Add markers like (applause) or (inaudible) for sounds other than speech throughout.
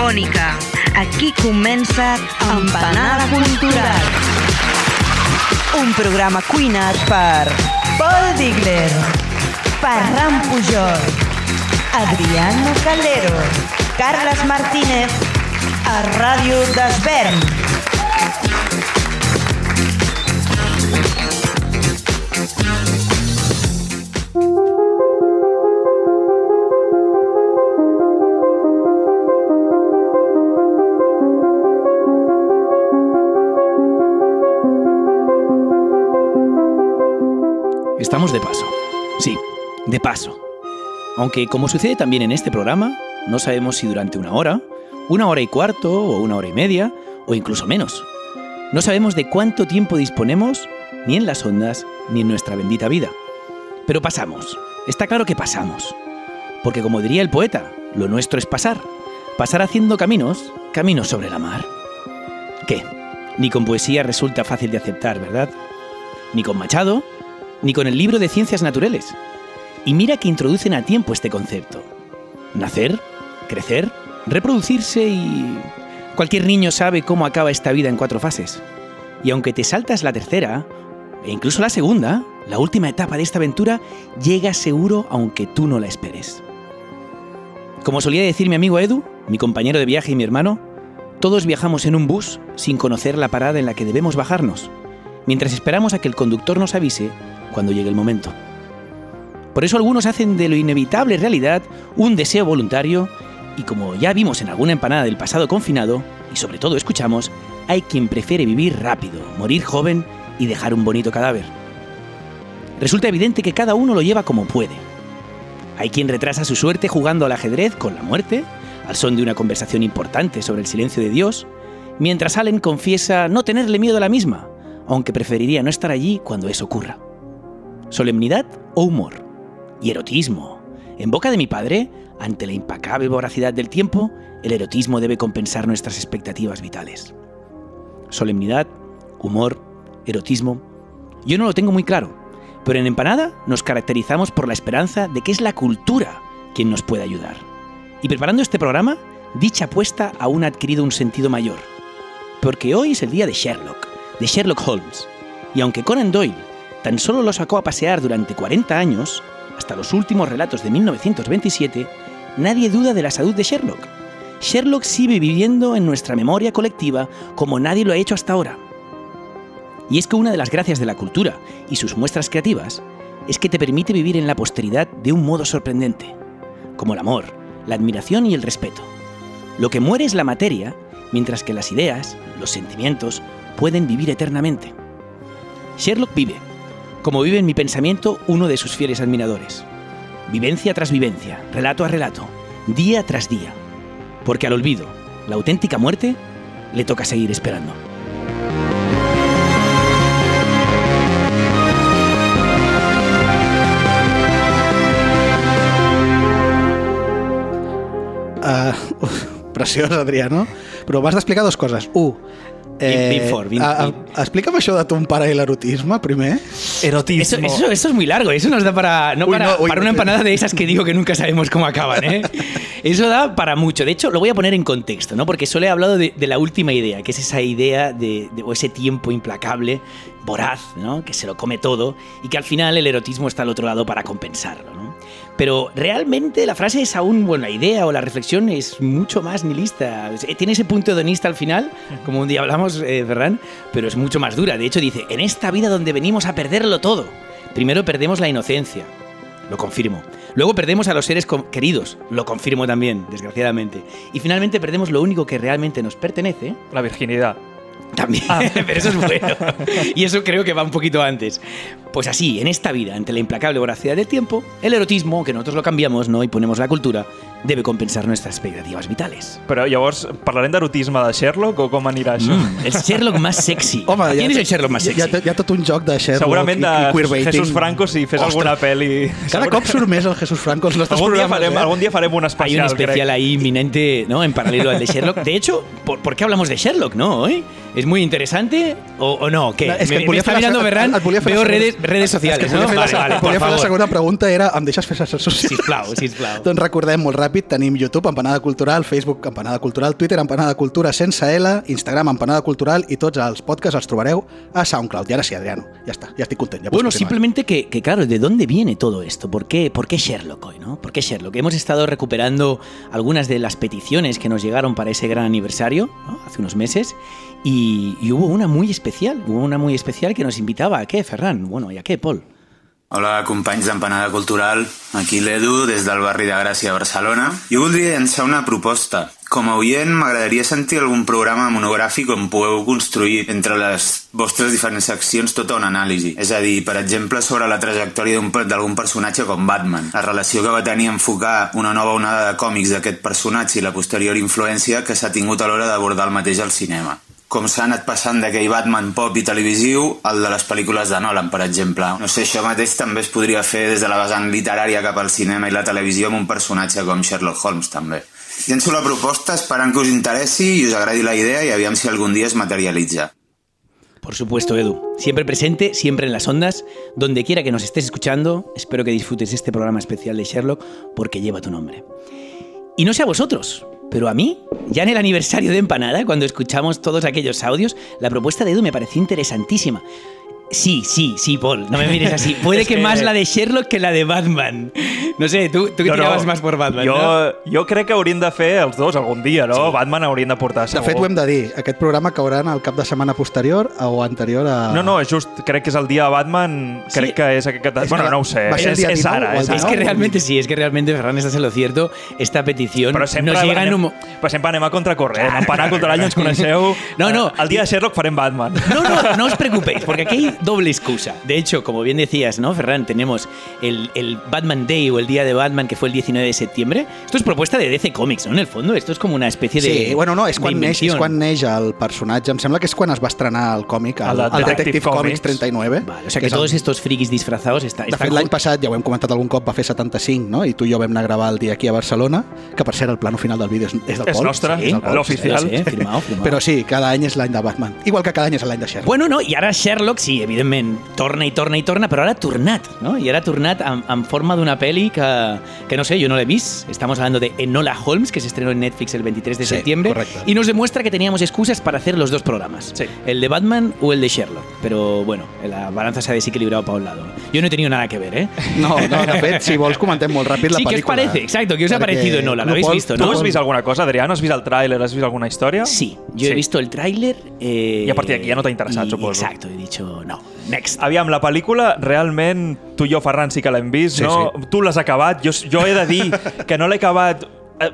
Radiofònica. Aquí comença Empanada Cultural. Un programa cuinat per Paul Digler, Ferran Pujol, Adriano Calero, Carles Martínez, a Ràdio d'Esvern. De paso. Aunque como sucede también en este programa, no sabemos si durante una hora, una hora y cuarto o una hora y media, o incluso menos. No sabemos de cuánto tiempo disponemos, ni en las ondas, ni en nuestra bendita vida. Pero pasamos. Está claro que pasamos. Porque como diría el poeta, lo nuestro es pasar. Pasar haciendo caminos, caminos sobre la mar. ¿Qué? Ni con poesía resulta fácil de aceptar, ¿verdad? Ni con Machado, ni con el libro de ciencias naturales. Y mira que introducen a tiempo este concepto. Nacer, crecer, reproducirse y... Cualquier niño sabe cómo acaba esta vida en cuatro fases. Y aunque te saltas la tercera, e incluso la segunda, la última etapa de esta aventura llega seguro aunque tú no la esperes. Como solía decir mi amigo Edu, mi compañero de viaje y mi hermano, todos viajamos en un bus sin conocer la parada en la que debemos bajarnos, mientras esperamos a que el conductor nos avise cuando llegue el momento. Por eso algunos hacen de lo inevitable realidad un deseo voluntario y como ya vimos en alguna empanada del pasado confinado, y sobre todo escuchamos, hay quien prefiere vivir rápido, morir joven y dejar un bonito cadáver. Resulta evidente que cada uno lo lleva como puede. Hay quien retrasa su suerte jugando al ajedrez con la muerte, al son de una conversación importante sobre el silencio de Dios, mientras Allen confiesa no tenerle miedo a la misma, aunque preferiría no estar allí cuando eso ocurra. Solemnidad o humor. Y erotismo. En boca de mi padre, ante la impacable voracidad del tiempo, el erotismo debe compensar nuestras expectativas vitales. Solemnidad, humor, erotismo. Yo no lo tengo muy claro, pero en Empanada nos caracterizamos por la esperanza de que es la cultura quien nos puede ayudar. Y preparando este programa, dicha apuesta aún ha adquirido un sentido mayor. Porque hoy es el día de Sherlock, de Sherlock Holmes. Y aunque Conan Doyle tan solo lo sacó a pasear durante 40 años, hasta los últimos relatos de 1927, nadie duda de la salud de Sherlock. Sherlock sigue viviendo en nuestra memoria colectiva como nadie lo ha hecho hasta ahora. Y es que una de las gracias de la cultura y sus muestras creativas es que te permite vivir en la posteridad de un modo sorprendente, como el amor, la admiración y el respeto. Lo que muere es la materia, mientras que las ideas, los sentimientos, pueden vivir eternamente. Sherlock vive, como vive en mi pensamiento uno de sus fieles admiradores. Vivencia tras vivencia, relato a relato, día tras día. Porque al olvido, la auténtica muerte, le toca seguir esperando. (laughs) Uh, preciós, Adriano. Però m'has d'explicar Bien fort, bien- a- a- explica'm això de ton pare i l'erotisme, primer. Eso, Erotismo. eso- eso es muy largo, eso nos da para, no Uy, para, no, uy, para una empanada de esas que digo que nunca sabemos cómo acaban. ¿eh? (laughs) Eso da para mucho. De hecho, lo voy a poner en contexto, ¿no? porque solo he hablado de, de la última idea, que es esa idea de, de- o ese tiempo implacable, voraz, ¿no? que se lo come todo y que al final el erotismo está al otro lado para compensarlo. ¿no? Pero realmente la frase es aún, bueno, la idea o la reflexión es mucho más nihilista. Eh, Tiene ese punto hedonista al final, como un día hablamos, eh, Ferran, pero es mucho más dura. De hecho, dice, en esta vida donde venimos a perderlo todo, primero perdemos la inocencia, lo confirmo. Luego perdemos a los seres queridos, lo confirmo también, desgraciadamente. Y finalmente perdemos lo único que realmente nos pertenece, La virginidad. También, (laughs) pero eso es bueno. (laughs) Y eso creo que va un poquito antes. Pues así, en esta vida, ante la implacable voracidad del tiempo, el erotismo, que nosotros lo cambiamos ¿no? y ponemos la cultura, debe compensar nuestras expectativas vitales. Però llavors, parlarem d'erotisme de Sherlock o com anirà això? Mm, el Sherlock más sexy. (laughs) Home, ¿Quién es el Sherlock más hi ha, sexy? hi ha tot un joc de Sherlock Segurament i, i de queerbaiting. Jesús Franco si fes Ostres, alguna pel·li... Cada cop surt més el Jesús Franco als nostres Algun dia, programes, farem, eh? algun dia farem un Hay especial, un especial crec. ahí inminente, ¿no? En paralelo al de Sherlock. De hecho, ¿por, por qué hablamos de Sherlock, no? Hoy. ¿Es muy interesante o, o no? ¿Qué? És que me, et me está mirando veo redes, redes sociales, És que et ¿no? Vale, la, vale, la segona pregunta era em deixes fer xarxes socials? Sisplau, sisplau. Doncs recordem molt ràpid, tenim YouTube, Empanada Cultural, Facebook, Empanada Cultural, Twitter, Empanada Cultura sense L, Instagram, Empanada Cultural i tots els podcasts els trobareu a SoundCloud. I ara sí, Adriano, ja està, ja estic content. Ja Bueno, simplemente que, que, claro, ¿de dónde viene todo esto? ¿Por qué, ¿Por qué Sherlock hoy, no? ¿Por qué Sherlock? Hemos estado recuperando algunas de las peticiones que nos llegaron para ese gran aniversario, ¿no? hace unos meses, y, y hubo una muy especial, hubo una muy especial que nos invitaba a qué, Ferran? Bueno, ¿y a qué, Paul? Hola, companys d'Empanada Cultural. Aquí l'Edu, des del barri de Gràcia, Barcelona. Jo voldria llançar una proposta. Com a oient, m'agradaria sentir algun programa monogràfic on pugueu construir entre les vostres diferents seccions tota una anàlisi. És a dir, per exemple, sobre la trajectòria d'algun personatge com Batman, la relació que va tenir a enfocar una nova onada de còmics d'aquest personatge i la posterior influència que s'ha tingut a l'hora d'abordar el mateix al cinema com s'ha anat passant d'aquell Batman pop i televisiu al de les pel·lícules de Nolan, per exemple. No sé, això mateix també es podria fer des de la vessant literària cap al cinema i la televisió amb un personatge com Sherlock Holmes, també. Llenço la proposta esperant que us interessi i us agradi la idea i aviam si algun dia es materialitza. Por supuesto, Edu. Siempre presente, siempre en las ondas, donde quiera que nos estés escuchando. Espero que disfrutes este programa especial de Sherlock porque lleva tu nombre. Y no sé a vosotros, pero a mí, ya en el aniversario de Empanada, cuando escuchamos todos aquellos audios, la propuesta de Edu me pareció interesantísima. Sí, sí, sí, Paul, no me mires así. (laughs) Puede Es que, que- más la de Sherlock que la de Batman. No sé, tú, tú que tirabas más por Batman, jo, no? jo crec que haurien de fer els dos algun dia, no? Sí. Batman haurien de portar De segur. fet, ho hem de dir, aquest programa caurà en el cap de setmana posterior o anterior a... No, no, és just, crec que és el dia de Batman, Sí. crec que és aquest... És bueno, que no ho sé, és, és 19 ara, és Es ara. que realmente sí, es que realmente, Ferran, estás en lo cierto. Esta Però sempre, nos llega en un... però sempre anem a contracorrent. En Panar contra l'any ens coneixeu. No, no. El dia de Sherlock farem Batman. No, no, no os preocupéis, porque aquí hay doble excusa. De hecho, como bien decías, ¿no, Ferran? Tenemos el, el Batman Day o el Día de Batman, que fue el 19 de septiembre. Esto es propuesta de DC Comics, ¿no? En el fondo, esto es como una especie de. Sí, bueno, no, és quan, neix, és quan neix el personatge. Em sembla que és quan es va estrenar el còmic, el, El el Detective, Detective Comics Comics. 39. Vale, o sea que que és el- todos estos frikis disfrazados está, De fet, l'any ju- passat, ja ho hem comentat algun cop, va fer 75, no? I tu i jo vam anar a gravar el dia aquí a Barcelona, que per cert el plano final del vídeo és, és del És Pol. nostre, és del Pol. l'oficial. Sí, sí, firmado, firmado. Però sí, cada any és l'any de Batman. Igual que cada any és l'any de Sherlock. Bueno, no, i ara Sherlock, sí, evidentment, torna i torna i torna, però ara ha tornat, no? I ara ha tornat en, en forma d'una peli que, que no sé, yo no l'he vist. Estamos hablando de Enola Holmes, que se estrenó en Netflix el 23 de Sí, septiembre, correcto. y nos demuestra que teníamos excusas para hacer los dos programas, Sí. el de Batman o el de Sherlock. Pero bueno, la balanza se ha desequilibrado para un lado. Yo no he tenido nada que ver, ¿eh? No, no, de fet, si vols comentem molt ràpid la Sí, què us pel·lícula. parece? Exacto, què us ha parecido Enola? ¿Lo habéis Pol, visto, no? has vist alguna cosa, Adrián? Has vist el tràiler? Has vist alguna història? Sí, yo he visto el tráiler. eh, Y a partir de aquí ya no te ha interesado, y- supongo. Exacto, he dicho no. Next. Aviam, la pel·lícula, realment, tu i jo, Ferran, sí que l'hem vist, Sí, no? Tu l'has acabat, jo, jo he de dir (laughs) que no l'he acabat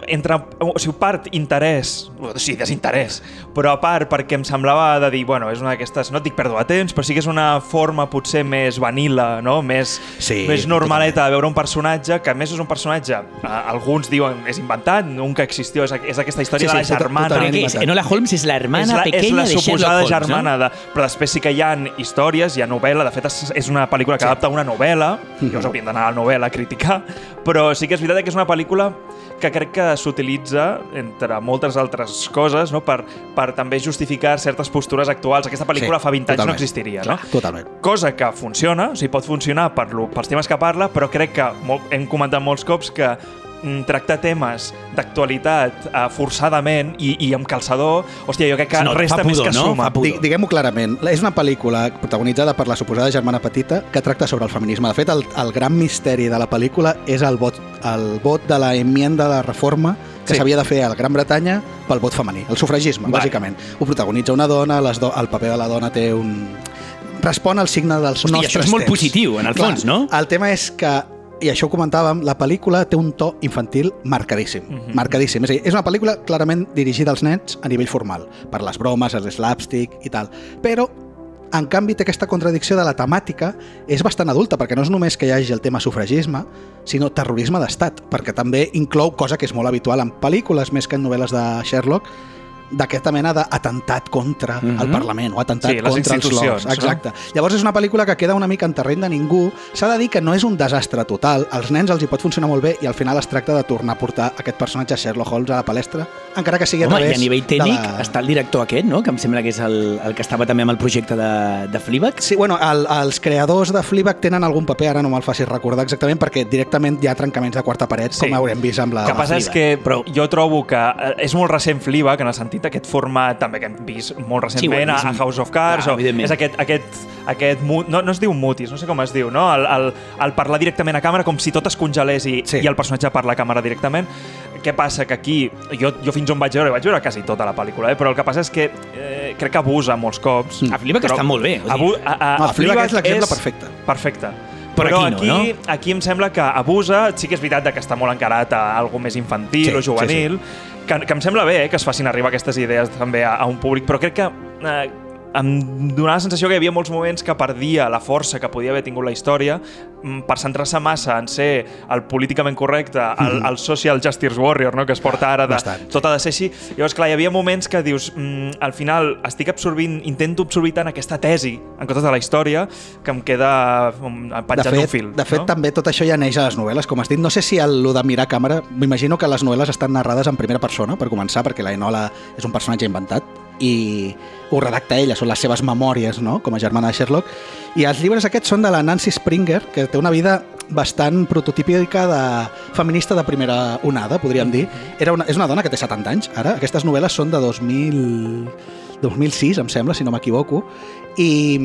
entre, o sigui, part interès, o sigui, desinterès, però a part perquè em semblava de dir, bueno, és una d'aquestes, no et dic pèrdua de temps, però sí que és una forma potser més vanilla, no? més, Sí, més normaleta de veure un personatge, que a més és un personatge, eh, alguns diuen és inventat, nunca existió, és, és aquesta història Sí, de sí, la tota- germana. totalment ¿Pero qué es? inventat. Enola Holmes es la hermana és la, pequeña és la de Sherlock suposada Holmes, germana, ¿no? de, però després sí que hi ha històries, hi ha novel·la, de fet és, és una pel·lícula que Sí. adapta una novel·la, llavors haurien d'anar a la novel·la a criticar, però sí que és veritat que és una pel·lícula que crec que s'utilitza, entre moltes altres coses, no? per, per també justificar certes postures actuals. Aquesta pel·lícula Sí, fa 20 anys no existiria, Clar, no? Totalment. Cosa que funciona, o sigui, pot funcionar per lo, pels temes que parla, però crec que mo- hem comentat molts cops que tractar temes d'actualitat eh, forçadament i, i amb calçador, hòstia, jo crec que No, resta més pudor, que no? suma. Diguem-ho clarament, és una pel·lícula protagonitzada per la suposada germana petita que tracta sobre el feminisme. De fet, el, el gran misteri de la pel·lícula és el vot, el vot de la enmienda de la reforma que Sí. s'havia de fer a la Gran Bretanya pel vot femení, el sufragisme, Vale. bàsicament. Ho protagonitza una dona, les do el paper de la dona té un... respon al signe dels Hosti, nostres això és molt temps. positiu, en el Clar, fons, no? El tema és que i això ho comentàvem, la pel·lícula té un to infantil marcadíssim, Mhm. marcadíssim. És dir, és una pel·lícula clarament dirigida als nens a nivell formal, per les bromes, els slapstick i tal. Però, en canvi, té aquesta contradicció de la temàtica, és bastant adulta, perquè no és només que hi hagi el tema sufragisme, sinó terrorisme d'estat, perquè també inclou cosa que és molt habitual en pel·lícules, més que en novel·les de Sherlock, d'aquesta mena d'atemptat contra Mhm. el Parlament o atemptat Sí, les contra els institucions, lords. Exacte. Llavors és una pel·lícula que queda una mica en terreny de ningú. S'ha de dir que no és un desastre total. Als nens els hi pot funcionar molt bé i al final es tracta de tornar a portar aquest personatge Sherlock Holmes a la palestra, encara que sigui a Home, través i a nivell tècnic la- està el director aquest, no? que em sembla que és el, el que estava també amb el projecte de, de Fleabag. Sí, bueno, el, els creadors de Fleabag tenen algun paper, ara no me'l facis recordar exactament, perquè directament hi ha trencaments de quarta paret, Sí. com haurem vist amb la... El que passa és Fleabag. que però... jo trobo que eh, és molt recent Fleabag, en el sentit d'aquest format també que hem vist molt recentment Sí, a, a House of Cards. Clar, o, evidentment. és aquest, aquest, aquest mu- no, no es diu mutis, no sé com es diu, no? El, el, el parlar directament a càmera com si tot es congelés i, Sí. i el personatge parla a càmera directament. Què passa? Que aquí, jo, jo fins on vaig veure, vaig veure quasi tota la pel·lícula, eh? però el que passa és que eh, crec que abusa molts cops. A Fleabag està molt bé, o sigui- Abu, a, a, No, a Fleabag és l'exemple perfecte. Perfecte. Però Però, aquí no, aquí, aquí em sembla que abusa, sí que és veritat de que està molt encarat a algo més infantil Sí, o juvenil, Que, que em sembla bé eh, que es facin arribar aquestes idees també a, a un públic, però crec que eh, em donava la sensació que hi havia molts moments que perdia la força que podia haver tingut la història mm, per centrar-se massa en ser el políticament correcte, el, el social justice warrior, no? que es porta ara de, Bastant. tot ha de ser així. Llavors, clar, hi havia moments que dius, mm, al final estic absorbint, intento absorbir tant aquesta tesi en comptes de la història que em queda mm, penjat d'un fet, fil. de fet no? també tot això ja neix a les novel·les, com has dit. No sé si el, lo de mirar càmera... M'imagino que les novel·les estan narrades en primera persona, per començar, perquè la Enola és un personatge inventat i ho redacta ella, són les seves memòries, no?, com a germana de Sherlock. I els llibres aquests són de la Nancy Springer, que té una vida bastant prototípica de feminista de primera onada, podríem dir. Era una, és una dona que té 70 anys, ara. Aquestes novel·les són de 2000... 2006, em sembla, si no m'equivoco. I,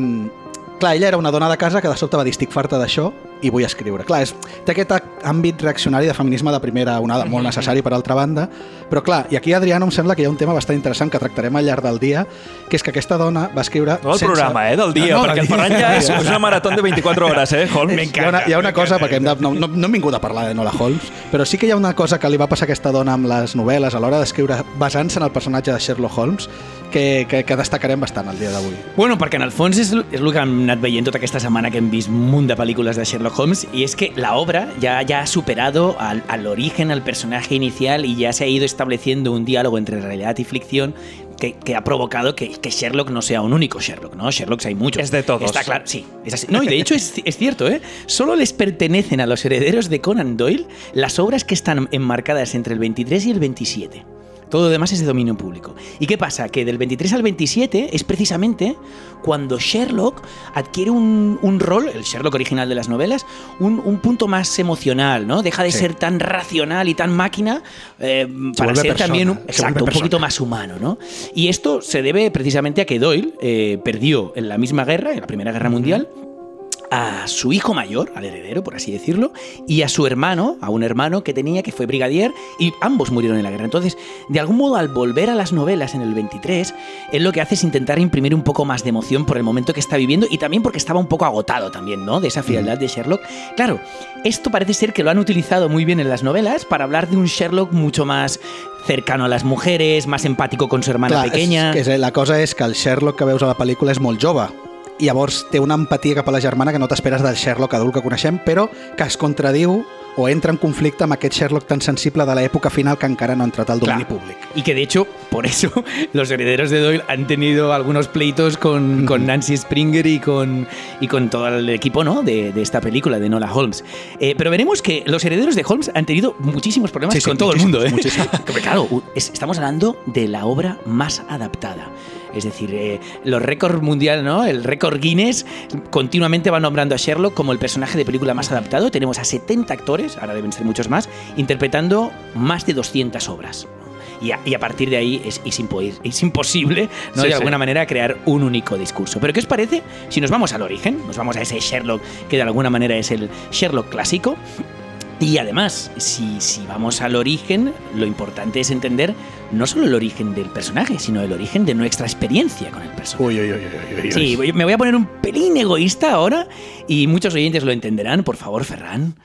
clar, ella era una dona de casa que de sobte va dir estic farta d'això i vull escriure. Clar, és, té aquest àmbit reaccionari de feminisme de primera onada, molt necessari per altra banda, però clar, i aquí, Adriano, em sembla que hi ha un tema bastant interessant que tractarem al llarg del dia, que és que aquesta dona va escriure... No el programa, eh, del dia, No, no, perquè el Ferran ja és, és (laughs) una marató de 24 hores, eh, Holmes? Hi ha una, hi ha una cosa, perquè hem de, no, no, no hem vingut a parlar de Nola Holmes, però sí que hi ha una cosa que li va passar a aquesta dona amb les novel·les a l'hora d'escriure basant-se en el personatge de Sherlock Holmes que, que, que destacarem bastant el dia d'avui. Bueno, perquè en el fons és, és el que hem anat veient tota aquesta setmana que hem vist un munt de pel·lícules de Sherlock Holmes y es que la obra ya, ya ha superado al, al origen, al personaje inicial y ya se ha ido estableciendo un diálogo entre realidad y ficción que, que ha provocado que, que Sherlock no sea un único Sherlock, ¿no? Sherlocks hay muchos. Es de todos. Está claro, sí. Es así. No, y de hecho es, es cierto, ¿eh? Solo les pertenecen a los herederos de Conan Doyle las obras que están enmarcadas entre el 23 y el 27. Todo lo demás es de dominio público. ¿Y qué pasa? Que del 23 al 27 es precisamente cuando Sherlock adquiere un, un rol, el Sherlock original de las novelas, un, un punto más emocional, ¿no? Deja de Sí. ser tan racional y tan máquina eh, para ser también un, exacto, poquito más humano, ¿no? Y esto se debe precisamente a que Doyle eh, perdió en la misma guerra, en la Primera Guerra Mundial, a su hijo mayor, al heredero, por así decirlo, y a su hermano, a un hermano que tenía que fue brigadier, y ambos murieron en la guerra. Entonces, de algún modo, al volver a las novelas en el 23, él lo que hace es intentar imprimir un poco más de emoción por el momento que está viviendo y también porque estaba un poco agotado también, ¿no? De esa frialdad de Sherlock. Claro, esto parece ser que lo han utilizado muy bien en las novelas para hablar de un Sherlock mucho más cercano a las mujeres, más empático con su hermana pequeña. És, que és, la cosa és que el Sherlock que veus a la pel·lícula és molt jove i llavors té una empatia cap a la germana que no t'esperes del Sherlock adult que coneixem, però que es contradiu o entra en conflicte amb aquest Sherlock tan sensible de l'època final que encara no ha entrat al domini Claro. públic. Y que de hecho, por eso, (laughs) los herederos de Doyle han tenido algunos pleitos con, con Nancy Springer y con, y con todo el equipo ¿no? de, de esta película, de Nola Holmes. Eh, pero veremos que los herederos de Holmes han tenido muchísimos problemas Sí, sí, con todo el mundo. ¿eh? (laughs) claro, estamos hablando de la obra más adaptada. Es decir, eh, los récords mundial, ¿no? El récord Guinness continuamente va nombrando a Sherlock como el personaje de película más adaptado. Tenemos a 70 actores, ahora deben ser muchos más, interpretando más de 200 obras. Y a, y a partir de ahí es, es impo- es imposible, ¿no? Sí, de sí. alguna manera, crear un único discurso. Pero ¿qué os parece si nos vamos al origen? Nos vamos a ese Sherlock que de alguna manera es el Sherlock clásico. Y además, si, si vamos al origen, lo importante es entender no solo el origen del personaje, sino el origen de nuestra experiencia con el personaje. Uy, uy, uy, uy, uy, Sí, me voy a poner un pelín egoísta ahora y muchos oyentes lo entenderán. Por favor, Ferran.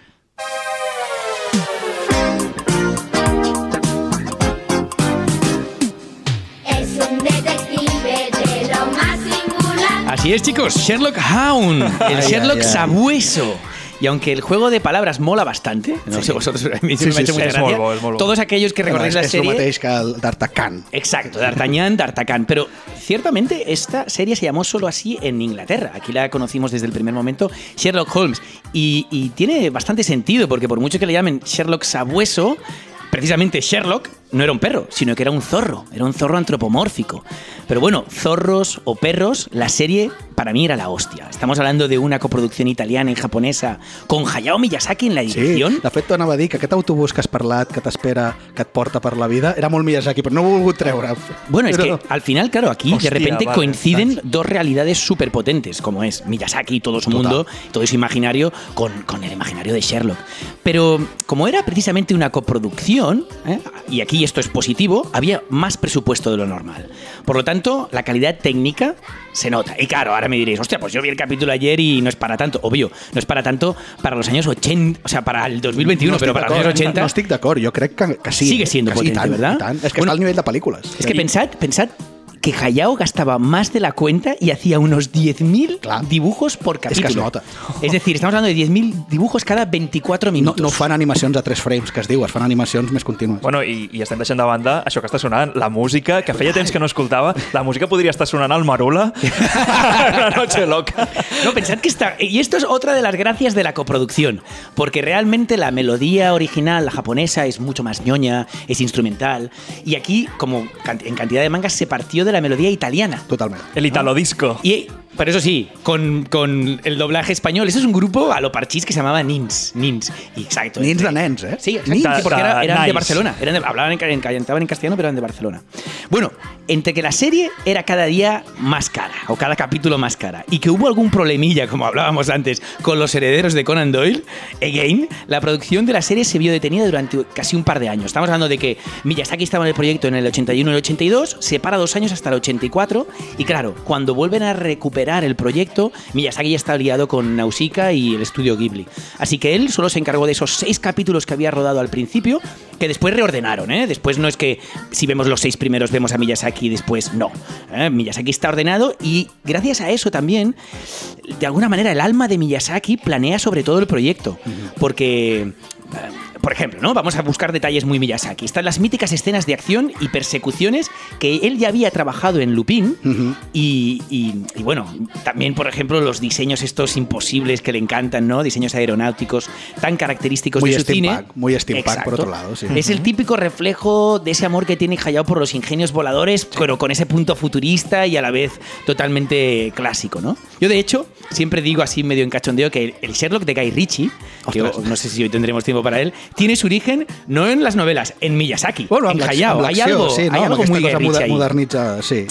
Es un detective de lo más singular. Así es, chicos, Sherlock Hound, el Ay, Sherlock ay, ay. sabueso. Y aunque el juego de palabras mola bastante, no sé vosotros, a mí Sí, me sí, ha hecho sí, mucha es gracia, todos aquellos que recordáis la serie... mateix que el d'Artacan. Exacto, D'Artagnan, D'Artagnan. Pero ciertamente esta serie se llamó solo así en Inglaterra. Aquí la conocimos desde el primer momento, Sherlock Holmes. Y, y tiene bastante sentido, porque por mucho que le llamen Sherlock Sabueso, precisamente Sherlock no era un perro, sino que era un zorro. Era un zorro antropomórfico. Pero bueno, zorros o perros, la serie para mí era la hostia. Estamos hablando de una coproducción italiana y japonesa con Hayao Miyazaki en la Sí, dirección. de fet, t'anava a dir que aquest autobús que has parlat, que t'espera, que et porta per la vida, era molt Miyazaki, però no ho he volgut treure. Bueno, es que al final, claro, aquí Hostia, de repente vale, coinciden dos realidades súper potentes, como es Miyazaki, todo su Total. mundo, todo su imaginario, con, con el imaginario de Sherlock. Pero como era precisamente una coproducción, ¿eh? y aquí esto es positivo, había más presupuesto de lo normal. Por lo tanto, la calidad técnica se nota. Y claro, ahora me diréis, hostia, pues yo vi el capítulo ayer y no es para tanto. Obvio, no es para tanto para los años 80, o sea, para el 2021, no pero para los años d'acord, 80... No estic d'acord, jo crec que, que sí. Sigue siendo potente, tant, ¿verdad? tant. És que Bueno, està al nivell de pel·lícules. Es que pensad, pensad que Hayao gastaba más de la cuenta y hacía unos 10.000 Claro. dibujos por que capítulo. es nota. Es decir, estamos hablando de 10.000 dibujos cada 24 No, minutos. no fan animacions a tres frames, que es diu, es fan animacions més contínues. Bueno, i, i estem deixant de banda això que està sonant, la música, que feia temps que no escoltava. La música podria estar sonant al Marula. (laughs) Una noche loca. No, pensad que está. Y esto es otra de las gracias de la coproducción. Porque realmente la melodía original, la japonesa, es mucho más ñoña, es instrumental. Y aquí, como en cantidad de mangas, se partió de la melodía italiana. Totalment. El Italo Disco. Y, pero eso sí, con, con el doblaje español. Eso es un grupo a lo parchís que se llamaba Nins. Nins. Y exacto. Nins de nens, eh? Sí, exacto. Porque era- eran de Nice. Barcelona. Eran de- hablaban en, en- cantaban en castellano, pero eran de Barcelona. Bueno, entre que la serie era cada día más cara, o cada capítulo más cara, y que hubo algún problemilla, como hablábamos antes, con los herederos de Conan Doyle, again, la producción de la serie se vio detenida durante casi un par de años. Estamos hablando de que Miyazaki estaba en el proyecto en el 81 y el 82, se para dos años hasta el 84, y claro, cuando vuelven a recuperar el proyecto, Miyazaki ya está liado con Nausicaa y el estudio Ghibli. Así que él solo se encargó de esos seis capítulos que había rodado al principio, que después reordenaron, ¿eh? Después no es que si vemos los seis primeros vemos a Miyazaki y después no. ¿eh? Miyazaki está ordenado y gracias a eso también, de alguna manera, el alma de Miyazaki planea sobre todo el proyecto. Porque... Por ejemplo, ¿no? Vamos a buscar detalles muy Miyazaki. Están las míticas escenas de acción y persecuciones que él ya había trabajado en Lupin. y, y- y bueno, también, por ejemplo, los diseños estos imposibles que le encantan, ¿no? Diseños aeronáuticos tan característicos Muy de su cine. muy steampunk, por otro lado, sí. Es el típico reflejo de ese amor que tiene Hayao por los ingenios voladores, pero con ese punto futurista y a la vez totalmente clásico, ¿no? Yo, de hecho, siempre digo así medio en cachondeo que el Sherlock de Guy Ritchie, que no sé si hoy tendremos tiempo para él, tiene su origen no en las novelas, en Miyazaki, Bueno, en Hayao. Hay algo, sí, hay no? amb algo muy Guy Ritchie ahí. sí.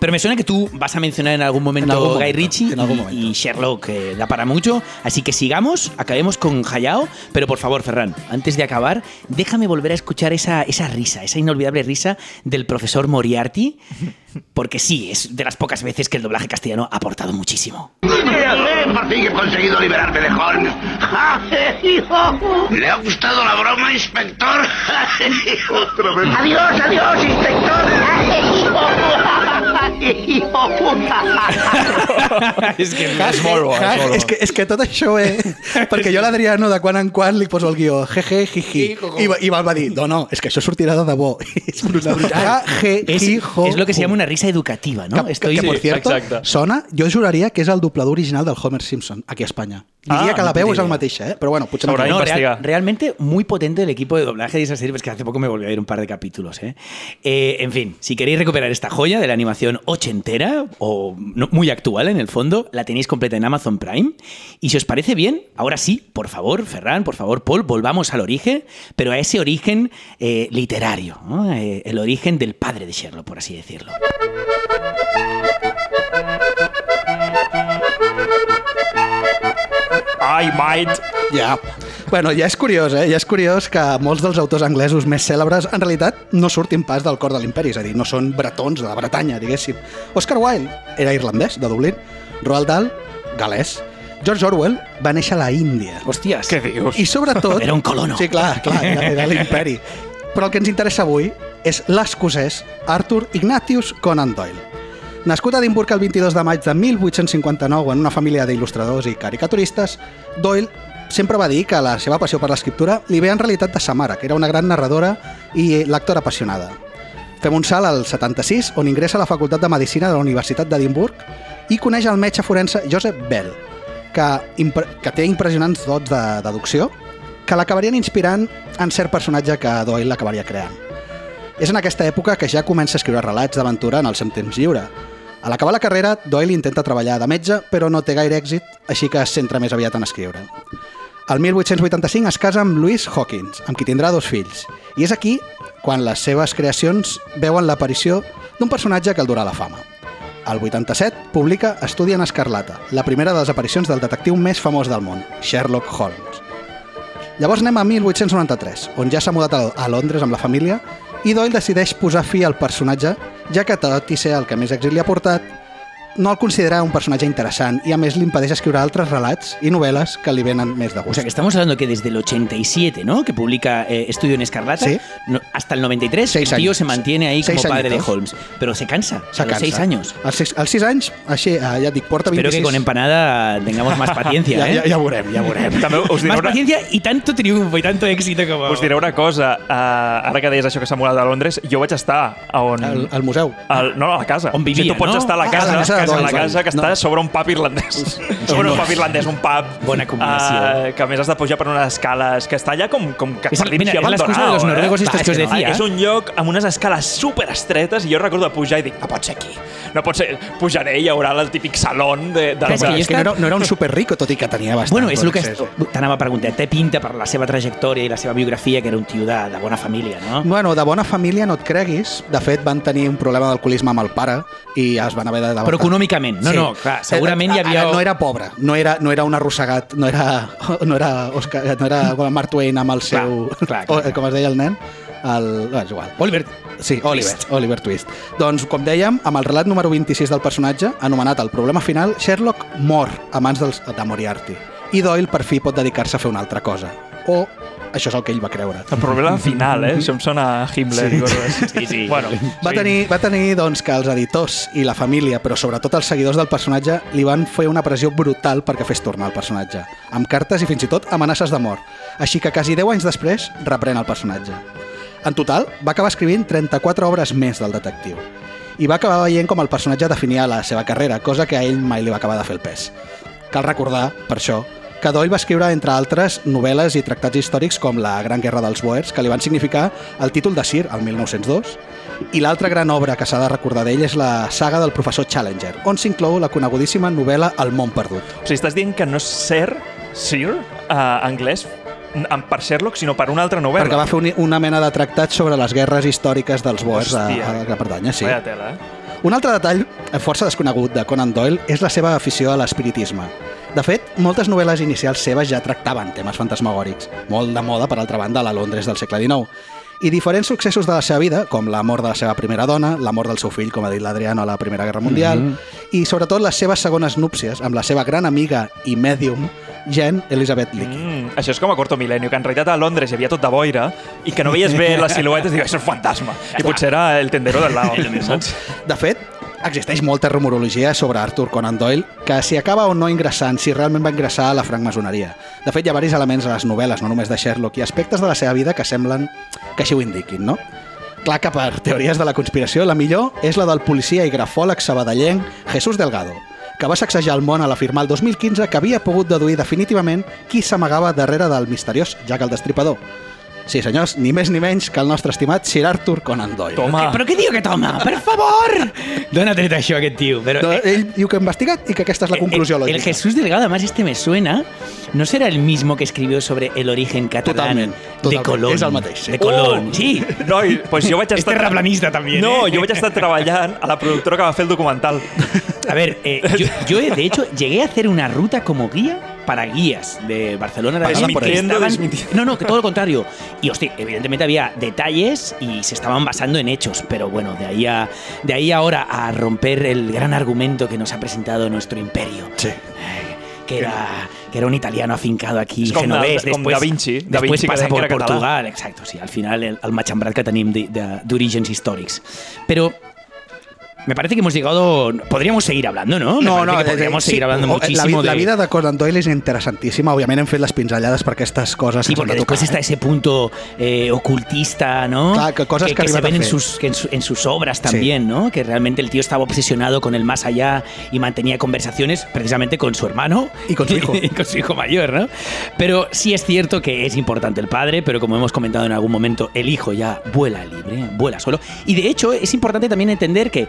Pero me suena que tú vas a mencionar en algún momento algún Guy momento, Ritchie en algún y- momento. y, Sherlock eh, da para mucho. Así que sigamos, acabemos con Hayao. Pero por favor, Ferran, antes de acabar, déjame volver a escuchar esa, esa risa, esa inolvidable risa del profesor Moriarty. Porque sí, es de las pocas veces que el doblaje castellano ha aportado muchísimo. Por fin he conseguido liberarme de Holmes. ¿Le ha gustado la broma, inspector? Adiós, adiós, inspector. (laughs) (laughs) es que És molt bo, és molt bo. és, que, és que tot això, eh? perquè jo l'Adriano de quan en quan li poso el guió jeje, jiji, i, va- i va dir, no, no, és que això sortirà de debò. (laughs) És brutal. Je, es, ji, jo, es lo que se llama una risa educativa, ¿no? Que, Estoy que, por cierto, exacte. sona, jo juraria que és el doblador original del Homer Simpson, aquí a Espanya. Diria Ah, que la no veu tenia és el eh? però bueno, potser S'haurà no. No, real- realmente muy potente el equipo de doblaje de esa serie, pues que hace poco me volví a ver un par de capítulos. ¿eh? Eh, en fin, si queréis recuperar esta joya de la animación ochentera, o no- muy actual en el fondo, la tenéis completa en Amazon Prime. Y si os parece bien, ahora sí, por favor, Ferran, por favor, Paul, volvamos al origen, pero a ese origen eh, literario, ¿no? Eh, el origen del padre de Sherlock, por así decirlo. Ai, mate. Ja. Bueno, ja és curiós, eh? Ja és curiós que molts dels autors anglesos més cèlebres en realitat no surtin pas del cor de l'imperi, és a dir, no són bretons de la Bretanya, diguéssim. Oscar Wilde era irlandès, de Dublín. Roald Dahl, galès. George Orwell va néixer a la Índia. Hostias. Què dius? I sobretot... (laughs) Era un colono. Sí, clar, clar, era, era l'imperi. (laughs) Però el que ens interessa avui és l'escocès Arthur Ignatius Conan Doyle. Nascut a Edimburg el 22 de maig de 1859 en una família d'il·lustradors i caricaturistes, Doyle sempre va dir que la seva passió per l'escriptura li ve en realitat de sa mare, que era una gran narradora i lectora apassionada. Fem un salt al 76, on ingressa a la Facultat de Medicina de la Universitat d'Edimburg i coneix el metge forense Joseph Bell, que, que té impressionants dots de deducció que l'acabarien inspirant en cert personatge que Doyle l'acabaria creant. És en aquesta època que ja comença a escriure relats d'aventura en el seu temps lliure. A l'acabar la carrera, Doyle intenta treballar de metge, però no té gaire èxit, així que es centra més aviat en escriure. El 1885 es casa amb Louise Hawkins, amb qui tindrà dos fills. I és aquí quan les seves creacions veuen l'aparició d'un personatge que el durà la fama. El 87 publica Estudi en Escarlata, la primera de les aparicions del detectiu més famós del món, Sherlock Holmes. Llavors anem a 1893, on ja s'ha mudat a Londres amb la família i Doyle decideix posar fi al personatge, ja que tot i ser el que més èxit li ha portat, no el considera un personatge interessant i a més li impedeix escriure altres relats i novel·les que li venen més de O gust. sea que estamos hablando que desde el 87, ¿no? Que publica eh, Estudio en Escarlata, Sí. no- hasta el 93, Seis el tío años. se mantiene ahí Seis como padre de añitos. Holmes. Pero se cansa, Se a los cansa. seis años. Als sis, als sis anys, així, eh, ja et dic, porta 26... Espero que con empanada tengamos más paciencia, ja, (laughs) ¿eh? ja, ja veurem, ja veurem. També us diré Más una, paciencia y tanto triunfo y tanto éxito como... us diré una cosa. Uh, ara que deies això que s'ha mudat a Londres, jo vaig estar a on... Al, al museu. Al, no, a la casa. On vivia, o sigui, tu pots no? estar a la Ah, casa, a la casa de a la Doyle, casa que no. està sobre un pub irlandès. (laughs) sobre un pub irlandès, un pub... Bona combinació. eh, que a més has de pujar per unes escales, que està allà com, com que És mira, és l'excusa de los noruegos estos Va, que os decía. És un lloc amb unes escales super estretes i jo recordo pujar i dic, no pot ser aquí. No pot ser... Pujaré i hi haurà el típic salón de... de Clar, és que Clar, és que no era, no era un superrico, tot i que tenia bastant. Bueno, és el que Sí, sí. t'anava a preguntar. Té pinta per la seva trajectòria i la seva biografia que era un tio de, de bona família, no? Bueno, de bona família no et creguis. De fet, van tenir un problema d'alcoholisme amb el pare i es van haver de... Però econòmicament, no, no, clar, segurament hi havia- Ara, no era pobre, no era, no era un arrossegat, no era, (laughs) no era, Oscar, no era Mark Twain amb el seu... clar, clar, (laughs) clar. Com es deia el nen? El, no, és igual. Oliver Sí, Oliver, Oliver Twist. Doncs, com dèiem, amb el relat número 26 del personatge, anomenat El problema final, Sherlock mor a mans dels, de Moriarty. I Doyle, per fi, pot dedicar-se a fer una altra cosa. O això és el que ell va creure. El problema final, eh? Això em sona a Himmler i coses. Sí, sí. Bueno, Va tenir, va tenir doncs, que els editors i la família, però sobretot els seguidors del personatge, li van fer una pressió brutal perquè fes tornar el personatge, amb cartes i fins i tot amenaces de mort. Així que quasi 10 anys després reprèn el personatge. En total, va acabar escrivint 34 obres més del detectiu. I va acabar veient com el personatge definia la seva carrera, cosa que a ell mai li va acabar de fer el pes. Cal recordar, per això, que Doyle va escriure, entre altres, novel·les i tractats històrics com La Gran Guerra dels Boers, que li van significar el títol de Sir, el 1902, i l'altra gran obra que s'ha de recordar d'ell és la saga del professor Challenger, on s'inclou la conegudíssima novel·la El món perdut. o sigui, estàs dient que no és Sir, Sir, uh, anglès, n- per Sherlock, sinó per una altra novel·la. Perquè va fer un- una mena de tractat sobre les guerres històriques dels Boers a, Hòstia. a la Gran Bretanya. Sí. Vaya tela, eh? Un altre detall eh, força desconegut de Conan Doyle és la seva afició a l'espiritisme. De fet, moltes novel·les inicials seves ja tractaven temes fantasmagòrics, molt de moda, per altra banda, a la Londres del segle XIX. I diferents successos de la seva vida, com la mort de la seva primera dona, la mort del seu fill, com ha dit l'Adriano, a la Primera Guerra Mundial, Mhm. i sobretot les seves segones núpcies amb la seva gran amiga i mèdium, Jen Elizabeth Leakey. Mm, això és com a Corto Milenio, que en realitat a Londres hi havia tot de boira i que no veies bé les siluetes i dius, això és fantasma. I potser era el tendero del lado. saps? De fet, existeix molta rumorologia sobre Arthur Conan Doyle que si acaba o no ingressant, si realment va ingressar a la francmaçoneria. De fet, hi ha diversos elements a les novel·les, no només de Sherlock, i aspectes de la seva vida que semblen que així ho indiquin, no? Clar que per teories de la conspiració, la millor és la del policia i grafòleg sabadellenc Jesús Delgado, que va sacsejar el món a l'afirmar el 2015 que havia pogut deduir definitivament qui s'amagava darrere del misteriós Jack el Destripador. Sí, senyors, ni més ni menys que el nostre estimat Sir Arthur Conan Doyle. Toma. Però què diu que toma? Per favor! (laughs) Dóna tret això, aquest tio. Però, No, eh, ell diu que ha investigat i que aquesta és la conclusió el, el lògica. Jesús Delgado, además, este me suena. ¿No será el mismo que escribió sobre el origen catalán Totalment, de totalment. Colón? És el mateix, sí. De Colón, Oh! sí. No, i, pues jo vaig estar... terraplanista, també, No, eh? jo vaig estar treballant a la productora que va fer el documental. A ver, eh, yo, yo, de hecho llegué a hacer una ruta como guía para guías de Barcelona. Madrid, por estaban-. No, no, que todo lo (laughs) contrario. Y hostia, evidentemente había detalles y se estaban basando en hechos, pero bueno, de ahí a, de ahí ahora a romper el gran argumento que nos ha presentado nuestro imperio. Sí. Que era, que era un italiano afincado aquí, com genovés, com després, Da Vinci. Da Vinci passa deien que por era català. Portugal, exacto, sí, al final el, el matxembrat que tenim d'orígens històrics. Però me parece que hemos llegado. Podríamos seguir hablando, ¿no? Me parece que podríamos sí, seguir hablando o- muchísimo la, de. la vida de Conan Doyle és interessantíssima. Òbviament hem fet les pinzellades per aquestes coses Sí, porque de después tocar, está eh? ese punto eh, ocultista, ¿no? Claro, que cosas que se ven en sus, que en, su- en sus obras también, ¿no? Que realmente el tío estaba obsesionado con el más allá y mantenía conversaciones precisamente con su hermano Y con su hijo. (laughs) y con su hijo mayor, ¿no? Pero sí es cierto que es importante el padre, pero como hemos comentado en algún momento, el hijo ya vuela libre, vuela solo. Y de hecho es importante también entender que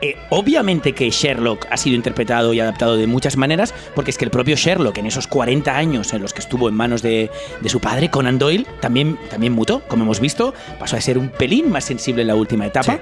eh, obviamente que Sherlock ha sido interpretado y adaptado de muchas maneras, porque es que el propio Sherlock, en esos 40 años en los que estuvo en manos de, de su padre, Conan Doyle, también, también mutó, como hemos visto, pasó a ser un pelín más sensible en la última etapa. Sí.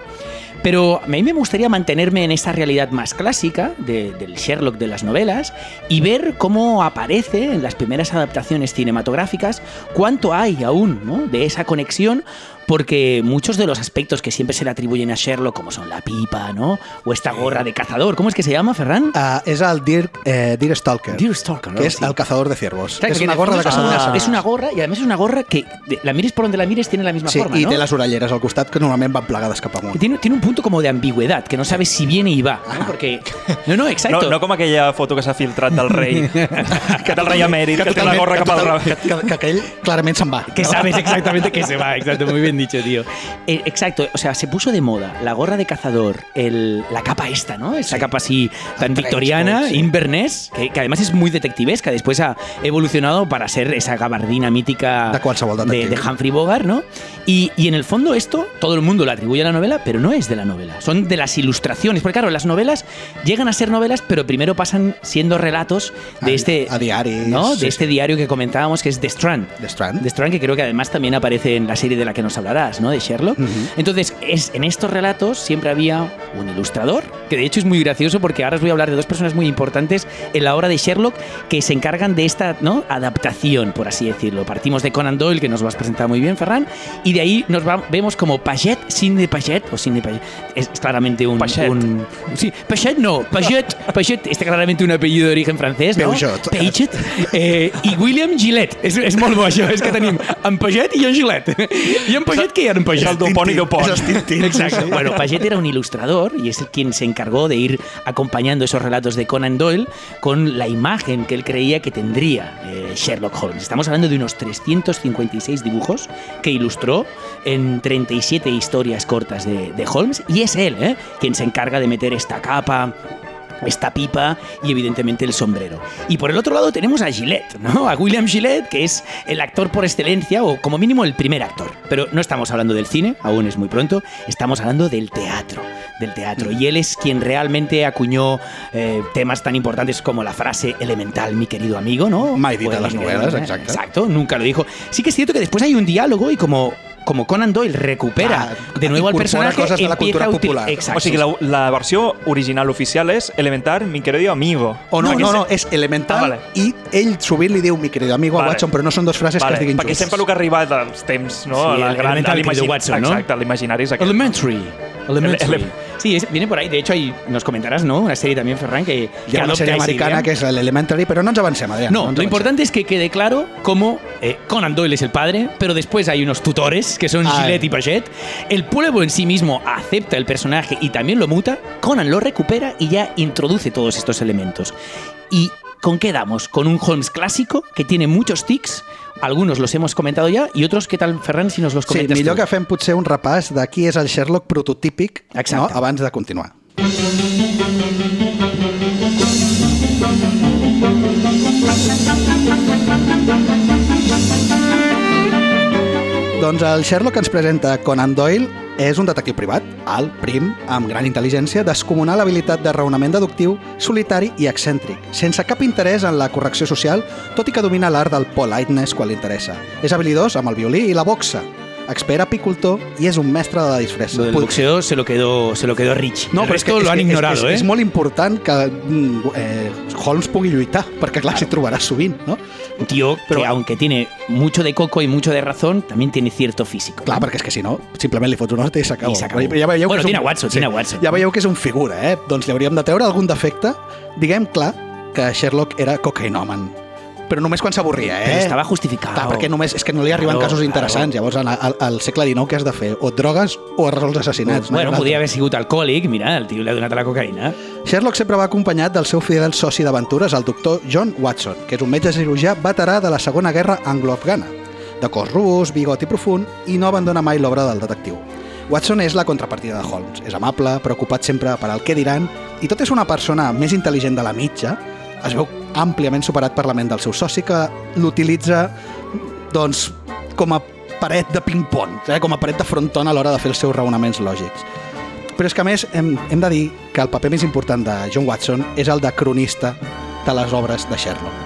Pero a mí me gustaría mantenerme en esa realidad más clásica de- del Sherlock de las novelas y ver cómo aparece en las primeras adaptaciones cinematográficas, cuánto hay aún ¿no? de esa conexión, porque muchos de los aspectos que siempre se le atribuyen a Sherlock, como son la pipa, ¿no? O esta gorra de cazador, ¿cómo es que se llama, Ferran? Ah, és el Deer, eh, Deer Stalker, Deer Stalker, ¿no? que és Sí. el cazador de ciervos. És que una de gorra de es cazador. una- de Es una gorra y además es una gorra que de- la mires por donde la mires tiene la misma Sí, forma, i ¿no? té les orelleres al costat que normalment van plegades cap amunt. Que tiene, tiene un punto como de ambigüedad, que no sabes si viene y va, ¿no? Porque... No, no, exacto. No, no com aquella foto que s'ha filtrat del rei, (laughs) que té el rei emèrit, que té la gorra cap al que, que, que aquell clarament se'n va. Que sabes exactamente que se va, exacto, muy bien dicho, tío. Eh, exacto, o sea, se puso de moda la gorra de cazador, el, la capa esta, ¿no? Esa capa así tan victoriana, sí. Inverness, que, que además es muy detectivesca, después ha evolucionado para ser esa gabardina mítica De qualsevol de, de Humphrey Bogart, ¿no? Y, y en el fondo esto, todo el mundo lo atribuye a la novela, pero no es de la novela, son de las ilustraciones, porque claro, las novelas llegan a ser novelas, pero primero pasan siendo relatos de A- este... a ¿no? De sí, este diario que comentábamos, que es The Strand. The Strand. The Strand, que creo que además también aparece en la serie de la que nos hablarás, ¿no? De Sherlock. Entonces, es, en estos relatos siempre había un ilustrador, que de hecho es muy gracioso porque ahora os voy a hablar de dos personas muy importantes en la obra de Sherlock que se encargan de esta ¿no? adaptación, por así decirlo. Partimos de Conan Doyle, que nos lo has presentado muy bien, Ferran, y de ahí nos va- vemos como Paget, Sidney Paget, o Sidney Paget, es, claramente un... Paget. un- sí, Paget no, Paget, (laughs) Paget es claramente un apellido de origen francés, ¿no? Peugeot. Paget. Eh, I William Gillette. És, és molt bo, això. És que tenim en Paget i en Gillette. I en Paget, Paget? És el Dupont i Dupont. El Tintín. Exacto. Bueno, Paget era un ilustrador y es quien se encargó de ir acompañando esos relatos de Conan Doyle con la imagen que él creía que tendría eh, Sherlock Holmes. Estamos hablando de unos 356 dibujos que ilustró en 37 historias cortas de, de Holmes y es él ¿eh? quien se encarga de meter esta capa esta pipa y evidentemente el sombrero. Y por el otro lado tenemos a Gillette, ¿no? A William Gillette, que es el actor por excelencia, o como mínimo el primer actor. Pero no estamos hablando del cine, aún es muy pronto, estamos hablando del teatro. Del teatro. Y él es quien realmente acuñó eh, temas tan importantes como la frase elemental, mi querido amigo, ¿no? Mai dit O a les mi novelas, querido- exacte. Exacto, nunca lo dijo. Sí que es cierto que después hay un diálogo y como. Como Conan Doyle recupera Ah, de nuevo al personaje, cosas de la cultura a popular. Exacto. O sigui, la, la versió original oficial és Elementar, mi querido amigo. O no, no, se- no, és elemental Ah, vale. i ell sovint li diu mi querido amigo a Vale. Watson, però no són dos frases que Vale, es diguin perquè sempre el que ha arribat als temps, no? Sí, a la el gran, a l'imagin- Watson, ¿no? Exacte, l'imaginari és aquest. Elementary. Elementary. Ele- ele- Sí, es- viene por ahí. De hecho, ahí nos comentarás, ¿no? Una serie también, Ferran, que, que ha una adopta sèrie americana que és l'Elementary, però no ens avancem, Adrià. No, ens lo importante es que quede claro cómo eh, Conan Doyle es el padre, pero después hay unos tutores, que son Ay. Gillette y Paget. El pueblo en sí mismo acepta el personaje y también lo muta. Conan lo recupera y ya introduce todos estos elementos. ¿Y con qué damos? Con un Holmes clásico que tiene muchos tics. Algunos los hemos comentado ya y otros, ¿qué tal, Ferran, si nos los Sí, comentas millor tú? que fem potser un repàs de qui és el Sherlock prototípic no? Exacte. abans de continuar. Doncs el Sherlock que ens presenta Conan Doyle és un detectiu privat, alt, prim, amb gran intel·ligència, descomunal habilitat de raonament deductiu, solitari i excèntric, sense cap interès en la correcció social, tot i que domina l'art del politeness quan li interessa. És habilidós amb el violí i la boxa, expert apicultor i és un mestre de la. Lo del Pod- boxeo se lo quedó, se lo quedó Rich. no, el però és que, lo han és, que- ignorado, és, ¿eh? és, és molt important que mm, eh, Holmes pugui lluitar, perquè clar, s'hi trobarà sovint, no? Un tío Pero- que aunque tiene mucho de coco y mucho de razón, también tiene cierto físico. Clar, perquè és que si no, simplement li fots una hòstia i s'acabó. Ja veieu Bueno, és tiene un, Watson, tiene a Watson. Ja veieu que és un figura, eh? Doncs li hauríem de treure algun defecte. Diguem clar que Sherlock era cocainòman. Però només quan s'avorria, eh? Però estava justificat. Clar, perquè només, és que no li arriben Claro, casos interessants. Llavors, al, al, al segle XIX, què has de fer? O et drogues o resols assassinats. no bueno, una podia haver sigut alcohòlic, mira, el tio li ha donat la cocaïna. Sherlock sempre va acompanyat del seu fidel soci d'aventures, el doctor John Watson, que és un metge cirurgià veterà de la Segona Guerra anglo-afgana. De cos robust, bigoti profund i no abandona mai l'obra del detectiu. Watson és la contrapartida de Holmes. És amable, preocupat sempre per al què diran i tot és una persona més intel·ligent de la mitja, es veu àmpliament superat per la ment del seu soci que l'utilitza doncs, com a paret de ping-pong, eh? com a paret de fronton a l'hora de fer els seus raonaments lògics. Però és que a més hem, hem de dir que el paper més important de John Watson és el de cronista de les obres de Sherlock.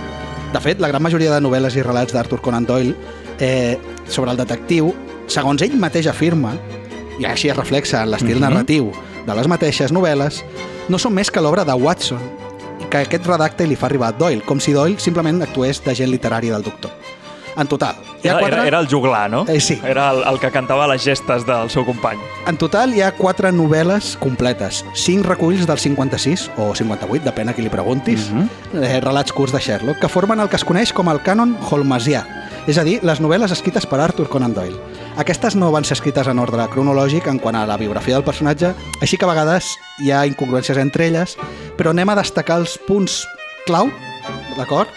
De fet, la gran majoria de novel·les i relats d'Arthur Conan Doyle eh, sobre el detectiu, segons ell mateix afirma, i així es reflexa en l'estil Mhm. narratiu de les mateixes novel·les, no són més que l'obra de Watson que aquest redacte li fa arribar a Doyle, com si Doyle simplement actués d'agent literari del doctor. En total, hi ha Era, quatre... era, era el juglar, no? Eh, sí. Era el, el que cantava les gestes del seu company. En total hi ha quatre novel·les completes, cinc reculls del 56 o 58, depèn a qui li preguntis, eh, relats curts de Sherlock, que formen el que es coneix com el cànon holmesià, és a dir, les novel·les escrites per Arthur Conan Doyle. Aquestes no van ser escrites en ordre cronològic en quant a la biografia del personatge, així que a vegades hi ha incongruències entre elles, però anem a destacar els punts clau, d'acord?,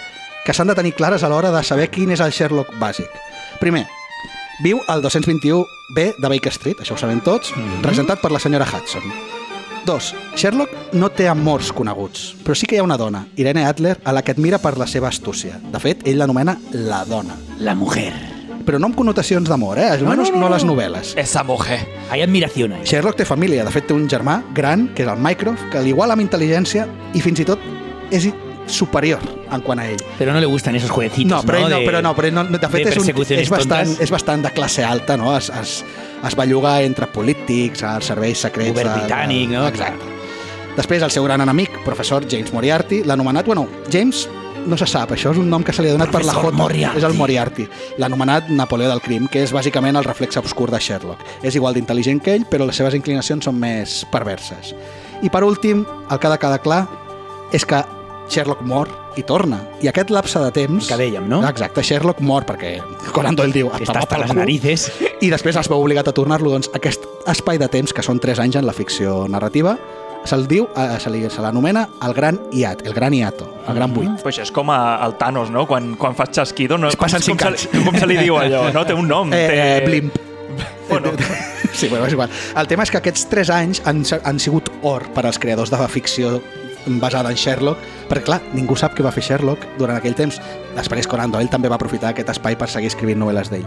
que s'han de tenir clares a l'hora de saber quin és el Sherlock bàsic. Primer, viu al 221B de Baker Street, això ho sabem tots, representat per la senyora Hudson. Dos, Sherlock no té amors coneguts, però sí que hi ha una dona, Irene Adler, a la que admira per la seva astúcia. De fet, ell l'anomena la dona. La mujer. Però no amb connotacions d'amor, eh? Almenys no, no, no, no les novel·les. Esa mujer. Hay admiración ahí. Sherlock té família, de fet té un germà gran, que és el Mycroft, que l'iguala amb intel·ligència i fins i tot és superior en quant a ell. Pero no le gustan esos jueguecitos, No, però ell no, De- però no, però ell no, de fet de és, un, és, bastant, tontas. és bastant de classe alta, no? Es, es, es belluga entre polítics, als serveis secrets... Govern de- britànic, no? Exacte. Després, el seu gran enemic, professor James Moriarty, l'ha anomenat... Bueno, James no se sap, això és un nom que se li ha donat per la Professor J. Moriarty. És el Moriarty. L'ha anomenat Napoleó del crim, que és bàsicament el reflex obscur de Sherlock. És igual d'intel·ligent que ell, però les seves inclinacions són més perverses. I per últim, el que ha de quedar clar és que Sherlock mor i torna. I aquest lapse de temps... Que dèiem, no? Exacte, Sherlock mor perquè Conan Doyle diu... Que "A està hasta cul". narices. I després es veu obligat a tornar-lo, doncs aquest espai de temps, que són 3 anys en la ficció narrativa, se'l diu, eh, se li- se l'anomena el gran hiat, el gran hiato, el gran buit. Pues és com a, el Thanos, no? Quan, quan fas xasquido, no? Es passen com, com, se, com se li diu allò, no? Té un nom. Eh, té... eh, blimp. (laughs) Bueno, (laughs) Sí, bueno, és igual. El tema és que aquests 3 anys han, han sigut or per als creadors de la ficció basada en Sherlock, perquè clar, ningú sap què va fer Sherlock durant aquell temps. Després Conan Doyle també va aprofitar aquest espai per seguir escrivint novel·les d'ell.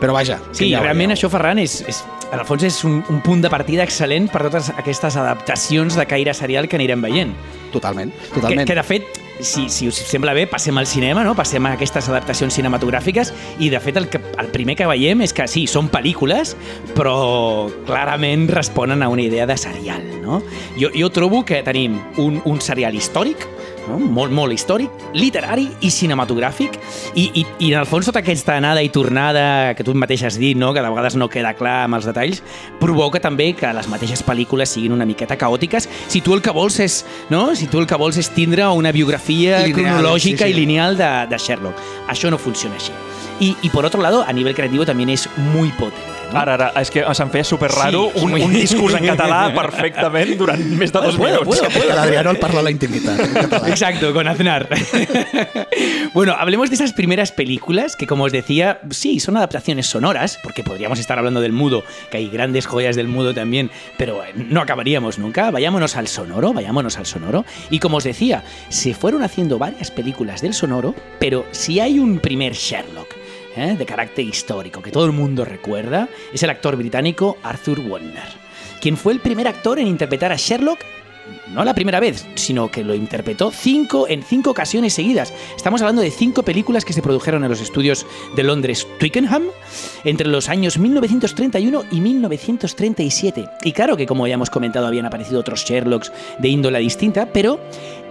Però vaja, que Sí, ja realment això, Ferran, és, és, en el fons és un, un punt de partida excel·lent per totes aquestes adaptacions de caire serial que anirem veient. Totalment, Que, totalment. que de fet, si, si us sembla bé, passem al cinema, no? passem a aquestes adaptacions cinematogràfiques i de fet el, que, el primer que veiem és que sí, són pel·lícules, però clarament responen a una idea de serial. No? Jo, jo trobo que tenim un, un serial històric, no? molt, molt històric, literari i cinematogràfic, i, i, i en el fons tota aquesta anada i tornada que tu mateix has dit, no? que de vegades no queda clar amb els detalls, provoca també que les mateixes pel·lícules siguin una miqueta caòtiques si tu el que vols és, no? si tu el que vols és tindre una biografia Lineal, cronològica sí, sí. y lineal de, de Sherlock. Això no funciona així. Y, y por otro lado, a nivel creativo también es muy potente. ¿No? ara, ara, és que se'm feia super raro Sí, un, muy- un discurs en català (laughs) perfectament durant més de dos Puedo, minuts. puedo, puedo. L'Adriano el parla a la català. Exacto, con Aznar. (laughs) bueno, hablemos de esas primeras películas que, como os decía, sí, son adaptaciones sonoras, porque podríamos estar hablando del mudo, que hay grandes joyas del mudo también, pero eh, no acabaríamos nunca. Vayámonos al sonoro, vayámonos al sonoro. Y como os decía, se fueron haciendo varias películas del sonoro, pero si hay un primer Sherlock, ¿eh? de carácter histórico, que todo el mundo recuerda, es el actor británico Arthur Warner, quien fue el primer actor en interpretar a Sherlock no la primera vez, sino que lo interpretó cinco, en cinco ocasiones seguidas. Estamos hablando de cinco películas que se produjeron en los estudios de Londres Twickenham entre los años 1931 y 1937. Y claro que, como ya hemos comentado, habían aparecido otros Sherlocks de índole distinta, pero,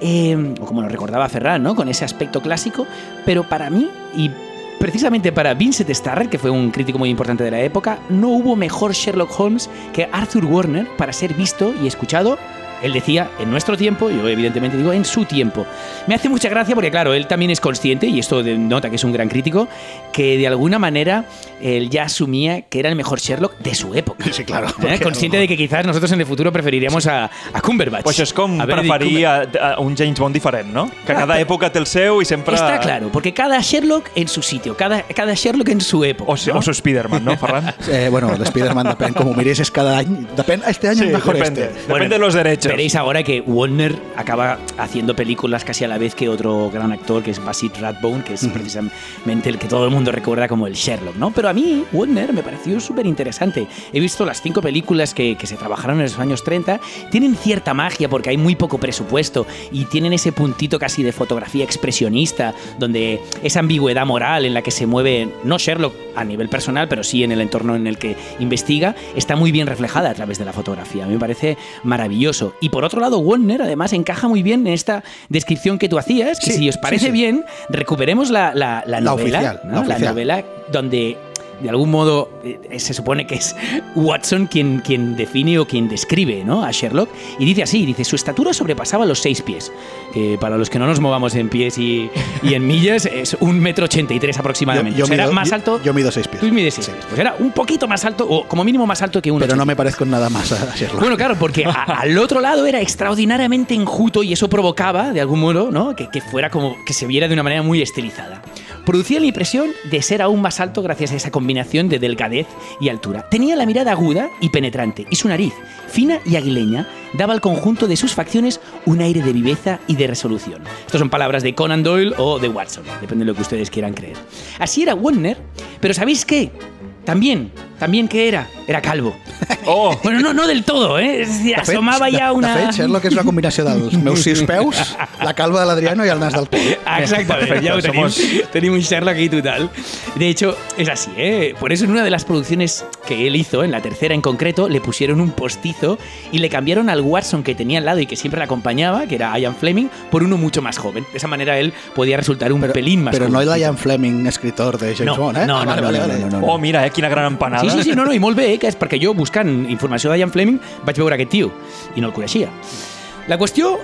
eh, como nos recordaba Ferran, ¿no? con ese aspecto clásico, pero para mí, y Precisamente para Vincent Starrett, que fue un crítico muy importante de la época, no hubo mejor Sherlock Holmes que Arthur Warner para ser visto y escuchado Él decía, en nuestro tiempo, yo evidentemente digo, en su tiempo. Me hace mucha gracia porque, claro, él también es consciente, y esto nota que es un gran crítico, que de alguna manera él ya asumía que era el mejor Sherlock de su época. Sí, claro. ¿Eh? Consciente no- de que quizás nosotros en el futuro preferiríamos a, a Cumberbatch. Pues és com A preferir a, a un James Bond diferent, no? Que Clar, cada època té el seu i sempre... Está claro, porque cada Sherlock en su sitio, cada, cada Sherlock en su época. O, ¿no? o su Spider-Man, no, Ferran? Eh, bueno, de Spider-Man depèn, com ho miris, és cada any. Depèn, este any Sí, es mejor depende. este. Depende de los derechos. Veréis ahora que Warner acaba haciendo películas casi a la vez que otro gran actor, que es Basit Rathbone, que es precisamente el que todo el mundo recuerda como el Sherlock, ¿no? Pero a mí, Warner me pareció súper interesante. He visto las cinco películas que, que se trabajaron en los años 30. Tienen cierta magia porque hay muy poco presupuesto y tienen ese puntito casi de fotografía expresionista, donde esa ambigüedad moral en la que se mueve, no Sherlock a nivel personal, pero sí en el entorno en el que investiga, está muy bien reflejada a través de la fotografía. A mí me parece maravilloso. Y por otro lado, Warner además encaja muy bien en esta descripción que tú hacías, que Sí, si os parece sí. bien, recuperemos la, la, la La novela, oficial, ¿no? la oficial. novela donde de algún modo eh, se supone que es Watson quien, quien define o quien describe ¿no? a Sherlock y dice así, dice, su estatura sobrepasaba los seis pies, que para los que no nos movamos en pies y, y en millas es un metro ochenta y tres aproximadamente. Yo- yo O sea, era mido- más alto... yo mido seis pies. Tú mides seis Sí. pies. Pues era un poquito más alto, o como mínimo más alto que un Pero no me parezco nada más a Sherlock. bueno, claro, porque a- (laughs) al otro lado era extraordinariamente enjuto y eso provocaba, de algún modo, ¿no? que, que fuera como que se viera de una manera muy estilizada. Producía la impresión de ser aún más alto gracias a esa combinación de delgadez y altura. Tenía la mirada aguda y penetrante y su nariz, fina y aguileña, daba al conjunto de sus facciones un aire de viveza y de resolución. Estas son palabras de Conan Doyle o de Watson, depende de lo que ustedes quieran creer. Así era Warner, pero ¿sabéis qué? También, también que era, era calvo. (laughs) Oh, Bueno, no, no del todo, ¿eh? Es decir, De fet, asomaba de- ya una... De fet, Sherlock és una combinació dels meus sis peus, la calva de l'Adriano i el nas del Pol. Ah, (laughs) Exactamente, ya lo teníamos, teníamos un Sherlock aquí total. De hecho, es así, ¿eh? Por eso en una de las producciones que él hizo, en la tercera en concreto, le pusieron un postizo y le cambiaron al Watson que tenía al lado y que siempre le acompañaba, que era Ian Fleming, por uno mucho más joven. De esa manera él podía resultar un pelín más Però no el Ian Fleming, escritor de James No, Bond, eh? no, Ah, no, vale, no, vale, no, vale. no, no, no. oh, mira, eh, quina gran empanada. Sí, sí, sí, no, no, i molt bé, eh, que és perquè jo buscant informació de Ian Fleming vaig veure aquest tio i no el coneixia. La qüestió...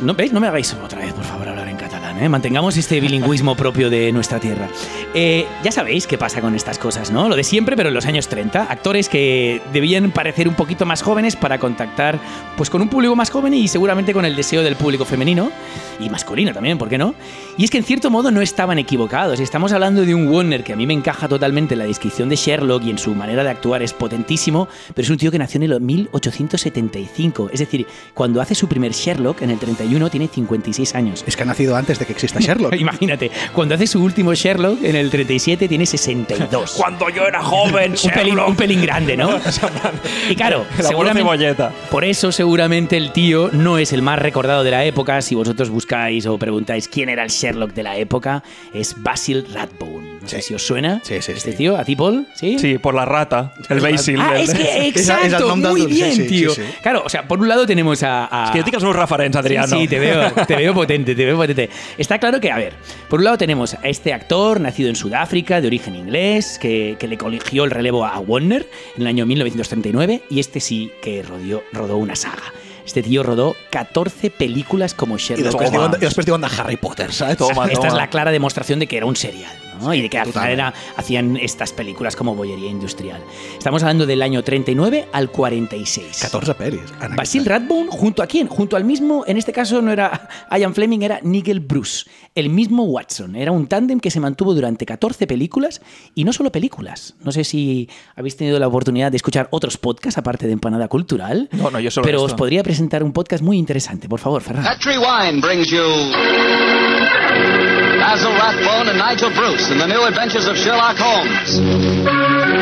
No, ¿Veis? No me hagáis otra vez, por favor, hablar en catalán. ¿eh? Mantengamos este bilingüismo propio de nuestra tierra. Eh, ya sabéis qué pasa con estas cosas, ¿no? Lo de siempre, pero en los años 30. Actores que debían parecer un poquito más jóvenes para contactar pues, con un público más joven y seguramente con el deseo del público femenino y masculino también, ¿por qué no? Y es que en cierto modo no estaban equivocados. Estamos hablando de un Warner que a mí me encaja totalmente en la descripción de Sherlock y en su manera de actuar es potentísimo, pero es un tío que nació en el 1875. Es decir, cuando hace su primer Sherlock en el 31 tiene 56 años. És que ha nacido antes de que exista (laughs) Sherlock. Imagínate, cuando hace su último Sherlock en el 37 tiene 62. Cuando yo era joven, (laughs) un, pelín, Sherlock. un pelín grande, ¿no? (laughs) Y claro, seguramente, por eso seguramente el tío no es el más recordado de la época. Si vosotros buscáis o preguntáis quién era el Sherlock de la época, es Basil Rathbone. No sé Sí. si os suena Sí, sí, este sí. tío, a ti, Paul. Sí. Sí, por la rata, el Basil. Ah, el- es que (laughs) És el exacto, muy bien, sí, sí, tío. sí. Claro, o sea, por un lado tenemos a, a- És que els meus referents, Adriano. Sí, sí, te veo, (laughs) te veo potente, te veo potente. Está claro que, a ver, por un lado tenemos a este actor nacido en Sudáfrica, de origen inglés, que, que le coligió el relevo a Warner en el año 1939, y este sí que rodó, rodó una saga. Este tío rodó 14 películas como Sherlock Holmes. diuen, i després diuen de Harry Potter? Toma, Esta es la clara demostración de que era un serial. ¿No? y de que al final era- hacían estas películas como bollería industrial. Estamos hablando del año 39 al 46. 14 pel·lis. en aquest Basil. Rathbone, ¿junto a quién? Junto al mismo, en este caso no era (laughs) Ian Fleming, era Nigel Bruce, el mismo Watson. Era un tándem que se mantuvo durante 14 películas y no solo películas. No sé si habéis tenido la oportunidad de escuchar otros podcasts aparte de Empanada Cultural. No, no, yo solo Pero esto. os podría presentar un podcast muy interesante. Por favor, Ferran. Petri Wine brings you Basil Rathbone and Nigel Bruce in the new adventures of Sherlock Holmes.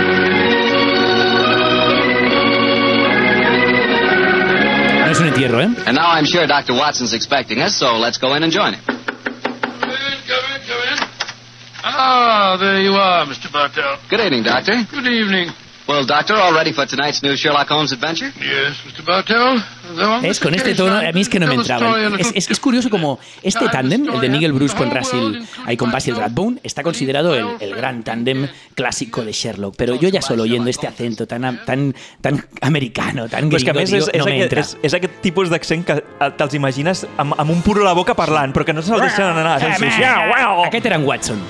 No es un entierro, ¿eh? And now I'm sure Dr. Watson's expecting us, so let's go in and join him. Come in, come in, come in. Ah, there you are, Mr. Bartell. Good evening, Doctor. Good evening. Well, Doctor, all ready for tonight's new Sherlock Holmes adventure? Yes, Mr. Bartell. Es con este tono, a mí es que no me entraba. Es, es- es curioso como este tándem, el de Nigel Bruce con Russell, ahí con Basil Rathbone, está considerado el, el gran tándem clásico de Sherlock. Pero yo ya solo oyendo este acento tan, tan, tan americano, tan és que a més digo, és, és, no me aquest, entra. és, és aquest tipus d'accent que te'ls imagines amb, amb un puro a la boca parlant, però que no se'l deixen anar. Sí, sí, sí. man. Aquest era en Watson.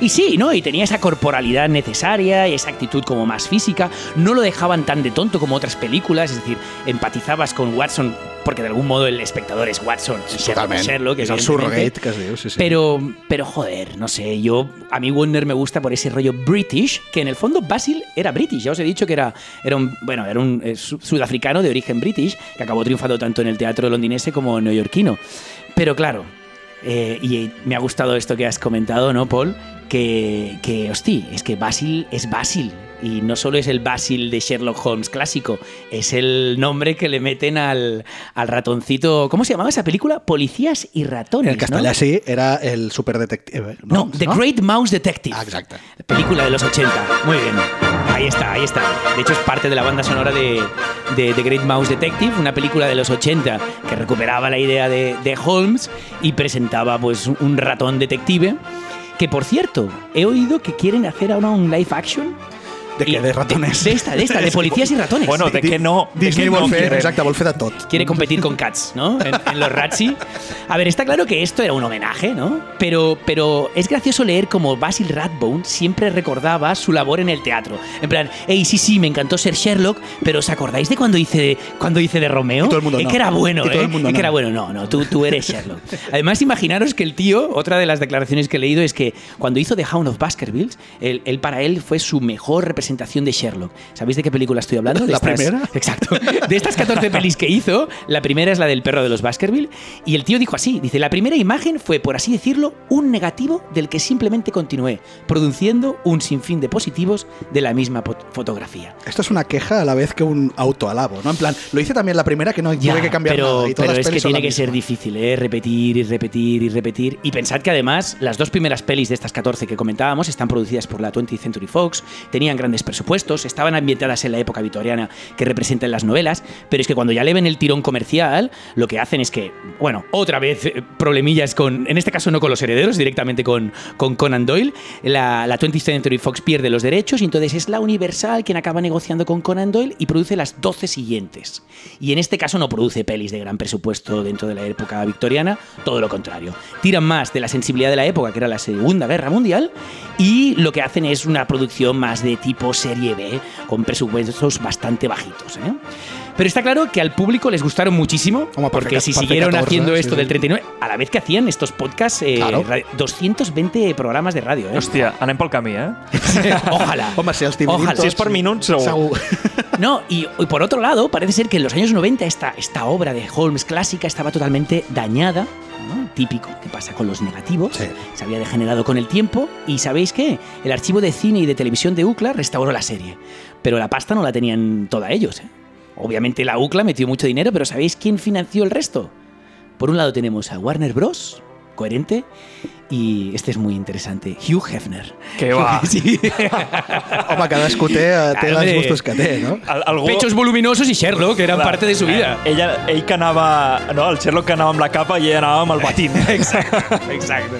Y sí, ¿no? Y tenía esa corporalidad necesaria y esa actitud como más física. No lo dejaban tan de tonto como otras películas, es decir, empatizabas con Watson porque de algún modo el espectador es Watson Sherlock, es el surrogate sí, sí. Pero, pero joder, no sé, yo a mí Warner me gusta por ese rollo British, que en el fondo Basil era British. Ya os he dicho que era, era un, bueno, era un eh, su- sudafricano de origen British que acabó triunfando tanto en el teatro londinense como neoyorquino. Pero claro, eh, y me ha gustado esto que has comentado, ¿no, Paul? Que, que, hosti, es que Basil es Basil. Y no solo es el Basil de Sherlock Holmes clásico, es el nombre que le meten al, al ratoncito. ¿Cómo se llamaba esa película? Policías y ratones. En castellà ¿no? sí, era el superdetective. No, The Great Mouse Detective. Ah, exacte. Película de los 80. Muy bien. Ahí está, ahí está. De hecho, es parte de la banda sonora de, de The Great Mouse Detective, una película de los 80 que recuperaba la idea de, de Holmes y presentaba pues un ratón detective. Que por cierto, he oído que quieren hacer ahora un live action. De ratones? De, esta, de esta, de policías y ratones. Bueno, de què no? De Disney vol no fer de tot. quiere competir con Cats, ¿no? En, en los Razzie. A ver, está claro que esto era un homenaje, ¿no? Pero, pero es gracioso leer como Basil Rathbone siempre recordaba su labor en el teatro. En plan, hey, sí, sí, me encantó ser Sherlock, pero ¿os acordáis de cuando hice, cuando hice de Romeo? Y todo el mundo Eh, no. que era bueno, Y todo ¿eh? el mundo Eh, que no. era bueno. No, no, tú, tú eres Sherlock. Además, imaginaros que el tío, otra de las declaraciones que he leído es que cuando hizo The Hound of Baskervilles, él, él para él fue su mejor representación de Sherlock. ¿Sabéis de qué película estoy hablando? De ¿La estas- primera? (laughs) Exacto. De estas 14 pelis que hizo, la primera es la del perro de los Baskerville. Y el tío dijo así: dice, la primera imagen fue, por así decirlo, un negativo del que simplemente continué, produciendo un sinfín de positivos de la misma fotografía. Esto es una queja a la vez que un autoalabo, ¿no? En plan, lo hice también la primera que no Ya, tuve que cambiar pero, nada. Y todas pero las es que tiene que ser difícil, ¿eh? repetir y repetir y repetir. Y pensad que además las dos primeras pelis de estas 14 que comentábamos están producidas por la 20th Century Fox, tenían grandes presupuestos, estaban ambientadas en la época victoriana que representan las novelas, pero es que cuando ya le ven el tirón comercial, lo que hacen es que, bueno, otra vez eh, problemillas con, en este caso no con los herederos, directamente con, con Conan Doyle, la, la 20th Century Fox pierde los derechos y entonces es la Universal quien acaba negociando con Conan Doyle y produce las 12 siguientes. Y en este caso no produce pelis de gran presupuesto dentro de la época victoriana, todo lo contrario. Tiran más de la sensibilidad de la época, que era la Segunda Guerra Mundial, y lo que hacen es una producción más de tipo serie B, con presupuestos bastante bajitos. ¿eh? Pero está claro que al público les gustaron muchísimo, porque si siguieron 14, haciendo esto sí. del 39, a la vez que hacían estos podcasts, eh, Claro. ra- 220 programas de radio. ¿eh? Hòstia, anem pel camí, eh? (laughs) Ojalá. Home, si els dividim Ojalá. tots, Si és per minuts, segur. segur. (laughs) No, y, y por otro lado, parece ser que en los años 90 esta, esta obra de Holmes clásica estaba totalmente dañada, ¿no? típico que pasa con los negativos, Sí. se había degenerado con el tiempo y ¿sabéis qué? El archivo de cine y de televisión de UCLA restauró la serie, pero la pasta no la tenían toda ellos. ¿eh? Obviamente la UCLA metió mucho dinero, pero ¿sabéis quién financió el resto? Por un lado tenemos a Warner Bros., coherente, y este es muy interesante, Hugh Hefner. Que va. (laughs) Sí. (laughs) Home, cadascú té, eh, té els gustos que té, no? Al, algú... Pechos voluminosos y Sherlock, que eran Clar, parte de su vida. eh, Ella, ell que anava... No, el Sherlock que anava amb la capa i ella anava amb el batín. (laughs) Exacto, exacto.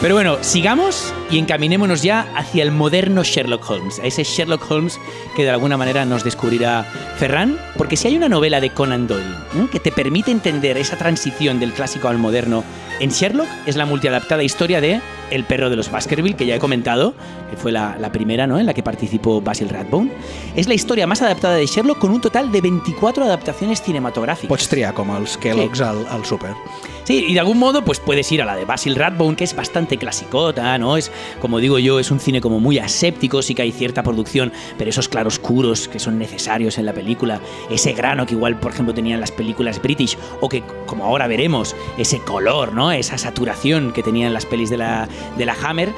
Pero bueno, sigamos y encaminémonos ya hacia el moderno Sherlock Holmes, a ese Sherlock Holmes que de alguna manera nos descubrirá Ferran, porque si hay una novela de Conan Doyle ¿no? que te permite entender esa transición del clásico al moderno en Sherlock, es la multiadaptada historia de El perro de los Baskerville, que ya he comentado, que fue la, la primera ¿no? en la que participó Basil Rathbone. Es la historia más adaptada de Sherlock con un total de 24 adaptaciones cinematográficas. Pots triar com els Kellogg's al, al súper. Sí, y de algún modo pues puedes ir a la de Basil Rathbone, que es bastante clasicota, ¿no? Es, como digo yo, es un cine como muy aséptico, sí que hay cierta producción, pero esos claroscuros que son necesarios en la película, ese grano que igual, por ejemplo, tenían las películas british, o que, como ahora veremos, ese color, ¿no? Esa saturación que tenían las pelis de la, de la Hammer,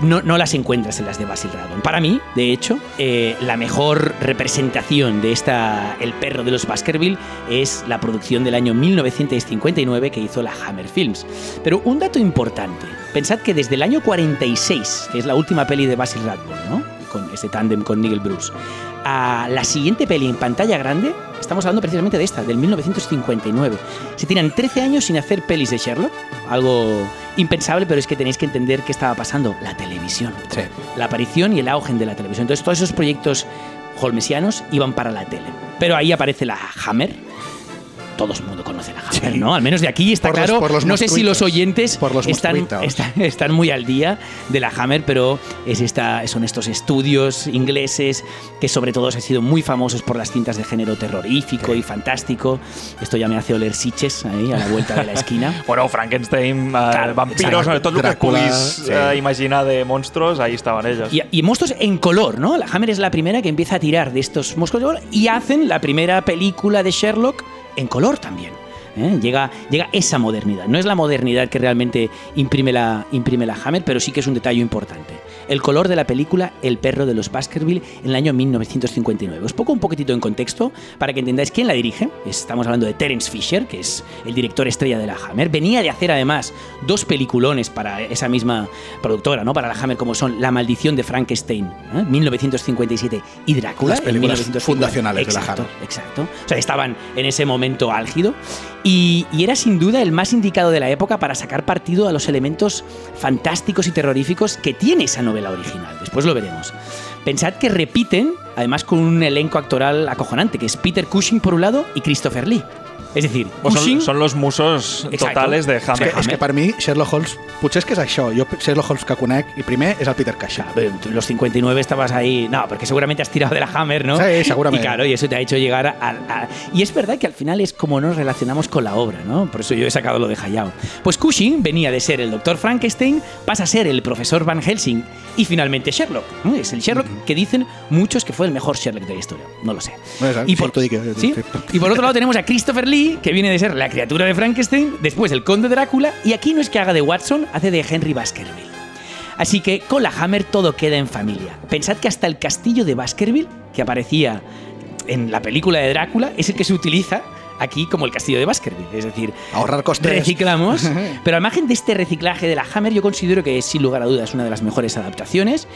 no, no las encuentras en las de Basil Rathbone. Para mí, de hecho, eh, la mejor representación de esta El perro de los Baskerville es la producción del año 1959 que hizo la Hammer Films. Pero un dato importante, pensad que desde el año 46, que es la última peli de Basil Rathbone, ¿no? con ese tándem con Nigel Bruce, a la siguiente peli en pantalla grande, estamos hablando precisamente de esta, del 1959. Se tiran 13 años sin hacer pelis de Sherlock, algo impensable, pero es que tenéis que entender qué estaba pasando. La televisión. Sí. La aparición y el auge de la televisión. Entonces todos esos proyectos holmesianos iban para la tele. Pero ahí aparece la Hammer. Todo el mundo conoce la Hammer, Sí. ¿no? Al menos de aquí está Por los- claro. por los no sé si los oyentes Por los están, están, están muy al día de la Hammer, pero es esta, son estos estudios ingleses que sobre todo han sido muy famosos por las cintas de género terrorífico y fantástico. Esto ya me hace oler siches ahí a la vuelta de la esquina. (laughs) Bueno, Frankenstein, eh, Claro, vampiros, el que Drácula, puguis sí. eh, imaginar de monstruos, ahí estaban ellos. Y, y monstruos en color, ¿no? La Hammer es la primera que empieza a tirar de estos monstruos de color y hacen la primera película de Sherlock en color también. ¿eh? Llega, llega esa modernidad. No es la modernidad que realmente imprime la, imprime la Hammer, pero sí que es un detalle importante. El color de la película El perro de los Baskerville en el año 1959. Os pongo un poquitito en contexto para que entendáis quién la dirige. Estamos hablando de Terence Fisher, que es el director estrella de la Hammer. Venía de hacer además dos peliculones para esa misma productora, ¿no? Para la Hammer, como son La maldición de Frankenstein, ¿eh? 1957, y Drácula. Las películas en 1950. fundacionales de la Exacto, Hammer. Exacto. O sea, estaban en ese momento álgido y, y era sin duda el más indicado de la época para sacar partido a los elementos fantásticos y terroríficos que tiene esa novela original. Después lo veremos. Pensad que repiten, además con un elenco actoral acojonante, que es Peter Cushing por un lado y Christopher Lee. Es decir, Pues son, son los musos Exacto. totales de És que, Hammer. és que per mi Sherlock Holmes, potser és que és això. Jo Sherlock Holmes que conec, i primer és el Peter Cushing. Los 59 estabas ahí. No, porque seguramente has tirado de la Hammer, ¿no? Sí, seguramente. Y claro, y eso te ha hecho llegar a, a- Y es verdad que al final es como nos relacionamos con la obra, ¿no? Por eso yo he sacado lo de Hayao. Pues Cushing venía de ser el doctor Frankenstein, pasa a ser el profesor Van Helsing y finalmente Sherlock. ¿no? Es el Sherlock que dicen muchos que fue el mejor Sherlock de la historia. No lo sé. Bueno, Y por, que- y por otro lado tenemos a Christopher Lee, que viene de ser la criatura de Frankenstein, después el conde Drácula, y aquí no es que haga de Watson, hace de Henry Baskerville. Así que con la Hammer todo queda en familia. Pensad que hasta el castillo de Baskerville, que aparecía en la película de Drácula, es el que se utiliza aquí como el castillo de Baskerville. Es decir, Ahorrar costes. reciclamos. (laughs) Pero al margen de este reciclaje de la Hammer, yo considero que es sin lugar a dudas una de las mejores adaptaciones.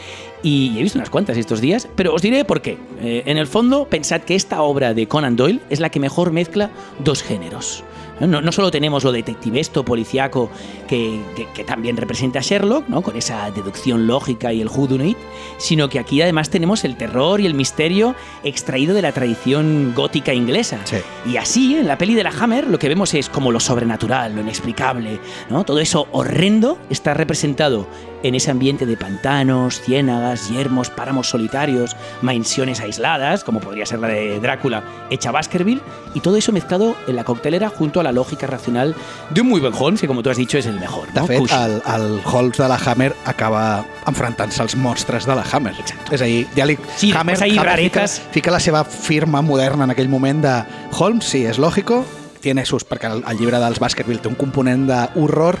Y he visto unas cuantas estos días, pero os diré por qué. Eh, en el fondo, pensad que esta obra de Conan Doyle es la que mejor mezcla dos géneros. No, no solo tenemos lo detectivesto, policiaco, que, que- que también representa a Sherlock, ¿no? con esa deducción lógica y el whodunit, sino que aquí además tenemos el terror y el misterio extraído de la tradición gótica inglesa. Sí. Y así, en la peli de la Hammer, lo que vemos es como lo sobrenatural, lo inexplicable, ¿no? Todo eso horrendo está representado en ese ambiente de pantanos, ciénagas, yermos, páramos solitarios, mansiones aisladas, como podría ser la de Drácula, hecha Baskerville, y todo eso mezclado en la coctelera junto a la lógica racional de un muy buen Holmes, que como tú has dicho es el mejor. De ¿no? fet, el, el Holmes de la Hammer acaba enfrontant-se als monstres de la Hammer. Exacto. És a dir, ja li, Sí, Hammer, ahí Hammer fica, raretes. fica la seva firma moderna en aquell moment de Holmes, sí, és lògico, tiene sus, perquè el, el llibre dels Baskerville té un component d'horror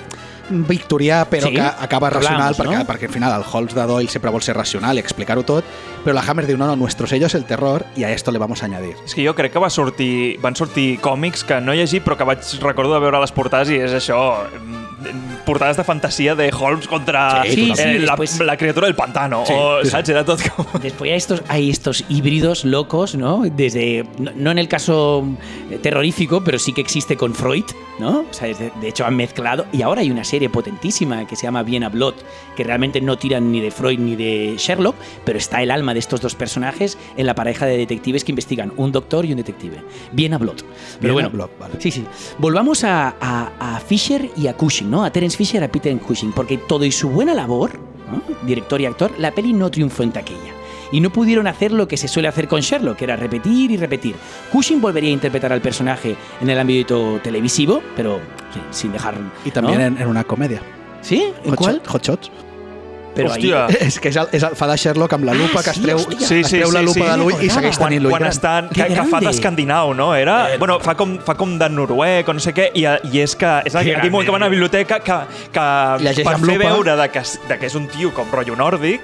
victorià, però Sí, que acaba racional, hablamos, perquè, no? perquè al final el Holmes de Doyle sempre vol ser racional i explicar-ho tot, però la Hammer diu, no, no, nuestro sello es el terror y a esto le vamos a añadir. És que jo crec que va sortir, van sortir còmics que no he llegit però que vaig recordo de veure les portades i és això, portades de fantasia de Holmes contra Sí, sí, eh, la, después- la criatura del pantano. Sí, o, sí. saps? Era tot com... (laughs) Después hay estos, hay estos híbridos locos, ¿no? Desde, no, no en el caso eh, terrorífico, pero sí que existe con Freud, ¿no? O sea, de, de hecho han mezclado. Y ahora hay una serie potentísima que se llama Viena Blood, que realmente no tiran ni de Freud ni de Sherlock, pero está el alma de estos dos personajes en la pareja de detectives que investigan, un doctor y un detective. Viena Blood. Pero Viena bueno, Blood, vale. Sí, sí. Volvamos a, a- a Fisher y a Cushing, ¿no? A Terence Fisher y a Peter Cushing, porque todo y su buena labor, ¿no? director y actor, la peli no triunfó en taquilla. Y no pudieron hacer lo que se suele hacer con Sherlock, que era repetir y repetir. Cushing volvería a interpretar al personaje en el ámbito televisivo, pero sin dejar. I també ¿no? en, en una comèdia. ¿Sí? ¿En Hot, cuál? Shot, Hot Shots. Pero ahí- Hòstia. És que és el, és el, fa de Sherlock amb la lupa, Ah, que es sí, treu, hòstia. Sí, es sí, treu la sí, lupa sí. de l'ull i segueix quan, tenint l'ull quan gran. estan, Que que, fa d'escandinau, no? Era, Eh, bueno, fa com, fa com de noruec o no sé què, i, i és que és aquell grande, moment que va a la biblioteca que, que Llegeix per fer lupa. veure de que, de que és un tio com rotllo nòrdic,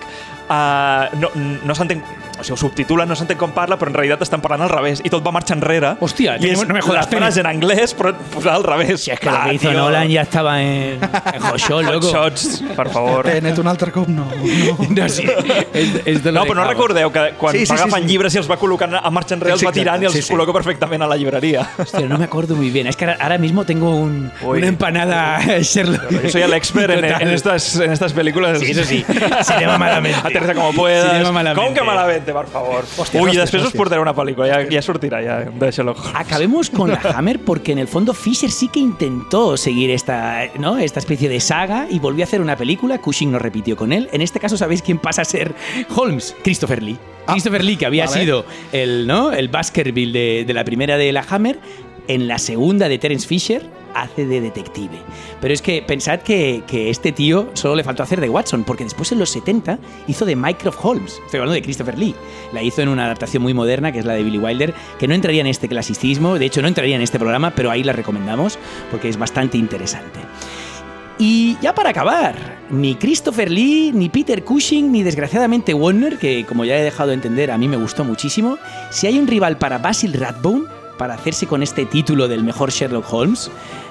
uh, no, no s'entén o sigui, ho subtitulen, no s'entén com parla, però en realitat estan parlant al revés i tot va marxa enrere. Hòstia, I és no me jodas, la frase en anglès, però posada al revés. Si es que lo que hizo Nolan ya estaba en, en Hot Shot, loco. Shots, per favor. Tenet un altre cop, no. no. (laughs) No, sí. Es, es de No, però no recordeu que quan Sí, sí, va sí, agafant sí. llibres i els va col·locant a marxa enrere, els va tirant i els sí, sí. col·loca perfectament a la llibreria. Hostia, no me acuerdo muy bien. Es que ahora, ahora mismo tengo un, Uy. una empanada Sherlock. Yo soy el expert en, en estas, en estas películas. Sí, eso sí. Cinema malamente. Aterriza como puedas. Cinema malamente. Com que malamente, per favor? Després us hòsties. portaré una pel·lícula, ja, ja sortirà ja, de Sherlock Holmes. Acabemos con la Hammer porque en el fondo Fisher sí que intentó seguir esta, ¿no? esta especie de saga y volvió a hacer una película. Cushing no repitió con él. En este caso, ¿sabéis quién pasa a ser Holmes? Christopher Lee. Christopher Lee, que había vale. sido el, ¿no? el Baskerville de, de la primera de la Hammer, en la segunda de Terence Fisher hace de detective. Pero es que pensad que, este tío solo le faltó hacer de Watson, porque después en los 70 hizo de Mycroft Holmes. Estoy hablando de Christopher Lee. La hizo en una adaptación muy moderna, que es la de Billy Wilder, que no entraría en este clasicismo, de hecho no entraría en este programa, pero ahí la recomendamos porque es bastante interesante. Y ya para acabar, ni Christopher Lee, ni Peter Cushing, ni desgraciadamente Warner, que como ya he dejado de entender a mí me gustó muchísimo, si hay un rival para Basil Rathbone, para hacerse con este título del mejor Sherlock Holmes,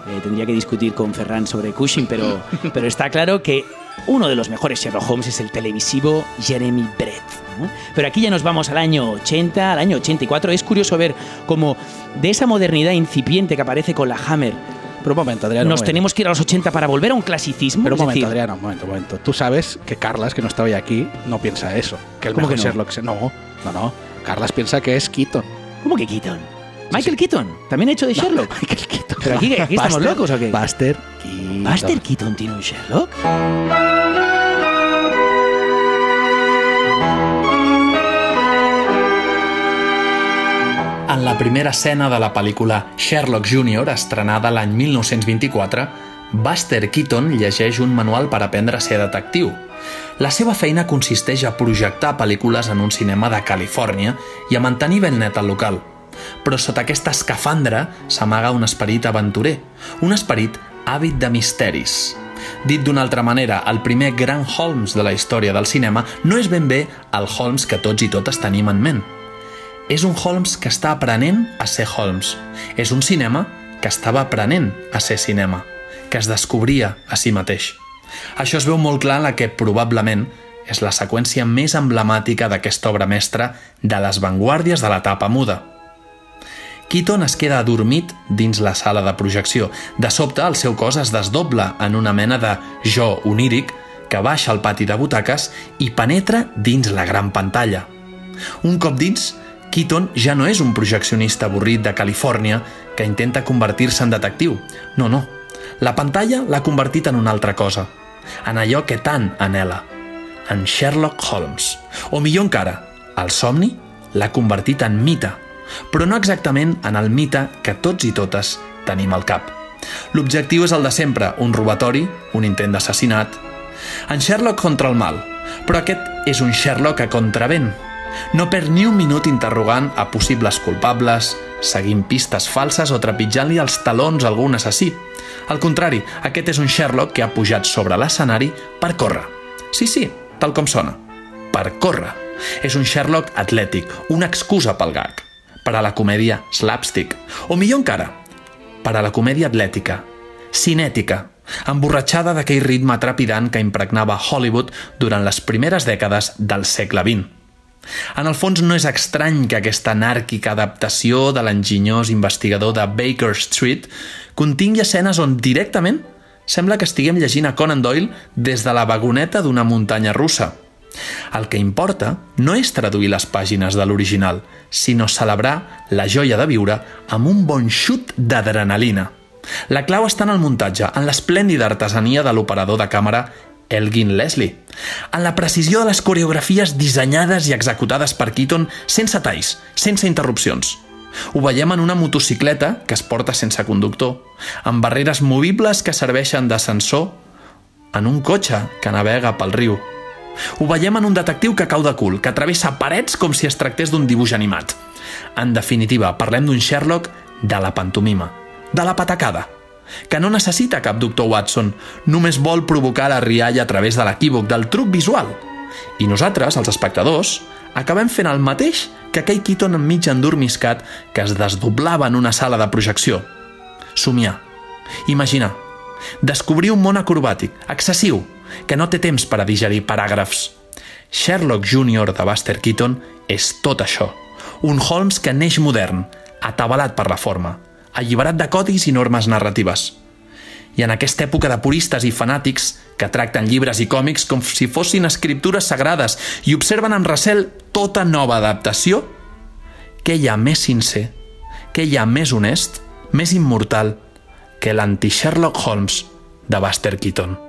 eh, tendría que discutir con Ferran sobre Cushing, pero, (laughs) pero está claro que uno de los mejores Sherlock Holmes es el televisivo Jeremy Brett. ¿no? Pero aquí ya nos vamos al año 80, al año 84. Es curioso ver cómo de esa modernidad incipiente que aparece con la Hammer, Pero un momento, Adriano. nos momento. tenemos que ir a los 80 para volver a un clasicismo. Pero un momento, decir, Adriano, un momento, un momento. Tú sabes que Carlas, que no está hoy aquí, no piensa eso. Que el ¿Cómo mejor que no? Sherlock... se- No, no, no. Carlas piensa que es Keaton. ¿Cómo que Keaton? Michael Keaton, también ha hecho de Sherlock. (laughs) Michael Keaton. Pero aquí, aquí estamos Buster- locos o qué? Buster Keaton. ¿Buster Keaton tiene un Sherlock? En la primera escena de la pel·lícula Sherlock Jr., estrenada l'any 1924, Buster Keaton llegeix un manual per aprendre a ser detectiu. La seva feina consisteix a projectar pel·lícules en un cinema de Califòrnia i a mantenir ben net el local. Però sota aquesta escafandra s'amaga un esperit aventurer, un esperit àvid de misteris. Dit d'una altra manera, el primer gran Holmes de la història del cinema no és ben bé el Holmes que tots i totes tenim en ment. És un Holmes que està aprenent a ser Holmes. És un cinema que estava aprenent a ser cinema, que es descobria a si mateix. Això es veu molt clar en la que probablement és la seqüència més emblemàtica d'aquesta obra mestra de les vanguardies de l'etapa muda. Keaton es queda adormit dins la sala de projecció. De sobte, el seu cos es desdobla en una mena de jo oníric que baixa al pati de butaques i penetra dins la gran pantalla. Un cop dins, Keaton ja no és un projeccionista avorrit de Califòrnia que intenta convertir-se en detectiu. No, no. La pantalla l'ha convertit en una altra cosa. En allò que tant anela. En Sherlock Holmes. O millor encara, el somni l'ha convertit en mite. Però no exactament en el mite que tots i totes tenim al cap. L'objectiu és el de sempre, un robatori, un intent d'assassinat. En Sherlock contra el mal, però aquest és un Sherlock a contravent. No perd ni un minut interrogant a possibles culpables, seguint pistes falses o trepitjant-li els talons a algun assassí. Al contrari, aquest és un Sherlock que ha pujat sobre l'escenari per córrer. Sí, sí, tal com sona. Per córrer. És un Sherlock atlètic, una excusa pel gag. Per a la comèdia slapstick. O millor encara, per a la comèdia atlètica, cinètica, emborratxada d'aquell ritme trepidant que impregnava Hollywood durant les primeres dècades del segle XX. En el fons no és estrany que aquesta anàrquica adaptació de l'enginyós investigador de Baker Street contingui escenes on directament sembla que estiguem llegint a Conan Doyle des de la vagoneta d'una muntanya russa. El que importa no és traduir les pàgines de l'original, sinó celebrar la joia de viure amb un bon xut d'adrenalina. La clau està en el muntatge, en l'esplèndida artesania de l'operador de càmera Elgin Leslie, en la precisió de les coreografies dissenyades i executades per Keaton sense talls, sense interrupcions. Ho veiem en una motocicleta que es porta sense conductor, amb barreres movibles que serveixen d'ascensor, en un cotxe que navega pel riu. Ho veiem en un detectiu que cau de cul, que travessa parets com si es tractés d'un dibuix animat. En definitiva, parlem d'un Sherlock de la pantomima, de la patacada, que no necessita cap doctor Watson, només vol provocar la rialla a través de l'equívoc, del truc visual. I nosaltres, els espectadors, acabem fent el mateix que aquell Keaton enmig endormiscat que es desdoblava en una sala de projecció. Somiar. Imaginar. Descobrir un món acrobàtic, excessiu, que no té temps per a digerir paràgrafs. Sherlock Jr. de Buster Keaton és tot això. Un Holmes que neix modern, atabalat per la forma, alliberat de codis i normes narratives. I en aquesta època de puristes i fanàtics que tracten llibres i còmics com si fossin escriptures sagrades i observen amb recel tota nova adaptació, què hi ha més sincer, què hi ha més honest, més immortal que l'anti-Sherlock Holmes de Buster Keaton?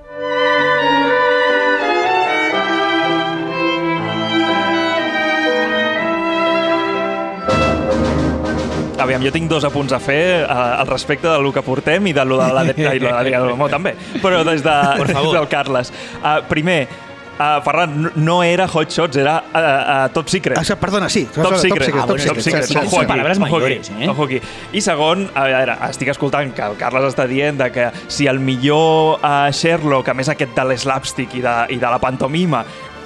Aviam, jo tinc dos apunts a fer uh, al respecte del que portem i de lo de la i lo de l'Adrià Dalmau (laughs) també, però des, de, des del Carles. Uh, primer, uh, Ferran, no- era Hot Shots, era uh, uh, Top Secret. Ah, sí, perdona, sí. Top Secret. Top Ah, bueno, Secret. Top Secret. sí, sí, paraules ojo mayores, aquí, eh? Ojo aquí. I segon, a veure, estic escoltant que el Carles està dient de que si el millor uh, Sherlock, a més aquest de l'slapstick i, de, i de la pantomima,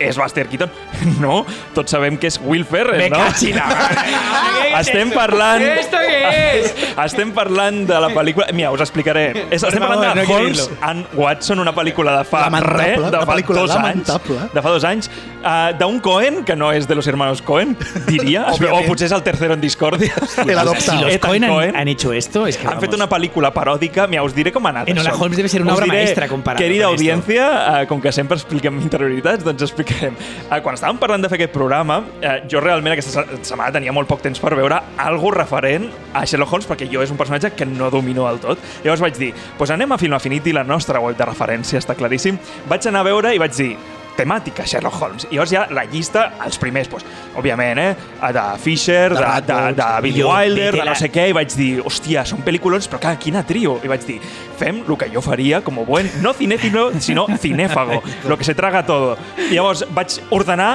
és Buster Keaton, (laughs) no, tots sabem que és Will Ferrell, Me no? (laughs) madre. Estem parlant... ¿Esto qué es? Estem parlant de la pel·lícula... Mira, us explicaré. (laughs) És- Estem parlant de no Holmes and Watson, una pel·lícula de fa Lamentable, res, de fa dos anys. lamentable. De fa dos anys. Uh, D'un Cohen, que no és de los hermanos Cohen, diria. o potser és el tercero en discordia. El adoptado. Si los Cohen han, han hecho esto, es que Han vamos. fet una pel·lícula paròdica, mira, us diré com ha anat Enola això. Holmes debe ser una Us obra diré, maestra comparada Querida audiència, eh, com que sempre expliquem interioritats, doncs explicarem. Eh, quan estàvem parlant de fer aquest programa, eh, jo realment aquesta se- setmana tenia molt poc temps per veure algo referent a Sherlock Holmes, perquè jo és un personatge que no domino del tot. Llavors vaig dir, doncs anem a Film Affinity, la nostra web de referència, està claríssim. Vaig anar a veure i vaig dir, temàtica Sherlock Holmes. I llavors hi ha la llista, els primers, doncs, òbviament, eh, de Fisher, de, De de, de, Billy Wilder, de no sé què, i vaig dir, hòstia, són pel·lículons, però clar, quina trio? I vaig dir, fem el que jo faria com a buen, no cinéfilo, sinó cinéfago, (laughs) lo que se traga todo. I llavors vaig ordenar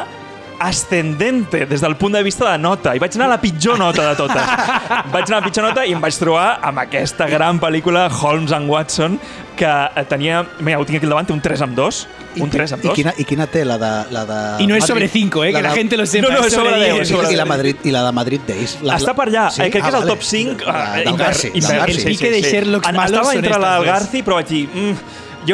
ascendente des del punt de vista de nota i vaig anar a la pitjor nota de totes. (laughs) vaig anar a la pitjor nota i em vaig trobar amb aquesta gran pel·lícula Holmes and Watson que eh, tenia, mira, ho tinc aquí al davant, té un 3 amb 2, un 3 amb I 2. quina, I quina té la de... La de Y no es Madrid? sobre 5, eh, que la de- gente lo sepa. No, no, es sobre sobre 10, 10. es sobre I la, 10. Madrid, I la de Madrid Days. La, Està per allà, eh, crec que és el top 5 La, eh, del Garci. del Garci. El pique de En- malos Estava entre estas la del dos. Garci, però vaig dir... Mm,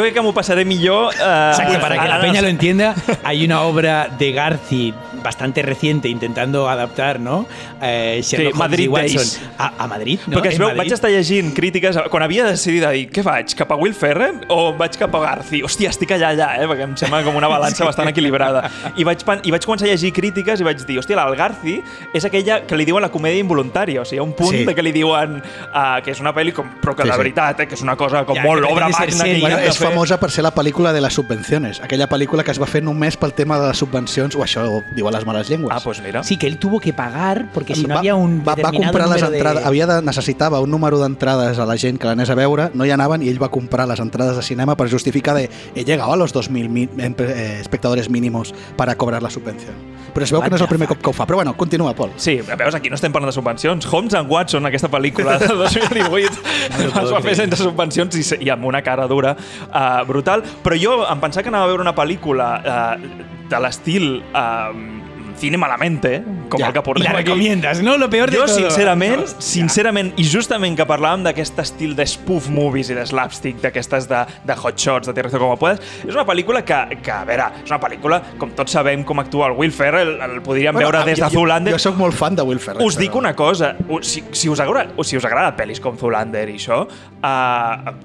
crec que m'ho passaré millor... Eh, Exacto, para que la peña lo entienda, hay una obra de Garci bastante reciente intentando adaptar, ¿no? Eh, Sherlock Sí, Holmes Madrid y Watson Days. a, a Madrid, ¿no? Perquè es veu, Madrid. vaig estar llegint crítiques quan havia decidit de dir què faig, cap a Will Ferrer o vaig cap a Garci? Hòstia, estic allà, allà, eh? perquè em sembla com una balança bastant equilibrada. I vaig, I vaig començar a llegir crítiques i vaig dir, hòstia, el Garci és aquella que li diuen la comèdia involuntària, o sigui, hi ha un punt Sí. de que li diuen uh, que és una pel·li com, però que Sí, la sí. veritat, eh, que és una cosa com Ja, molt obra magna. que Bueno, és fer. famosa per ser la pel·lícula de les subvencions, aquella pel·lícula que es va fer només pel tema de les subvencions, o això diuen les males llengües. Ah, pues mira. Sí, que él tuvo que pagar porque si no va, había un va, va comprar les número de- entrades, havia de, necessitava un número d'entrades a la gent que l'anés a veure, no hi anaven i ell va comprar les entrades de cinema per justificar de he llegado a los 2.000 mi- em- eh, espectadores mínimos para cobrar la subvención. Però es veu que no és el primer cop que ho fa. Però bueno, continua, Pol. Sí, veus, aquí no estem parlant de subvencions. Holmes and Watson, aquesta pel·lícula de (laughs) 2018, es va fer sense subvencions i, i amb una cara dura uh, brutal. Però jo em pensava que anava a veure una pel·lícula uh, de l'estil uh, Cine Malamente, com Ja, el que portem la aquí. recomiendas, ¿no? Lo peor de Jo, todo. sincerament, Hòstia. sincerament, i justament que parlàvem d'aquest estil de spoof movies i de slapstick, d'aquestes de, de hot shots, de Terrezo como puedes, és una pel·lícula que, que, a veure, és una pel·lícula, com tots sabem com actua el Will Ferrell, el, el podríem veure des de jo, Zoolander. Jo, jo sóc molt fan de Will Ferrell. Us dic però- una cosa, si, si, us agrada, o si us agrada pel·lis com Zoolander i això, uh,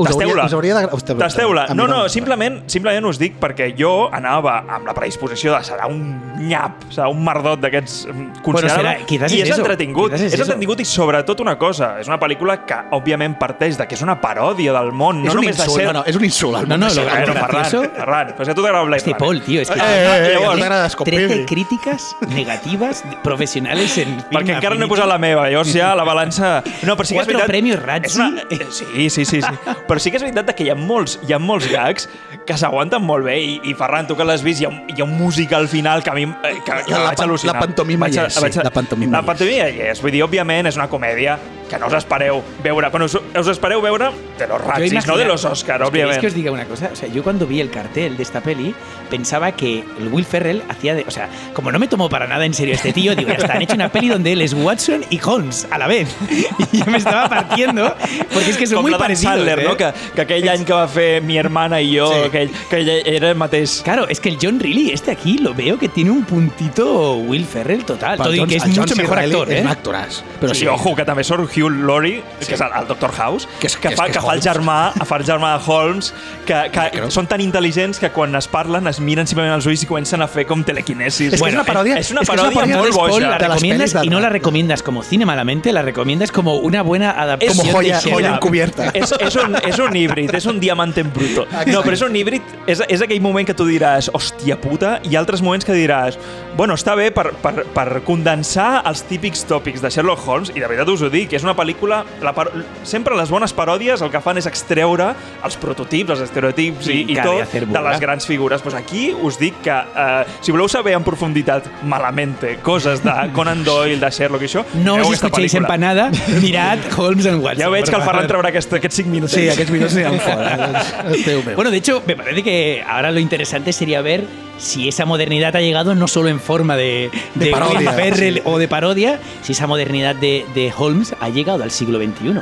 Us hauria- us hauria us- Tasteu-la. No, no no, em- simplement, simplement us dic perquè jo anava amb la predisposició de serà un nyap, serà un merdot d'aquests mm, considerable, serà- quizás i és entretingut. És eso. entretingut i sobretot una cosa, és una pel·lícula que òbviament parteix de que és una paròdia del món, És no un només de insult, ser... no, no, és un insult. al No, món. no, Sí, lo- Bueno, Ferran, gracioso- Ferran, però si a tu t'agrada Blade Runner. Paul, tío, es que Eh, eh, eh, Llavors, ja t'agrada escopir. 13 críticas negativas profesionales en Perquè encara no he posat la meva, llavors ja la balança... No, però sí que és Quatre veritat... Razzie. és una... eh, Sí, sí, sí, sí. (laughs) Però sí que és veritat que hi ha molts, hi ha molts gags que s'aguanten molt bé i, i Ferran, tu que l'has vist, hi ha, un, hi ha un músic al final que a mi que, que La- vaig al·lucinar. la pantomima Vaig hi és, sí, vaig a- la pantomima La és. pantomima hi és. Vull dir, òbviament, és una comèdia que no us espereu veure. Bueno, us, us espereu veure de los Razzies, no de los Oscar, ¿Queréis òbviament. que os diga una cosa? O sea, yo cuando vi el cartel de esta peli pensaba que el Will Ferrell hacía de... O sea, como no me tomó para nada en serio este tío, digo, ya está, han hecho una peli donde él es Watson y Holmes a la vez. (laughs) Y yo me estaba partiendo porque es que son Com muy parecidos. Sandler, ¿eh? no? Que, que aquell any que va fer Mi hermana i jo, Sí. que, ell, que era el mateix. Claro, es que el John Reilly, este aquí, lo veo que tiene un puntito Will Ferrell total. Però Todo y el que John mucho mejor Reilly actor, És ¿eh? un actoràs. Però sí, ojo, que també surt Hugh Laurie, que és el, el Dr. House, Que és- que, que és- fa, que que, és fa el Holmes. germà, fa el germà de Holmes, que, que Creu. són tan intel·ligents que quan es parlen es miren simplement als ulls i comencen a fer com telequinesis. És que és una paròdia- És una és que és una paròdia paròdia molt boja. la recomiendas de y no la Batman. recomiendas como cine malamente, la recomiendas como una buena adaptación Como joya- joya encubierta. És, és, un, és un híbrid, és un diamant en bruto. No, però és un híbrid, és, és aquell moment que tu diràs, hòstia puta, i altres moments que diràs, bueno, està bé per, per, per condensar els típics tòpics de Sherlock Holmes, i de veritat us ho dic, és una pel·lícula... La par... Sempre les bones paròdies el que fan és extreure els prototips, els estereotips i, I tot de les grans figures. Pues aquí us dic que, eh, si voleu saber en profunditat, malamente, coses de Conan Doyle, de Sherlock i això, No escuchéis pel·lícula. empanada, mirad Holmes and Watson. Ja veig que el Ferran traurà aquest, aquests 5 minuts. Sí, aquests minuts aniran (laughs) fora. És Déu meu. Bueno, de hecho, me parece que ahora lo interesante sería ver si esa modernidad ha llegado no solo en forma de, De de parodia, sí. o de parodia, si esa modernidad de, de Holmes ha llegado al siglo XXI.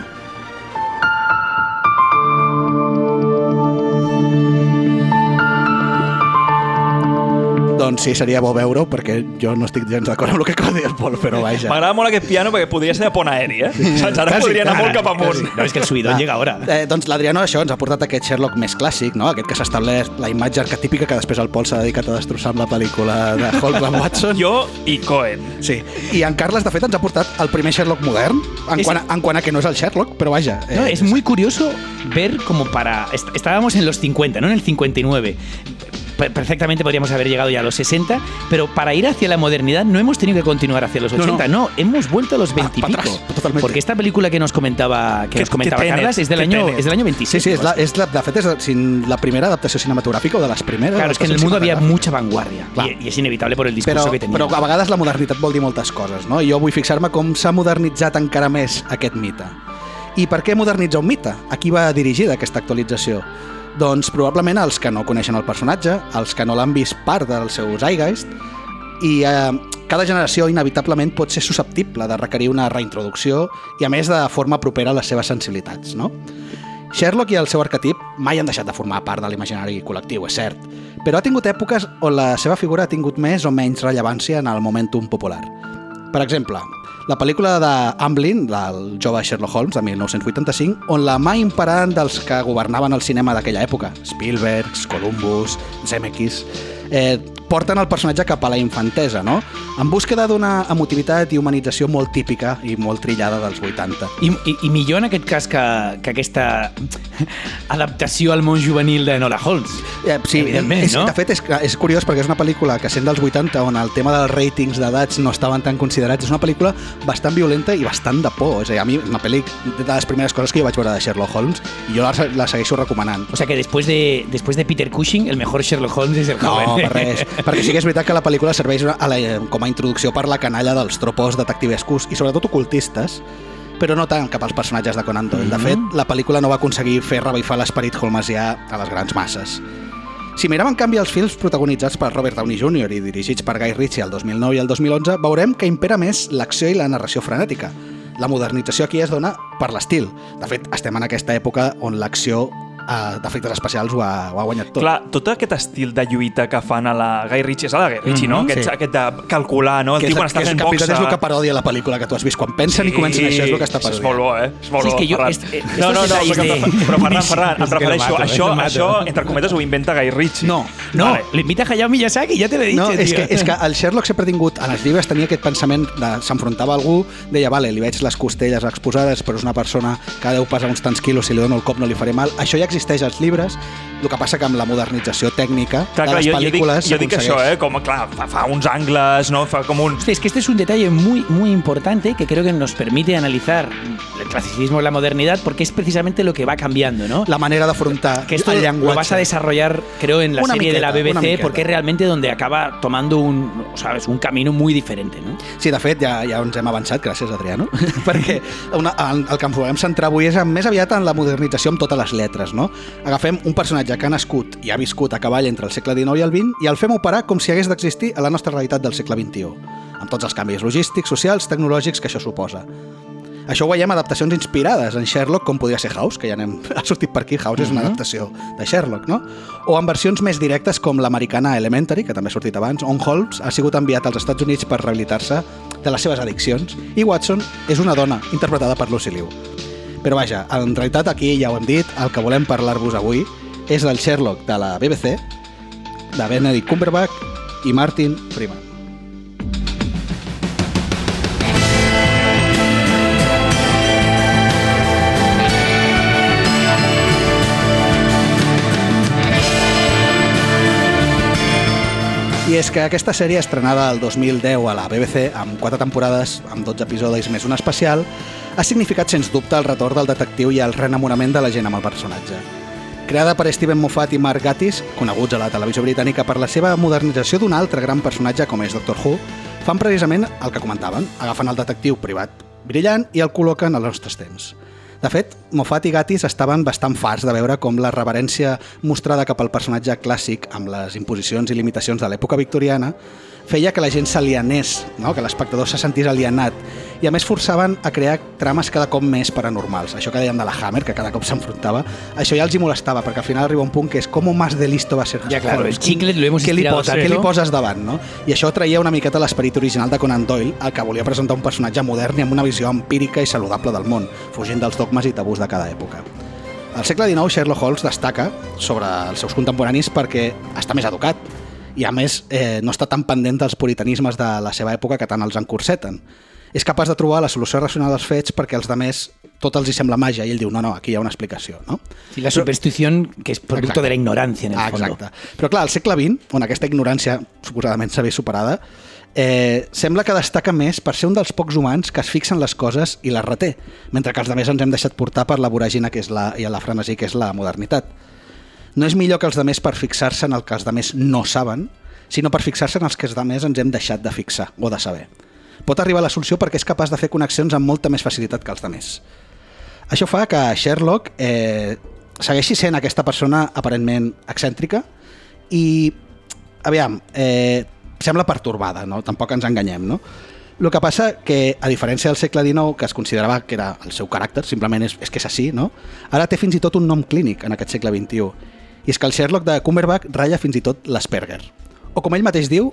Doncs sí, seria bo veure-ho, perquè jo no estic gens d'acord amb el que acaba de dir el Pol, però vaja. M'agrada molt aquest piano perquè podria ser de pont aeri, eh? Saps? Ara Quasi, podria anar molt cap amunt. quasi. No, es que el Ah. llega ahora. Eh, doncs l'Adriano això ens ha portat aquest Sherlock més clàssic, no? aquest que s'ha establert la imatge arquetípica que després el Pol s'ha dedicat a destrossar amb la pel·lícula de Holmes and (laughs) Watson. Jo i Cohen. Sí, i en Carles, de fet, ens ha portat el primer Sherlock modern, en, És- quant, a, en quant a que no és el Sherlock, però vaja. No, es muy curioso ver como para... est- Estábamos en los 50, ¿no? En el 59. Pe- Perfectamente podríamos haber llegado ya a los 60, pero para ir hacia la modernidad no hemos tenido que continuar hacia los No, 80, no, hemos vuelto a los 20 y pico. atrás, totalmente. Porque esta película que nos comentaba, que nos comentaba que Carlas es del, año, es del año Sí, 26. sí, és la, és la, de fet és la, sin, la primera adaptació cinematogràfica o de les primeres. Claro, es que en el había cinematogràfiques. mucha vanguardia Clar. y, y es inevitable por el discurso però, que tenía. però a vegades la modernitat vol dir moltes coses, no? I jo vull fixar-me com s'ha modernitzat encara més aquest mite. I per què modernitzar un mite? A qui va dirigida aquesta actualització? Doncs probablement als que no coneixen el personatge, als que no l'han vist part del seu zeitgeist, i eh, cada generació inevitablement pot ser susceptible de requerir una reintroducció i a més de forma propera a les seves sensibilitats, no? Sherlock i el seu arquetip mai han deixat de formar part de l'imaginari col·lectiu, és cert, però ha tingut èpoques on la seva figura ha tingut més o menys rellevància en el momentum popular. Per exemple, la pel·lícula de Amblin, del jove Sherlock Holmes, de 1985, on la mà imperant dels que governaven el cinema d'aquella època, Spielberg, Columbus, Zemeckis, eh, porten el personatge cap a la infantesa, no? En búsqueda d'una emotivitat i humanització molt típica i molt trillada dels 80. I, i, i millor en aquest cas que, que aquesta (laughs) adaptació al món juvenil de Nola Holmes. Eh, sí, Evidentment, és, no? De fet, és, és curiós perquè és una pel·lícula que sent dels 80 on el tema dels ratings d'edats no estaven tan considerats. És una pel·lícula bastant violenta i bastant de por. És a dir, a mi és una pel·li de les primeres coses que jo vaig veure de Sherlock Holmes i jo la, la segueixo recomanant. O sea que después de, después de Peter Cushing, el mejor Sherlock Holmes es el No, joven. per res. (laughs) perquè sí que és veritat que la pel·lícula serveix a la, com a introducció per la canalla dels tropos detectivescos i sobretot ocultistes, però no tant cap als personatges de Conan Doyle. De fet, la pel·lícula no va aconseguir fer revifar l'esperit holmesià a les grans masses. Si mirem, en canvi, els films protagonitzats per Robert Downey Jr. i dirigits per Guy Ritchie el 2009 i el 2011, veurem que impera més l'acció i la narració frenètica. La modernització aquí es dona per l'estil. De fet, estem en aquesta època on l'acció eh, d'efectes especials ho ha, ho ha guanyat tot. Clar, tot aquest estil de lluita que fan a la Guy Ritchie, és a la Guy Ritchie, no? Mhm, Aquest, sí. aquest de calcular, no? El que és, tio quan està que és, fent boxa... és el que parodia la pel·lícula que tu has vist. Quan pensen i comencen això és el que està És parodiant. molt bo, eh? És molt Sí, és bo, que jo- Ferran. est- eh, No, no, no, estos però, Ferran, (laughs) Ferran, em És refereixo, mato, això, això, entre cometes, ho inventa Guy Ritchie. No, No, Vale. lo invita Hayao Miyazaki, ya te lo he dicho, No, és que, és que el Sherlock sempre ha tingut, en els llibres tenia aquest pensament de s'enfrontava a algú, deia, vale, li veig les costelles exposades, però és una persona que deu pesar uns tants quilos, si li dono el cop no li faré mal. Això ja existia existeix als llibres, el que passa que amb la modernització tècnica Clar, de clar, les jo, jo, dic, pel·lícules jo dic això, eh? Com, clar, fa, fa uns angles, no? Fa com un... Es que este es un detalle muy, muy importante que creo que nos permite analizar el clasicismo y la modernidad porque es precisamente lo que va cambiando, ¿no? La manera d'afrontar que esto el lo vas a desarrollar, creo, en la Una serie de la miqueta, BBC, miqueta. porque es realmente donde acaba tomando un, ¿sabes? un camino muy diferente, ¿no? Sí, de fet, ja, ja ens hem avançat, gràcies, Adriano, (laughs) perquè una, el, el que ens volem centrar avui és en, més aviat en la modernització amb totes les lletres, no? Agafem un personatge que ha nascut i ha viscut a cavall entre el segle XIX i el XX i el fem operar com si hagués d'existir a la nostra realitat del segle XXI, amb tots els canvis logístics, socials, tecnològics que això suposa. Això ho veiem adaptacions inspirades en Sherlock, com podria ser House, que ja n'hem (laughs) ha sortit per aquí, House és una adaptació de Sherlock, no? O en versions més directes com l'americana Elementary, que també ha sortit abans, on Holmes ha sigut enviat als Estats Units per rehabilitar-se de les seves addiccions, i Watson és una dona, interpretada per Lucy Liu. Però vaja, en realitat aquí, ja ho hem dit, el que volem parlar-vos avui és del Sherlock de la BBC, de Benedict Cumberbatch i Martin Freeman. I és que aquesta sèrie estrenada el 2010 a la BBC, amb quatre temporades, amb 12 episodis més un especial, ha significat sens dubte el retorn del detectiu i el reenamorament de la gent amb el personatge. Creada per Steven Moffat i Mark Gatiss, coneguts a la televisió britànica per la seva modernització d'un altre gran personatge com és Doctor Who, fan precisament el que comentaven, agafen el detectiu privat brillant i el col·loquen als nostres temps. De fet, Moffat i Gatiss estaven bastant farts de veure com la reverència mostrada cap al personatge clàssic amb les imposicions i limitacions de l'època victoriana feia que la gent s'alienés, no? que l'espectador se sentís alienat i a més forçaven a crear trames cada cop més paranormals. Això que deien de la Hammer, que cada cop s'enfrontava, això ja els hi molestava, perquè al final arriba un punt que és com más de listo va ser Ya, claro, Holmes? el chicle lo hemos què li, posa, tanto. què li poses davant, no? I això traia una miqueta l'esperit original de Conan Doyle, el que volia presentar un personatge modern i amb una visió empírica i saludable del món, fugint dels dogmes i tabús de cada època. Al segle XIX, Sherlock Holmes destaca sobre els seus contemporanis perquè està més educat i, a més, eh, no està tan pendent dels puritanismes de la seva època que tant els encorseten. És capaç de trobar la solució racional als fets perquè als demés tot els hi sembla màgia i ell diu, no, no, aquí hi ha una explicació, no? Sí, la superstición que es producto Exacte. de la ignorancia en el Ah, fondo. exacte. Però clar, al segle XX, on aquesta ignorància suposadament s'ha vist superada, eh, sembla que destaca més per ser un dels pocs humans que es fixen les coses i les reté, mentre que els demés ens hem deixat portar per la voràgina que és la, i la frenesí que és la modernitat. No és millor que els demés per fixar-se en el que els demés no saben, sinó per fixar-se en els que els demés ens hem deixat de fixar o de saber. Pot arribar a la solució perquè és capaç de fer connexions amb molta més facilitat que els demés. Això fa que Sherlock eh, segueixi sent aquesta persona aparentment excèntrica i, aviam, eh, sembla pertorbada, no? tampoc ens enganyem, no? El que passa que, a diferència del segle XIX, que es considerava que era el seu caràcter, simplement és, és que és així, no? ara té fins i tot un nom clínic en aquest segle XXI. I és que el Sherlock de Cumberbatch ratlla fins i tot l'Asperger. O com ell mateix diu,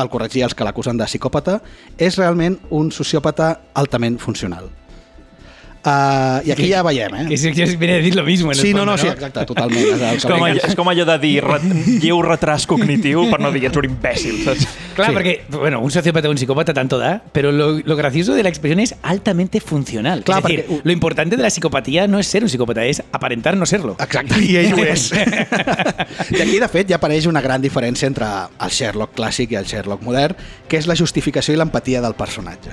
al corregir els que l'acusen de psicòpata, és realment un sociòpata altament funcional. Uh, I aquí ja veiem, eh? Que es- que es- viene a decir lo mismo. En el Sí, no, fondo, no, sí, exacte, totalment. És, el És (laughs) que com, és com allò de dir re, lleu retras cognitiu per no dir ets un imbècil, saps? Claro, Sí. porque, bueno, un sociópata o un psicópata tanto da, pero lo, lo gracioso de la expresión es altamente funcional. Claro, es decir, porque- lo importante de la psicopatía no es ser un psicópata, es aparentar no serlo. Exacte, i ell ho és. (laughs) I aquí, de fet, ja apareix una gran diferència entre el Sherlock clàssic i el Sherlock modern, que és la justificació i l'empatia del personatge.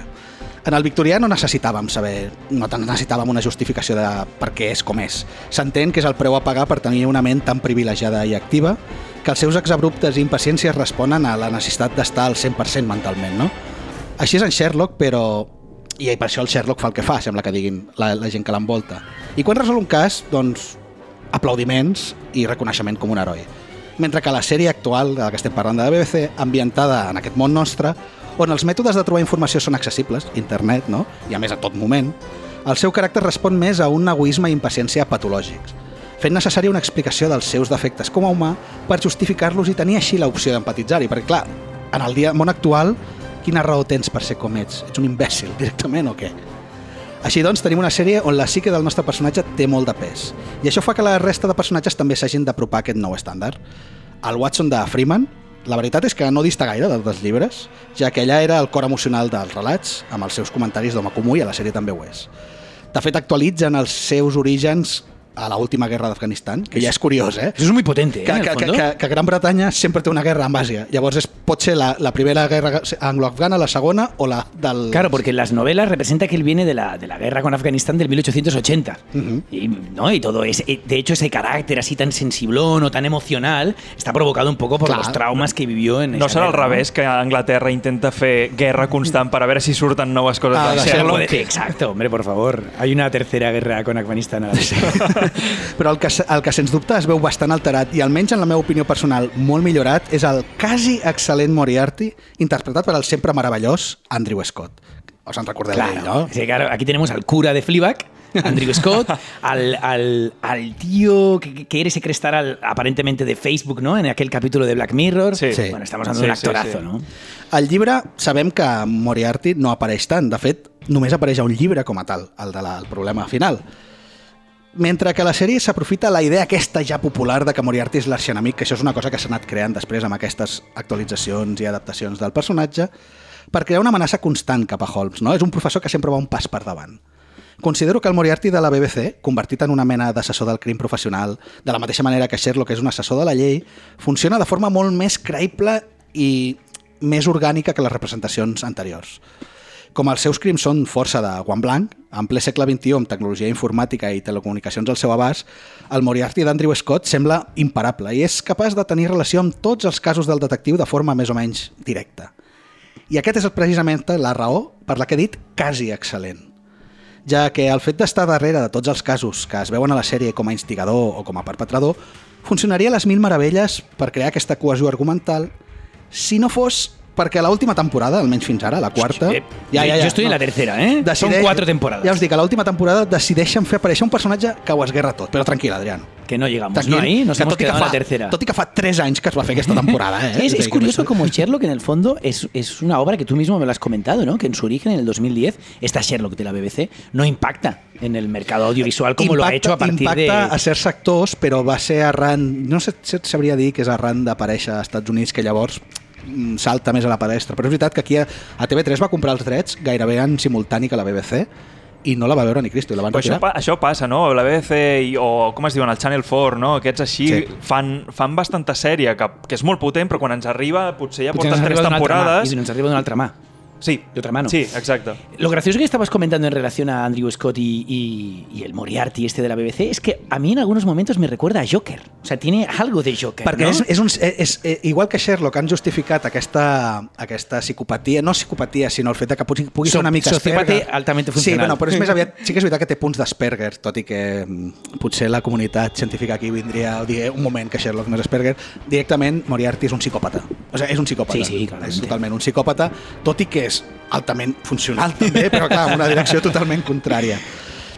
En el victorià no necessitàvem saber, no necessitàvem una justificació de per què és com és. S'entén que és el preu a pagar per tenir una ment tan privilegiada i activa que els seus exabruptes i impaciències responen a la necessitat d'estar al 100% mentalment, no? Així és en Sherlock, però... I per això el Sherlock fa el que fa, sembla que diguin la, la gent que l'envolta. I quan resol un cas, doncs, aplaudiments i reconeixement com un heroi. Mentre que la sèrie actual, de la que estem parlant de la BBC, ambientada en aquest món nostre, on els mètodes de trobar informació són accessibles, internet, no? i a més a tot moment, el seu caràcter respon més a un egoisme i impaciència patològics, fent necessària una explicació dels seus defectes com a humà per justificar-los i tenir així l'opció d'empatitzar-hi, perquè clar, en el dia món actual, quina raó tens per ser com ets? Ets un imbècil (laughs) directament o què? Així doncs, tenim una sèrie on la psique del nostre personatge té molt de pes. I això fa que la resta de personatges també s'hagin d'apropar a aquest nou estàndard. El Watson de Freeman, la veritat és que no dista gaire dels llibres, ja que ella era el cor emocional dels relats, amb els seus comentaris d'home comú i a la sèrie també ho és. De fet, actualitzen els seus orígens a l'última guerra d'Afganistan, que ja és curiós, eh? Eso es muy potente, ¿eh? que, que, que, que, que Gran Bretanya sempre té una guerra amb Àsia. Llavors és, pot ser la, la primera guerra anglo-afgana, la segona o la del... Claro, porque en las novelas representa que él viene de la, de la guerra con Afganistán del 1880. Ujú. y, ¿no? y todo ese, y de hecho ese carácter así tan sensiblón o tan emocional está provocado un poco por Clar. los traumas que vivió en No serà al revés, que Anglaterra intenta fer guerra constant per a veure si surten noves coses Ah, de Sherlock. Exacto, hombre, por favor. Hay una tercera guerra con Afganistán. a la. (laughs) Però el que, el que sens dubte es veu bastant alterat i almenys en la meva opinió personal molt millorat és el quasi excel·lent Moriarty interpretat per el sempre meravellós Andrew Scott. Us en recordeu d'ell, Claro, no? sí, claro, aquí tenemos al cura de Fleabag, Andrew Scott, (laughs) al, al, al tío que, que quiere secrestar al, aparentemente de Facebook, ¿no? En aquel capítulo de Black Mirror. Sí. Sí. Bueno, estamos hablando de Sí, un sí, actorazo, sí. ¿no? Al llibre sabem que Moriarty no apareix tant. De fet, només apareix a un llibre com a tal, el de la, el problema final. Mentre que la sèrie s'aprofita la idea aquesta ja popular de que Moriarty és l'arxienemic, que això és una cosa que s'ha anat creant després amb aquestes actualitzacions i adaptacions del personatge, per crear una amenaça constant cap a Holmes. No? És un professor que sempre va un pas per davant. Considero que el Moriarty de la BBC, convertit en una mena d'assessor del crim professional, de la mateixa manera que Sherlock és un assessor de la llei, funciona de forma molt més creïble i més orgànica que les representacions anteriors. Com els seus crims són força de guant blanc, en ple segle XXI amb tecnologia informàtica i telecomunicacions al seu abast, el Moriarty d'Andrew Scott sembla imparable i és capaç de tenir relació amb tots els casos del detectiu de forma més o menys directa. I aquest és precisament la raó per la que he dit quasi excel·lent ja que el fet d'estar darrere de tots els casos que es veuen a la sèrie com a instigador o com a perpetrador funcionaria a les mil meravelles per crear aquesta cohesió argumental si no fos perquè a l'última temporada, almenys fins ara, la quarta... Eh, jo- jo estoy en la tercera, eh? Són quatre temporades. Ja us dic, a l'última temporada decideixen fer aparèixer un personatge que ho esguerra tot. Però tranquil, Adriano. Que no llegamos, Tranquil, ¿no? Ahí nos hemos quedado en fa, la tercera. Tot i que fa 3 anys que es va fer aquesta temporada, eh? (laughs) Es, dir, es curioso no- como Sherlock en el fondo es, es una obra que tú mismo me lo has comentado, ¿no? Que en su origen, en el 2010, esta Sherlock de la BBC no impacta en el mercado audiovisual como lo ha hecho a partir impacta de... a certs sectors, però va ser arran... No sé si sabria dir que és arran d'aparèixer als Estats Units, que llavors salta més a la palestra. Però és veritat que aquí a, a TV3 va comprar els drets gairebé en simultani que la BBC i no la va veure ni Cristo i la van Però això, retirar. pa això passa, no? La BBC i, o com es diuen, el Channel 4, no? Aquests així Sí. fan, fan bastanta sèrie, que, que és molt potent, però quan ens arriba potser ja Potser porten ens tres d'una temporades. Y nos arriba de una altra mà. Sí, de otra mano. Sí, exacte. Lo gracioso que estabas comentando en relación a Andrew Scott y, y- y el Moriarty este de la BBC es que a mí en algunos momentos me recuerda a Joker. O sea, tiene algo de Joker, Perquè ¿no? és, és, un, és, és, igual que Sherlock han justificat aquesta, aquesta psicopatia, no psicopatia, sinó el fet de que pugui, pugui ser una mica sociòpata Asperger. altamente Sí, funcional. bueno, però és més (laughs) aviat, sí que és veritat que té punts d'Asperger, tot i que mm, potser la comunitat científica aquí vindria a dir un moment que Sherlock no és Asperger. Directament, Moriarty és un psicòpata. O sigui, és un psicòpata. Sí, sí, clarament. És totalment un psicòpata, tot i que és altament funcional. També, però clar, en una direcció totalment contrària.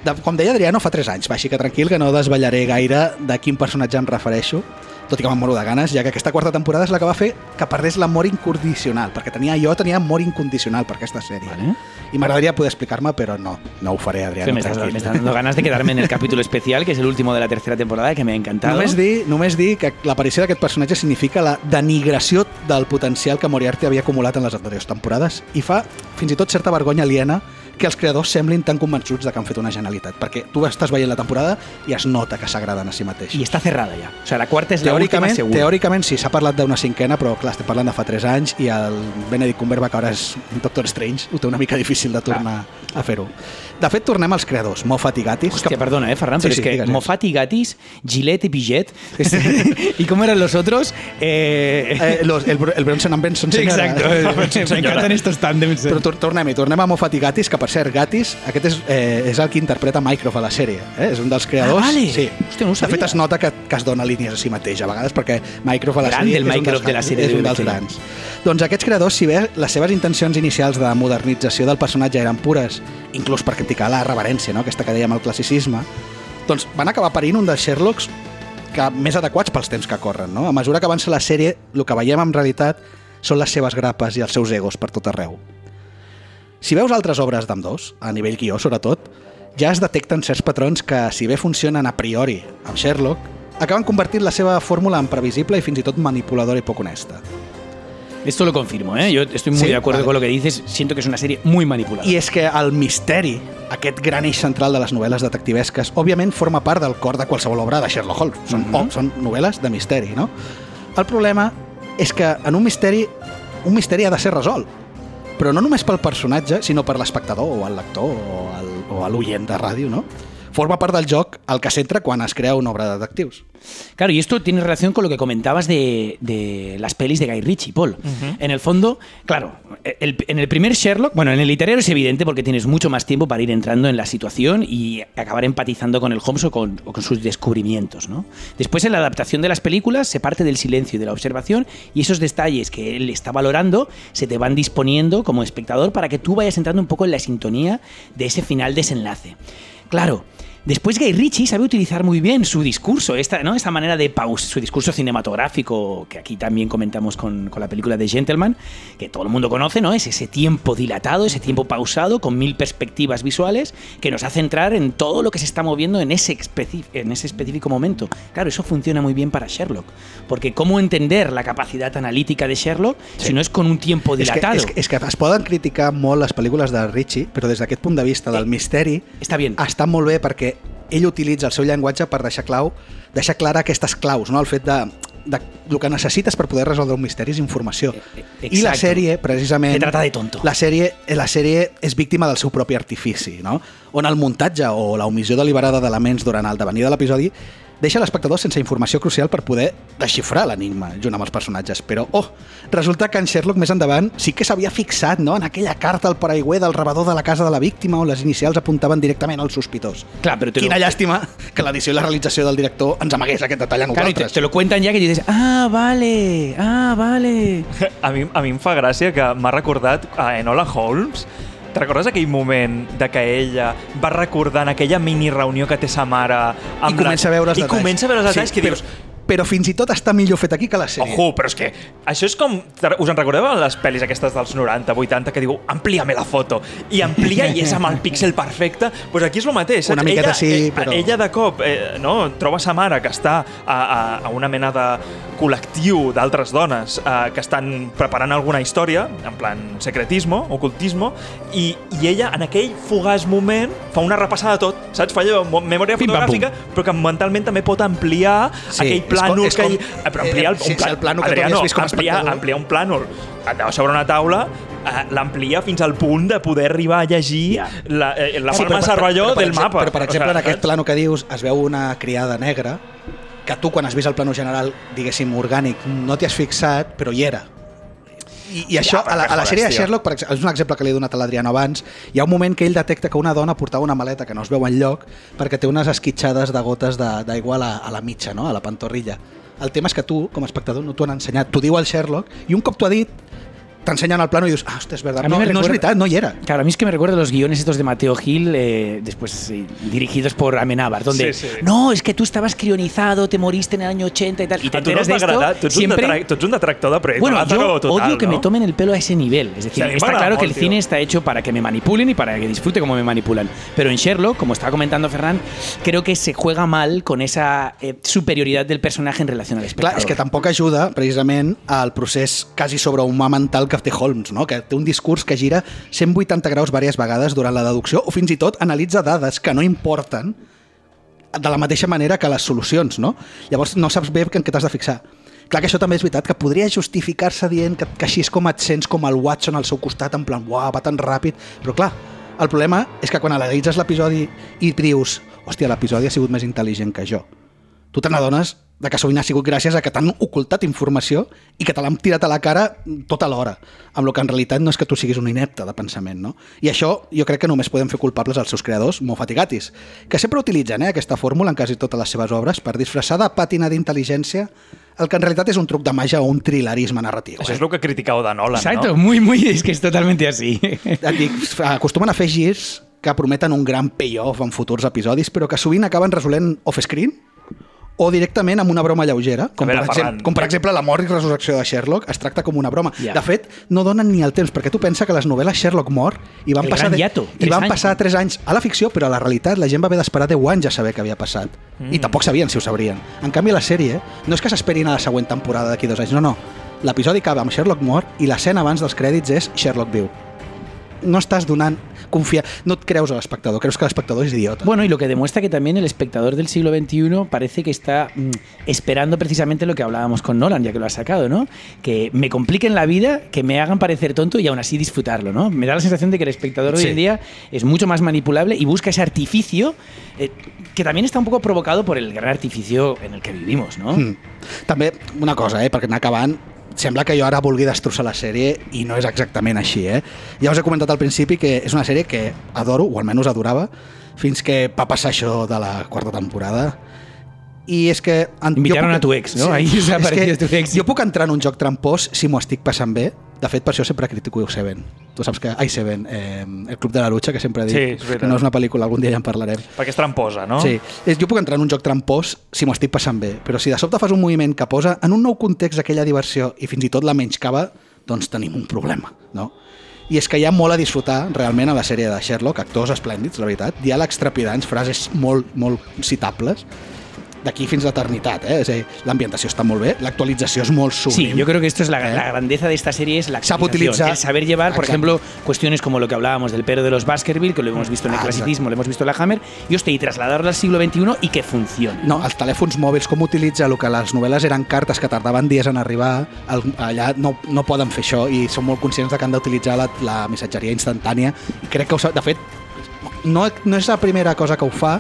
De, com deia Adriano, fa 3 anys, va, així que tranquil, que no desvetllaré gaire de quin personatge em refereixo, tot i que me'n moro de ganes, ja que aquesta quarta temporada és la que va fer que perdés l'amor incondicional, perquè tenia jo tenia amor incondicional per aquesta sèrie. Vale. I m'agradaria poder explicar-me, però no, no ho faré, Adriano. Que me, estás, tranquil. me estás dando ganas de quedarme en el capítulo especial, que es el último de la tercera temporada, que me ha encantado. Només dir, només dir que l'aparició d'aquest personatge significa la denigració del potencial que Moriarty havia acumulat en les anteriors temporades i fa fins i tot certa vergonya aliena que els creadors semblin tan convençuts de que han fet una genialitat, perquè tu estàs veient la temporada i es nota que s'agraden a si mateix. Y está cerrada ya. O sea, la cuarta es la última Teòricament, segura. teòricament sí, s'ha parlat d'una cinquena, però clar, estem parlant de fa 3 anys i el Benedict Cumberbatch, que ara és un Doctor Strange, ho té una mica difícil de tornar a fer-ho. De fet, tornem als creadors, Moffat i Gatiss. Hostia, perdona, eh, Ferran, Sí, pero sí, es que digues, Moffat y Gatis, Gillette y Piget. ¿Y cómo eran los otros? Eh, Eh, los, el, el Bronson and Benson senyora. Exacto. me (laughs) encantan estos tándems. Però tor tornem-hi, tornem a Moffat i Gatiss, que per cert, Gatiss, aquest és, eh, és el que interpreta Mycroft a la sèrie, eh? és un dels creadors. Ah, vale. Sí. Hòstia, no de fet, es nota que, que es dona línies a si mateix, a vegades, perquè Mycroft a la Gran sèrie és un dels, de la sèrie és un dels grans. Doncs aquests creadors, si bé les seves intencions inicials de modernització del personatge eren pures, inclús per criticar la reverència, no? aquesta que dèiem el classicisme, doncs van acabar parint un dels Sherlocks que més adequats pels temps que corren. No? A mesura que avança la sèrie, el que veiem en realitat són les seves grapes i els seus egos per tot arreu. Si veus altres obres d'ambdós, a nivell guió sobretot, ja es detecten certs patrons que, si bé funcionen a priori amb Sherlock, acaben convertint la seva fórmula en previsible i fins i tot manipuladora i poc honesta. Esto lo confirmo, ¿eh? Yo estoy muy Sí, de acuerdo vale. con lo que dices. Siento que es una serie muy manipulada. I és que el misteri, aquest gran eix central de les novel·les detectivesques, òbviament forma part del cor de qualsevol obra de Sherlock Holmes. Són, Mhm. oh, són novel·les de misteri, no? El problema és que en un misteri, un misteri ha de ser resolt. Però no només pel personatge, sinó per l'espectador o el lector o o l'oient de ràdio, no? Forma part del joc el que s'entra quan es crea una obra de detectius. Claro, y esto tiene relación con lo que comentabas de, de las pelis de Guy Ritchie, Paul. En el fondo, claro, el- en el primer Sherlock, bueno, en el literario es evidente porque tienes mucho más tiempo para ir entrando en la situación y acabar empatizando con el Holmes o con, o con sus descubrimientos, ¿no? Después, en la adaptación de las películas, se parte del silencio y de la observación y esos detalles que él está valorando se te van disponiendo como espectador para que tú vayas entrando un poco en la sintonía de ese final desenlace. Claro, Después Guy Ritchie sabe utilizar muy bien su discurso, esta, ¿no? esta manera de pausa, su discurso cinematográfico, que aquí también comentamos con, con la película de Gentleman, que todo el mundo conoce, ¿no? Es ese tiempo dilatado, ese tiempo pausado, con mil perspectivas visuales, que nos hace entrar en todo lo que se está moviendo en ese, en ese específico momento. Claro, eso funciona muy bien para Sherlock, porque ¿cómo entender la capacidad analítica de Sherlock si no es con un tiempo És dilatado? és, que, és que es poden criticar molt les pel·lícules de Ritchie, però des d'aquest punt de vista del misteri Està bien. està molt bé perquè ell utilitza el seu llenguatge per deixar clau, deixar clara aquestes claus, no? el fet de, de el que necessites per poder resoldre un misteri és informació. I la exacto. sèrie, precisament... Te trata de tonto. La sèrie, la sèrie és víctima del seu propi artifici, no? on el muntatge o la omissió deliberada d'elements durant el devenir de l'episodi deixa l'espectador sense informació crucial per poder desxifrar l'enigma junt amb els personatges. Però, oh, resulta que en Sherlock més endavant sí que s'havia fixat no? en aquella carta al paraigüer del rebedor de la casa de la víctima on les inicials apuntaven directament al sospitós. Clar, però te lo- Quina llàstima que l'edició i la realització del director ens amagués aquest detall a Claro, y te, nosaltres. te lo cuentan ya que dices, ah, vale, ah, vale. (laughs) A mi, a mi em fa gràcia que m'ha recordat a Enola Holmes. Recordes aquell moment de que ella va recordant aquella mini reunió que té sa mare amb I comença a veure els I detalls. comença a veure els detalls que però, dius, però fins i tot està millor fet aquí que la sèrie. Ojo, però és que això és com... Us en recordeu en les pel·lis aquestes dels 90, 80, que diu amplia'me la foto, i amplia i és amb el píxel perfecte? Doncs pues aquí és el mateix. saps? Una miqueta ella, sí, eh, però- Ella de cop eh, no, troba sa mare que està a, a, a una mena de col·lectiu d'altres dones eh, que estan preparant alguna història, en plan secretismo, ocultismo, i, i ella en aquell fugaç moment fa una repassada de tot, saps? Fa allò, memòria fotogràfica, però que mentalment també pot ampliar Sí, aquell com- plànol és que... com- hi- eh, però ampliar el, un sí, el plànol que Adriano, havies vist com ampliar, ampliar un plànol sobre una taula eh, l'amplia fins al punt de poder arribar a llegir la, eh, la Sí, forma per- Cervelló del mapa. Però, per exemple, en aquest plano que dius, es veu una criada negra que tu, quan has vist el plano general, diguéssim, orgànic, no t'hi has fixat, però hi era. I, i això, però a la, a la sèrie de. Sherlock, per exemple, és un exemple que li he donat a l'Adriano abans, hi ha un moment que ell detecta que una dona portava una maleta que no es veu enlloc perquè té unes esquitxades de gotes d'aigua a, la, a la mitja, no? a la pantorrilla. El tema és que tu, com a espectador, no t'ho han ensenyat. T'ho diu el Sherlock, i un cop t'ho ha dit, t'ensenyen el plano i dius, ah, ostres, és veritat, A mí no, me no recuerda- veritat, no hi era. Claro, a mí es que me recuerda los guiones estos de Mateo Gil, eh, después eh, dirigidos por Amenábar, donde Sí, sí. no, es que tú estabas crionizado, te moriste en el año 80 y tal. Y te A tu no de esto? Tu siempre. ets un detractor de Bueno, yo total, odio que no? me tomen el pelo a ese nivel. Es decir, está claro que el cine está hecho para que me manipulen y para que disfrute como me manipulan. Pero en Sherlock, como estaba comentando Ferran, creo que se juega mal con esa eh, superioridad del personaje en relación al espectador. Clar, és que tampoc ajuda precisament al procés quasi sobrehumà mental que té Holmes, no? que té un discurs que gira 180 graus diverses vegades durant la deducció o fins i tot analitza dades que no importen de la mateixa manera que les solucions. No? Llavors no saps bé en què t'has de fixar. Clar que això també és veritat, que podria justificar-se dient que, que així és com et sents com el Watson al seu costat, en plan, uah, va tan ràpid, però clar, el problema és que quan analitzes l'episodi i dius, hòstia, l'episodi ha sigut més intel·ligent que jo, tu te n'adones de que sovint ha sigut gràcies a que t'han ocultat informació i que te l'han tirat a la cara tota l'hora, amb el que en realitat no és que tu siguis un inepte de pensament, no? I això jo crec que només podem fer culpables als seus creadors, Moffat i Gatis, que sempre utilitzen eh, aquesta fórmula en quasi totes les seves obres per disfressar de pàtina d'intel·ligència el que en realitat és un truc de màgia o un trilerisme narratiu. Això Eh? és el que criticau de Nolan, Exacto, no? muy, muy, es que es totalmente así. (laughs) Et dic, acostumen a fer girs que prometen un gran payoff en futurs episodis, però que sovint acaben resolent off-screen o directament amb una broma lleugera, com, veure, per, exemple, com per exemple la mort i resurrecció de Sherlock es tracta com una broma. Ja. De fet, no donen ni el temps, perquè tu pensa que les novel·les Sherlock mor i van El passar, gran hiato, i van anys. passar 3 anys a la ficció, però a la realitat la gent va haver d'esperar 10 anys a saber què havia passat. Mm. I tampoc sabien si ho sabrien. En canvi, la sèrie no és que s'esperin a la següent temporada d'aquí dos anys, no, no. l'episodi acaba amb Sherlock mort i l'escena abans dels crèdits és Sherlock viu. No estàs donant confia... No creus a l'espectador, creus que l'espectador és idiota. Bueno, y lo que demuestra que también el espectador del siglo XXI parece que está mm, esperando precisamente lo que hablábamos con Nolan, ya que lo ha sacado, ¿no? Que me compliquen la vida, que me hagan parecer tonto y aún así disfrutarlo, ¿no? Me da la sensación de que el espectador hoy en día es mucho más manipulable y busca ese artificio eh, que también está un poco provocado por el gran artificio en el que vivimos, ¿no? Mm. També, una cosa, eh, perquè anar acabant, sembla que jo ara vulgui destrossar la sèrie i no és exactament així. Eh? Ja us he comentat al principi que és una sèrie que adoro, o almenys adorava, fins que va passar això de la quarta temporada. I és que... en- Invitaron puc- a tu ex, no? Ahí se ha és tu ex. Jo puc entrar en un joc trampós si m'ho estic passant bé. De fet, per això sempre critico Seven. Tu saps que... Ai, Seven, eh, el Club de la Lucha, que sempre dic Sí, que no és una pel·lícula, algun dia ja en parlarem. Perquè és tramposa, no? Sí, és, jo puc entrar en un joc trampós si m'ho estic passant bé, però si de sobte fas un moviment que posa en un nou context aquella diversió i fins i tot la menyscaba, doncs tenim un problema, no? I és que hi ha molt a disfrutar realment a la sèrie de Sherlock, actors esplèndids, la veritat, diàlegs trepidants, frases molt, molt citables, d'aquí fins a l'eternitat, eh? És a dir, l'ambientació està molt bé, l'actualització és molt Sí, sublim. yo creo que esto es la, ¿Eh? la grandeza de esta serie es la actualización, utilizar- el saber llevar, por Exacto. ejemplo, cuestiones como lo que hablábamos del perro de los Baskerville, que lo hemos visto en el Ah, clasicismo, lo hemos visto en la Hammer, y hostia, y trasladarlo al siglo XXI y que funcione. No, els telèfons mòbils, com utilitza el que les novel·les eren cartes que tardaven dies en arribar, el, allà no, no poden fer això i són molt conscients de que han d'utilitzar la, la missatgeria instantània i crec que, de fet, no, no és la primera cosa que ho fa,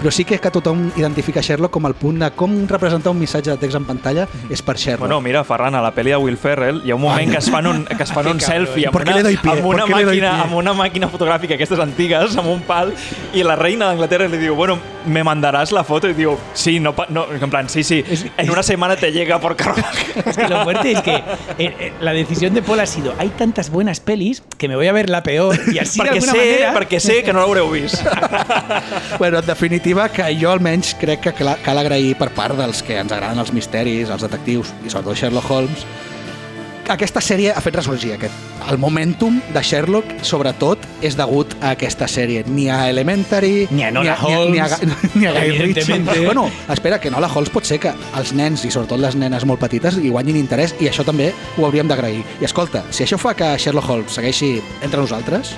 però sí que que tothom identifica Sherlock com el punt de com representar un missatge de text en pantalla és per Sherlock. Bueno, mira, Ferran, a la pel·li de Will Ferrell hi ha un moment que es fan un, que es fan un selfie amb ¿Por qué una, amb, una ¿Por qué le doy màquina, amb una màquina fotogràfica aquestes antigues, amb un pal, i la reina d'Anglaterra li diu, bueno, ¿me mandaràs la foto? I diu, sí, no, no, en plan, sí, sí, en una semana te llega por carruaje. (laughs) Es que lo fuerte es que eh, eh, la decisión de Paul ha sido, hay tantas buenas pelis que me voy a ver la peor y así (laughs) de perquè, alguna sé, manera... perquè sé que no l'haureu vist. (laughs) Bueno, en definitiva, que jo almenys crec que cla- cal agrair per part dels que ens agraden els misteris, els detectius i sobretot Sherlock Holmes, que aquesta sèrie ha fet ressorgir aquest. El momentum de Sherlock, sobretot, és degut a aquesta sèrie. Ni a Elementary... Ni a Enola ni a, ni a, Holmes, ni a Guy Ritchie. Bueno, espera, que Enola Holmes pot ser que els nens, i sobretot les nenes molt petites, hi guanyin interès, i això també ho hauríem d'agrair. I escolta, si això fa que Sherlock Holmes segueixi entre nosaltres,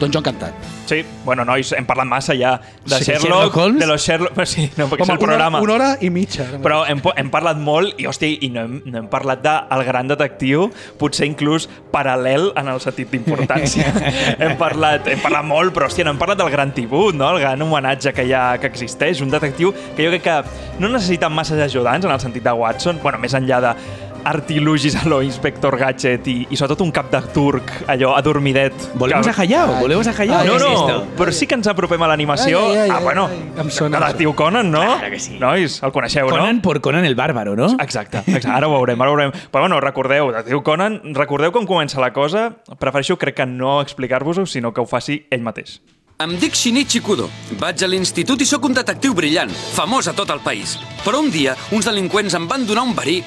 doncs jo encantat. Sí, bueno, nois, hem parlat massa ja de Sí, Sherlock, Sherlock Holmes? de los Sherlock... Sí, no, perquè és el una, programa. una hora i mitja. Però hem, hem parlat molt i, hosti, i no hem, no hem parlat del gran detectiu, potser inclús paral·lel en el sentit d'importància. (laughs) hem, parlat, hem parlat molt, però, hòstia, no hem parlat del gran Tibut, no? el gran homenatge que hi ha, que existeix, un detectiu que jo crec que no necessita massa ajudants en el sentit de Watson, bueno, més enllà de artilugis a lo Inspector Gadget i, i sobretot un cap de turc, allò adormidet. Volvemos que- a Hayao, volvemos a Hayao. No, ¿qué es no, però sí que ens apropem a l'animació. Ah, bueno, em sona. detectiu Conan, no? Claro que sí. Nois, el coneixeu, Conan no? por Conan el bárbaro, ¿no? Exacte, exacte, ara ho veurem, ara ho veurem. Però bueno, recordeu, detectiu Conan, recordeu com comença la cosa? Prefereixo, crec que no explicar-vos-ho, sinó que ho faci ell mateix. Em dic Shinichi Kudo. Vaig a l'institut i sóc un detectiu brillant, famós a tot el país. Però un dia, uns delinqüents em van donar un verí.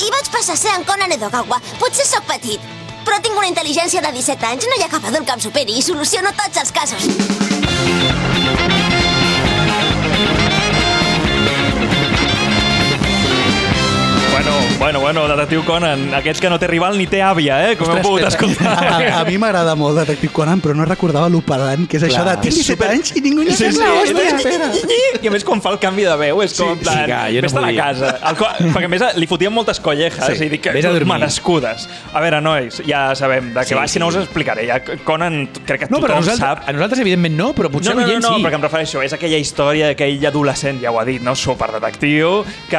I vaig passar a ser en Conan Edogawa. Potser sóc petit, però tinc una intel·ligència de 17 anys. No hi ha cap adult que em superi i soluciono tots els casos. Bueno, bueno, bueno, detectiu Conan, aquest que no té rival ni té àvia, eh? Com heu Ostres, pogut espera. escoltar. A, a mi m'agrada molt Detective Conan, però no recordava l'opelant, que és això de Clar. tinc 17 anys i ningú li Sí, sap sí, la sí, hòstia. I a més, quan fa el canvi de veu, és com en plan, sí, que jo no vés-te'n a volia. casa. El, co- perquè a més li fotien moltes collejas Sí, i dic que vés a dormir. merescudes. A veure, nois, ja sabem de què Sí, va, si no us sí. explicaré. Ja Conan, crec que No, tothom nosaltres, sap. a nosaltres evidentment no, però potser No, no, no, no, sí. perquè em refereixo, és aquella història d'aquell adolescent, ja ho ha dit, no? superdetectiu, que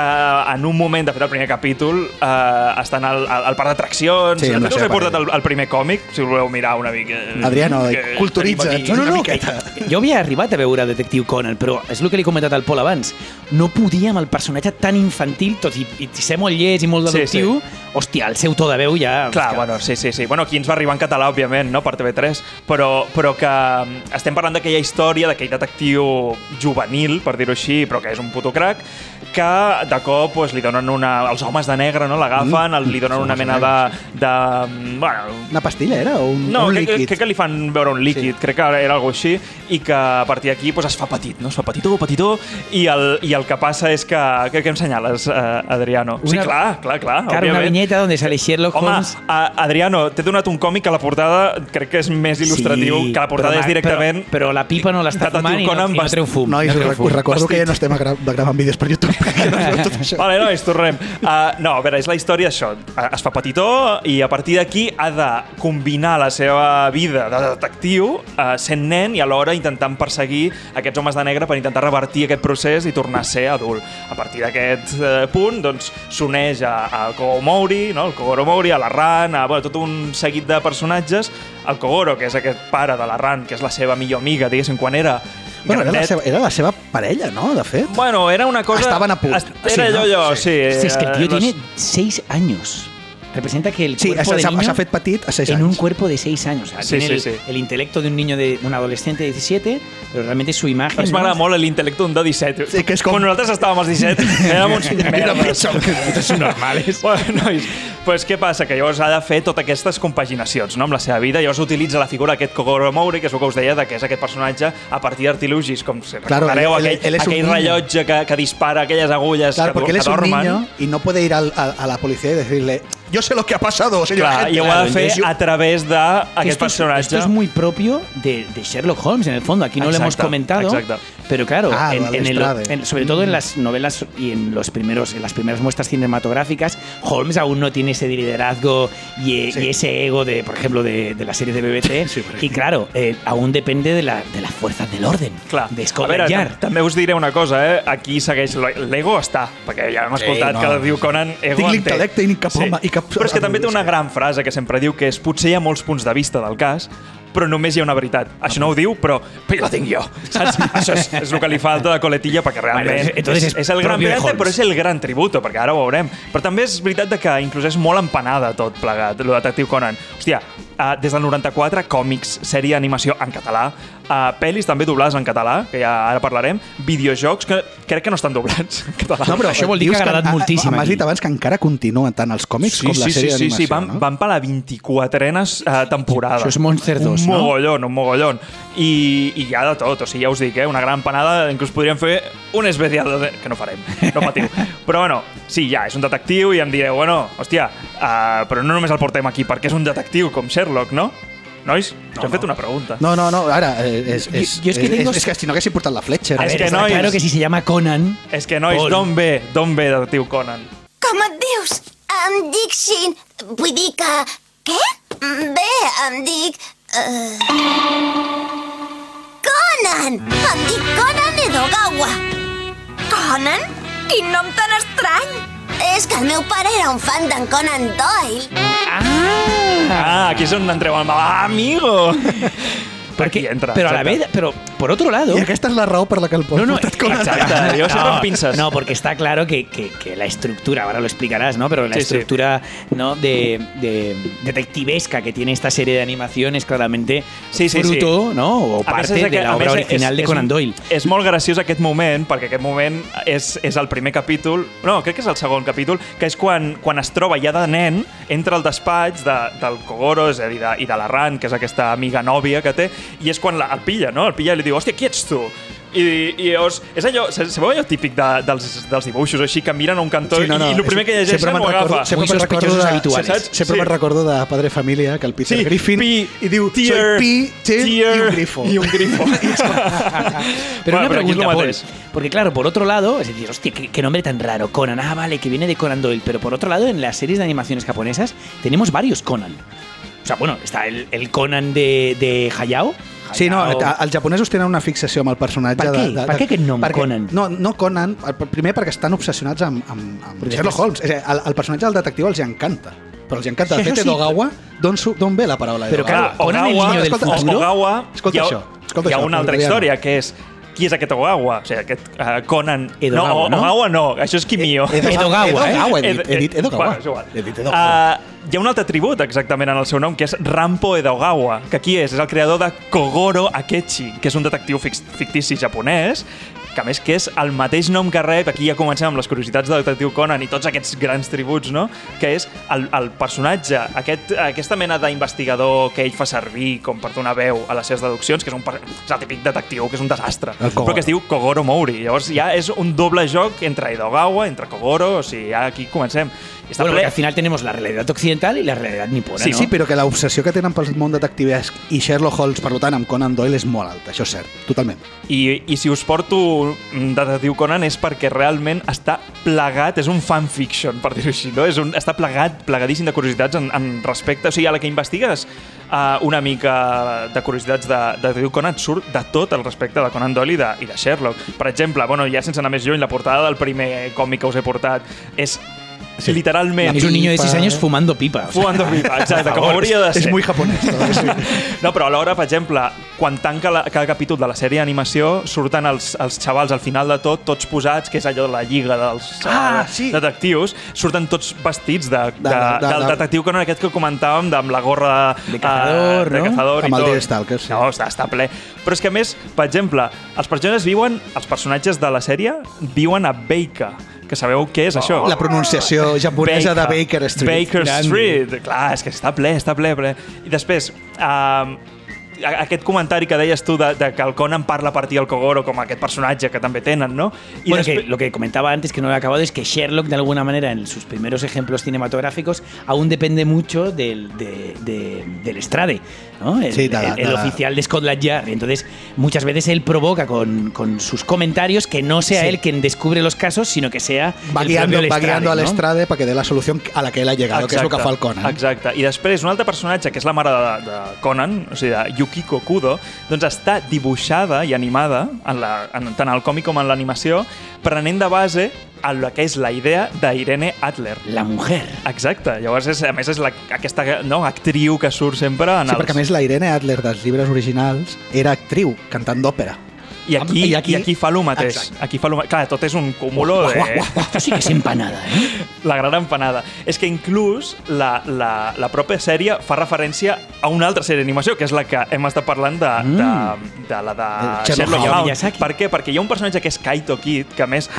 en un moment, de fet, el primer capítol, eh, estan al, al, al parc d'atraccions. Sí, Sí, la us he portat el, el primer còmic, si voleu mirar una mica. Adriano, que culturitza't. aquí No, no, una no, miqueta. (laughs) Jo havia arribat a veure Detectiu Conan, però és el que li he comentat al Pol abans. No podia amb el personatge tan infantil, tot i, i ser molt llest i molt Sí, deductiu, hòstia, el seu to de veu ja... Clar, que- bueno, sí, sí, sí. Bueno, aquí ens va arribar en català, òbviament, no?, per TV3, però, però que mm, estem parlant d'aquella història, d'aquell detectiu juvenil, per dir-ho així, però que és un puto crac, que de cop pues, li donen una... Els homes de negre, no?, l'agafen, Mm. li donen una de mena de... de mm, bueno, Una pastilla era? O un, no, un crec, líquid? crec que li fan veure un líquid, sí. crec que era algo així, i que a partir d'aquí pues, es fa petit, no? Es fa petitó, petitó, i el, i el que passa és que... Què, què em senyales, uh, Adriano? sí, Una- clar, clar, clar, Cara, una viñeta donde sale Sherlock Home, Holmes. a, Adriano, t'he donat un còmic que la portada crec que és més il·lustratiu, Sí, que la portada però és directament... Però, però la pipa no l'està fumant i no, i no treu fum. Nois, no us, treu rec- fum. us recordo que ja no estem a gra gravant vídeos per YouTube. No. (laughs) Vale, nois, tornem. Uh, no, a veure, és la història això. Uh, Es fa petitó i a partir d'aquí ha de combinar la seva vida de detectiu uh, sent nen i alhora intentant perseguir aquests homes de negre per intentar revertir aquest procés i tornar a ser adult. A partir d'aquest uh, punt, doncs, s'uneix a, a Kogomori, no? el Kogoro Mori, a la Ran, a bueno, tot un seguit de personatges. El Kogoro, que és aquest pare de la Ran, que és la seva millor amiga, diguéssim, quan era Bueno, era la, seva, era la seva parella, no?, de fet. Bueno, era una cosa... Estaven a punt. Est- Sí, Era no? allò, allò, Sí. sí. Sí, es que el tío eh, no tiene es- seis años. Representa que el Sí, cuerpo s'ha de s'ha- niño s'ha fet petit a 6 en anys. un cuerpo de seis años. O sea, Sí, tiene sí, el, sí. el intelecto de un niño de un adolescente de 17, pero realmente su imagen. Ens ¿no? m'agrada molt l'intel·lecte d'un de 17. Sí, que és com- Quan nosaltres estàvem als 17, (laughs) érem uns merdes. Són normales. (laughs) Bueno, nois, pues, què passa? Que llavors ha de fer totes aquestes compaginacions no, amb la seva vida. Llavors utilitza la figura d'aquest Kogoro Mouri, que és el que us deia, de que és aquest personatge a partir d'artilugis, com si Claro, recordareu, él- él- aquell, él es un aquell rellotge que, que dispara aquelles agulles Claro, que, porque él es un dormen. niño y no puede ir al- a, a la policía y decirle yo sé lo que ha pasado, señor Clar, agente". i ho ha de fer a través Que d'aquest esto, es, personatge. esto es muy propio de, de Sherlock Holmes, en el fondo. Aquí no lo hemos comentado. exacto. Pero claro, Ah, en- en el- en- sobre todo en las novelas y en los primeros, en las primeras muestras cinematográficas, Holmes aún no tiene ese liderazgo y, Sí. y ese ego de, por ejemplo, de, de la serie de BBC. (laughs) Sí, y claro, eh, aún depende de la, de las fuerzas del orden. Clar. De a Scotland Yard. tam- també us diré una cosa, eh? Aquí segueix... L'ego està, perquè ja hem escoltat no. que diu Conan, ego Tinc l'intel·lecte i ni cap home- i cap- Però és que també té una gran frase que sempre diu que és potser hi ha molts punts de vista del cas, però només hi ha una veritat. Això no ho diu, però, però la tinc jo. Saps? (laughs) Això és, és el que li falta de coletilla, perquè realment entonces és, és el gran pirata, però és el gran tributo, perquè ara ho veurem. Però també és veritat de que inclús és molt empanada tot plegat, el detectiu Conan. Hòstia, uh, des del 94, còmics, sèrie d'animació en català, uh, pel·lis també doblades en català, que ja ara parlarem, videojocs que crec que no estan doblats en català. No, però Això vol dir que ha agradat moltíssim M'has aquí. dit abans que encara continuen tant els còmics com la sèrie sí, sí, d'animació, sí, van, no? van per la 24a uh, temporada. Això és Monster 2, un no? mogollon, un mogollon. I, I hi ha de tot, o sigui, ja us dic, eh, una gran panada, inclús podríem fer un especial, de... que no farem, no patiu. (laughs) però bueno, sí, ja, és un detectiu i em direu, bueno, hòstia, uh, però no només el portem aquí perquè és un detectiu com Sherlock, no? Nois, us hem fet una pregunta. No, no, no, ara, eh, és, Jo- és, jo és que és, tengo- és, és que si no haguessin portat la Fletcher... A eh? És que nois- claro que si se llama Conan. És que, nois, d'on ve? D'on ve detectiu Conan? Com et dius? Em dic Shin. Vull dir que... Què? Bé, em dic... Uh... Conan! Em dic Conan Edogawa. Conan? Quin nom tan estrany! És que el meu pare era un fan d'en Conan Doyle. Ah, aquí és on entreu amb... Ah, amigo! (laughs) Porque, Aquí entra. pero a la exacte. vez, pero por otro lado. I aquesta és la raó per la que el Pol No, no, portat Conan. exacte. Jo sempre amb pinces. No, porque está claro que, que- que la estructura, ahora lo explicarás, ¿no? Pero la Sí, sí. estructura ¿no? de, de detectivesca que tiene esta serie de animación es claramente Sí, sí, fruto, ¿no? O A parte és de que- la a obra original és- de és- Conan Doyle. És molt graciós aquest moment, perquè aquest moment és, és el primer capítol, no, crec que és el segon capítol, que és quan, quan es troba ja de nen, entra al despatx de, del Kogoro, és a dir, de, i de la Ran, que és aquesta amiga nòvia que té, i és quan la, el pilla, no? El pilla i li diu, hòstia, qui ets tu? I, i llavors, és allò, se- sabeu allò típic de, dels, dels dibuixos així, que miren a un cantó Sí, no, no, i, el primer que llegeixen ho agafa. sempre me'n recordo de- habituales. saps? Sempre Sí. me'n recordo de Padre Família, que el Peter Sí, Griffin pi, i diu tier, soy pi, tier i un grifo. I un grifo. (laughs) Pero Bueno, una és pregunta, Paul, porque claro, por otro lado, es decir, hostia, qué, qué nombre tan raro, Conan, ah, vale, que viene de Conan Doyle, pero por otro lado, en las series de animaciones japonesas tenemos varios Conan. O sea, bueno, está el, el Conan de, de Hayao. Sí, no, Hayao- els japonesos tenen una fixació amb el personatge Per què? de... de, Per què aquest nom, perquè, Conan? No, no Conan, primer perquè estan obsessionats amb, amb, amb Sherlock Holmes. És a dir, el, el personatge del detectiu els encanta. Però els encanta. Sí, De fet, sí. Edogawa, d'on d'on ve la paraula Però Edogawa? clar, Conan, el niño del escolta, futuro. Ogawa, Escolta hi ha, això, escolta hi ha això, una altra història, que és qui és aquest Ogawa? O sigui, aquest uh, Conan... Edogawa, no, no? Ogawa no, això és Kimio. Edogawa, eh? Edogawa, he dit, he dit Edogawa. Bueno, és igual. He dit Edogawa. Uh, hi ha un altre tribut exactament en el seu nom, que és Rampo Edogawa, que qui és? És el creador de Kogoro Akechi, que és un detectiu fictici japonès que a més que és el mateix nom que rep, aquí ja comencem amb les curiositats del detectiu Conan i tots aquests grans tributs, no? que és el, el personatge, aquest, aquesta mena d'investigador que ell fa servir com per donar veu a les seves deduccions, que és, un, és el típic detectiu, que és un desastre, però que es diu Kogoro Mouri. Llavors ja és un doble joc entre Edogawa, entre Kogoro, o sigui, ja aquí comencem. I Està Bueno, ple... porque al final tenemos la realidad occidental y la realidad nipona, Sí, ¿no? sí, però que l'obsessió que tenen pel món detectivesc i Sherlock Holmes, per tant, amb Conan Doyle és molt alta, això és cert, totalment. I, I si us porto Detectiu Conan és perquè realment està plegat, és un fanfiction, per dir-ho així, no? És un, està plegat, plegadíssim de curiositats en, en respecte... O sigui, a la que investigues uh, una mica de curiositats de, de Detectiu Conan surt de tot el respecte de Conan Doyle i de, i de Sherlock. Per exemple, bueno, ja sense anar més lluny, la portada del primer còmic que us he portat és sí. literalment... Es un niño de 6 años fumando pipa. o sea, Fumando pipa, exacte, com hauria de ser. És muy japonès. Sí. (laughs) No, però alhora, per exemple, quan tanca la, cada capítol de la sèrie d'animació, surten els, els xavals al final de tot, tots posats, que és allò de la lliga dels Ah, eh, sí. detectius, surten tots vestits de, de, De- de, de- del de- detectiu Conan aquest que comentàvem, de, amb la gorra De cazador, de no? cazador i Amb el tot. Deerstalker, sí. No, està, està ple. Però és que a més, per exemple, els personatges viuen, els personatges de la sèrie viuen a Baker, que sabeu què és això? La pronunciació japonesa de Baker Street. Baker. Street. Clar, és que està ple, està ple, ple. I després, a- aquest comentari que deies tu de, de que el Conan parla a partir del Kogoro com aquest personatge que també tenen, no? I bueno, que lo que comentaba antes, que no lo he acabado, es que Sherlock, de alguna manera, en sus primeros ejemplos cinematográficos, aún depende mucho del, de- de- del estrade, ¿no? El, Sí, el- el oficial de Scotland Yard. Entonces, muchas veces él provoca con, con sus comentarios que no sea Sí. él quien descubre los casos, sino que sea Va el guiando, propio va Lestrade, guiando al ¿no? estrade perquè dé la solució a la que ell ha llegado, que és el que fa el Conan. Exacte. I després, un altre personatge, que és la mare de, de Conan, o sigui, de Yukiko Kudo, doncs està dibuixada i animada, en la, en, tant al còmic com en l'animació, prenent de base a la que és la idea d'Irene Adler. La mujer. Exacte. Llavors, és, a més, és la, aquesta no, actriu que surt sempre en Sí, els... perquè a més la Irene Adler dels llibres originals era actriu, cantant d'òpera. I aquí, I aquí- I aquí fa el mateix. Exacte. Aquí fa lo, clar, tot és un cúmulo Uah, de... uah, uah, Esto sí que es empanada, ¿eh? (laughs) La gran empanada. És que inclús la, la, la pròpia sèrie fa referència a una altra sèrie d'animació, que és la que hem estat parlant de, mm. de, de la de Sherlock Holmes. Per què? Perquè hi ha un personatge que és Kaito Kid, que a més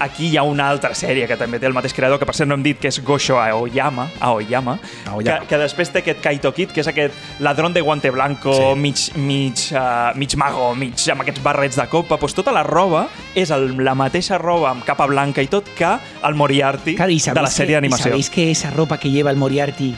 aquí hi ha una altra sèrie que també té el mateix creador, que per cert no hem dit que és Gosho Aoyama, Aoyama, Aoyama. Que, que després té aquest Kaito Kid, que és aquest ladrón de guante blanco, Sí. mig, mig, uh, mig mago, mig amb aquests barrets de copa, doncs tota la roba és el, la mateixa roba amb capa blanca i tot que el Moriarty Claro, de la sèrie d'animació. sabéis que esa ropa que lleva el Moriarty,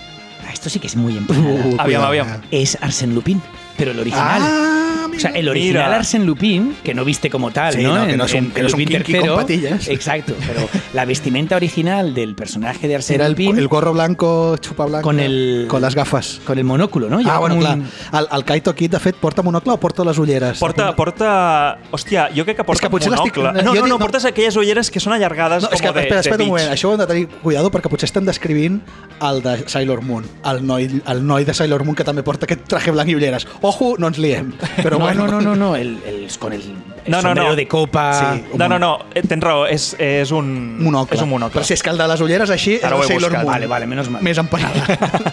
ah, esto sí que es muy empanada, Uh, Aviam, aviam. es Arsène Lupin, pero el original. Ah, O sea, el original Mira. Arsène Lupin, que no viste como tal, Sí, ¿no? no, que no es un- que no es un Lupin kinky III, con patillas. Exacto, pero la vestimenta original del personaje de Arsène Era el, Lupin el gorro blanco, xupa blanca, Con el- con les gafes. con el monóculo, ¿no? Ah, Lleva bueno, clar. un- El, el Kaito Kid, de fet, porta monocle o porta les ulleres? Porta, porta... Hòstia, jo crec que porta que potser l'estic- monocle. No, jo no, dic- no, no. portes aquelles ulleres que són allargades No, com és que, de, espera, espera de un moment, beach. això ho hem de tenir cuidado perquè potser estem descrivint el de Sailor Moon, el noi, el noi de Sailor Moon que també porta aquest traje blanc i ulleres. Ojo, no ens liem. Però no, no, no, no, no, el, el- con el No, no, no. de copa. Sí. No, no, no, eh, tens raó, és, és un... Monocle. És un monocle. Però si és que el de les ulleres així Ara és Sailor. Moon. Vale, vale, menos mal. Més empanada. (laughs)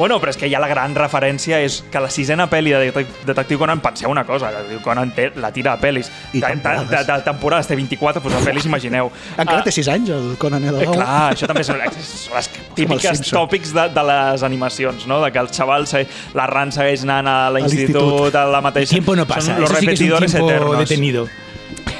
Bueno, però és que ja la gran referència és que la sisena pel·li de Det- Detectiu Conan, penseu una cosa, Detectiu Conan té la tira de pel·lis. I de, de, temporades. de, de, temporades té 24, doncs de pel·lis imagineu. Encara Ah, té 6 anys, el Conan Eh, Edogawa. clar, això també són, són les típiques tòpics de, de les animacions, no? De que el xaval, se, la Ran segueix anant a l'institut. a la mateixa... El tiempo no pasa, Són los sí repetidores tiempo eternos. Detenido.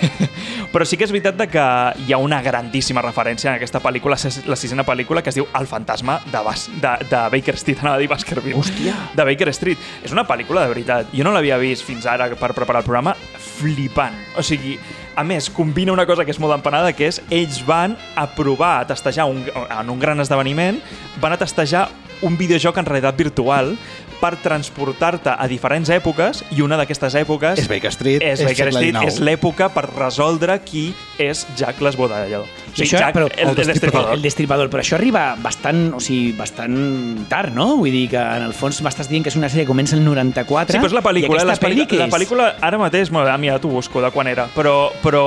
(laughs) Però sí que és veritat de que hi ha una grandíssima referència en aquesta pel·lícula, la sisena pel·lícula, que es diu El fantasma de, Bas, de, de Baker Street, anava a dir Baskerville. Hòstia. De Baker Street. És una pel·lícula de veritat. Jo no l'havia vist fins ara per preparar el programa flipant. O sigui, a més, combina una cosa que és molt empanada, que és ells van a provar, a testejar un, en un gran esdeveniment, van a testejar un videojoc en realitat virtual per transportar-te a diferents èpoques i una d'aquestes èpoques És Baker Street, és és Baker segle Street, és l'època per resoldre qui és Jack l'Esbodallador. O sigui, Això, Jack, però el, el, el destripador. destripador. Però això arriba bastant, o sigui, bastant tard, no? Vull dir que en el fons m'estàs dient que és una sèrie que comença el 94 Sí, però és la pel·lícula. i La, aquesta pel·li que la és? pel·lícula ara mateix, mira, t'ho busco de quan era, però, però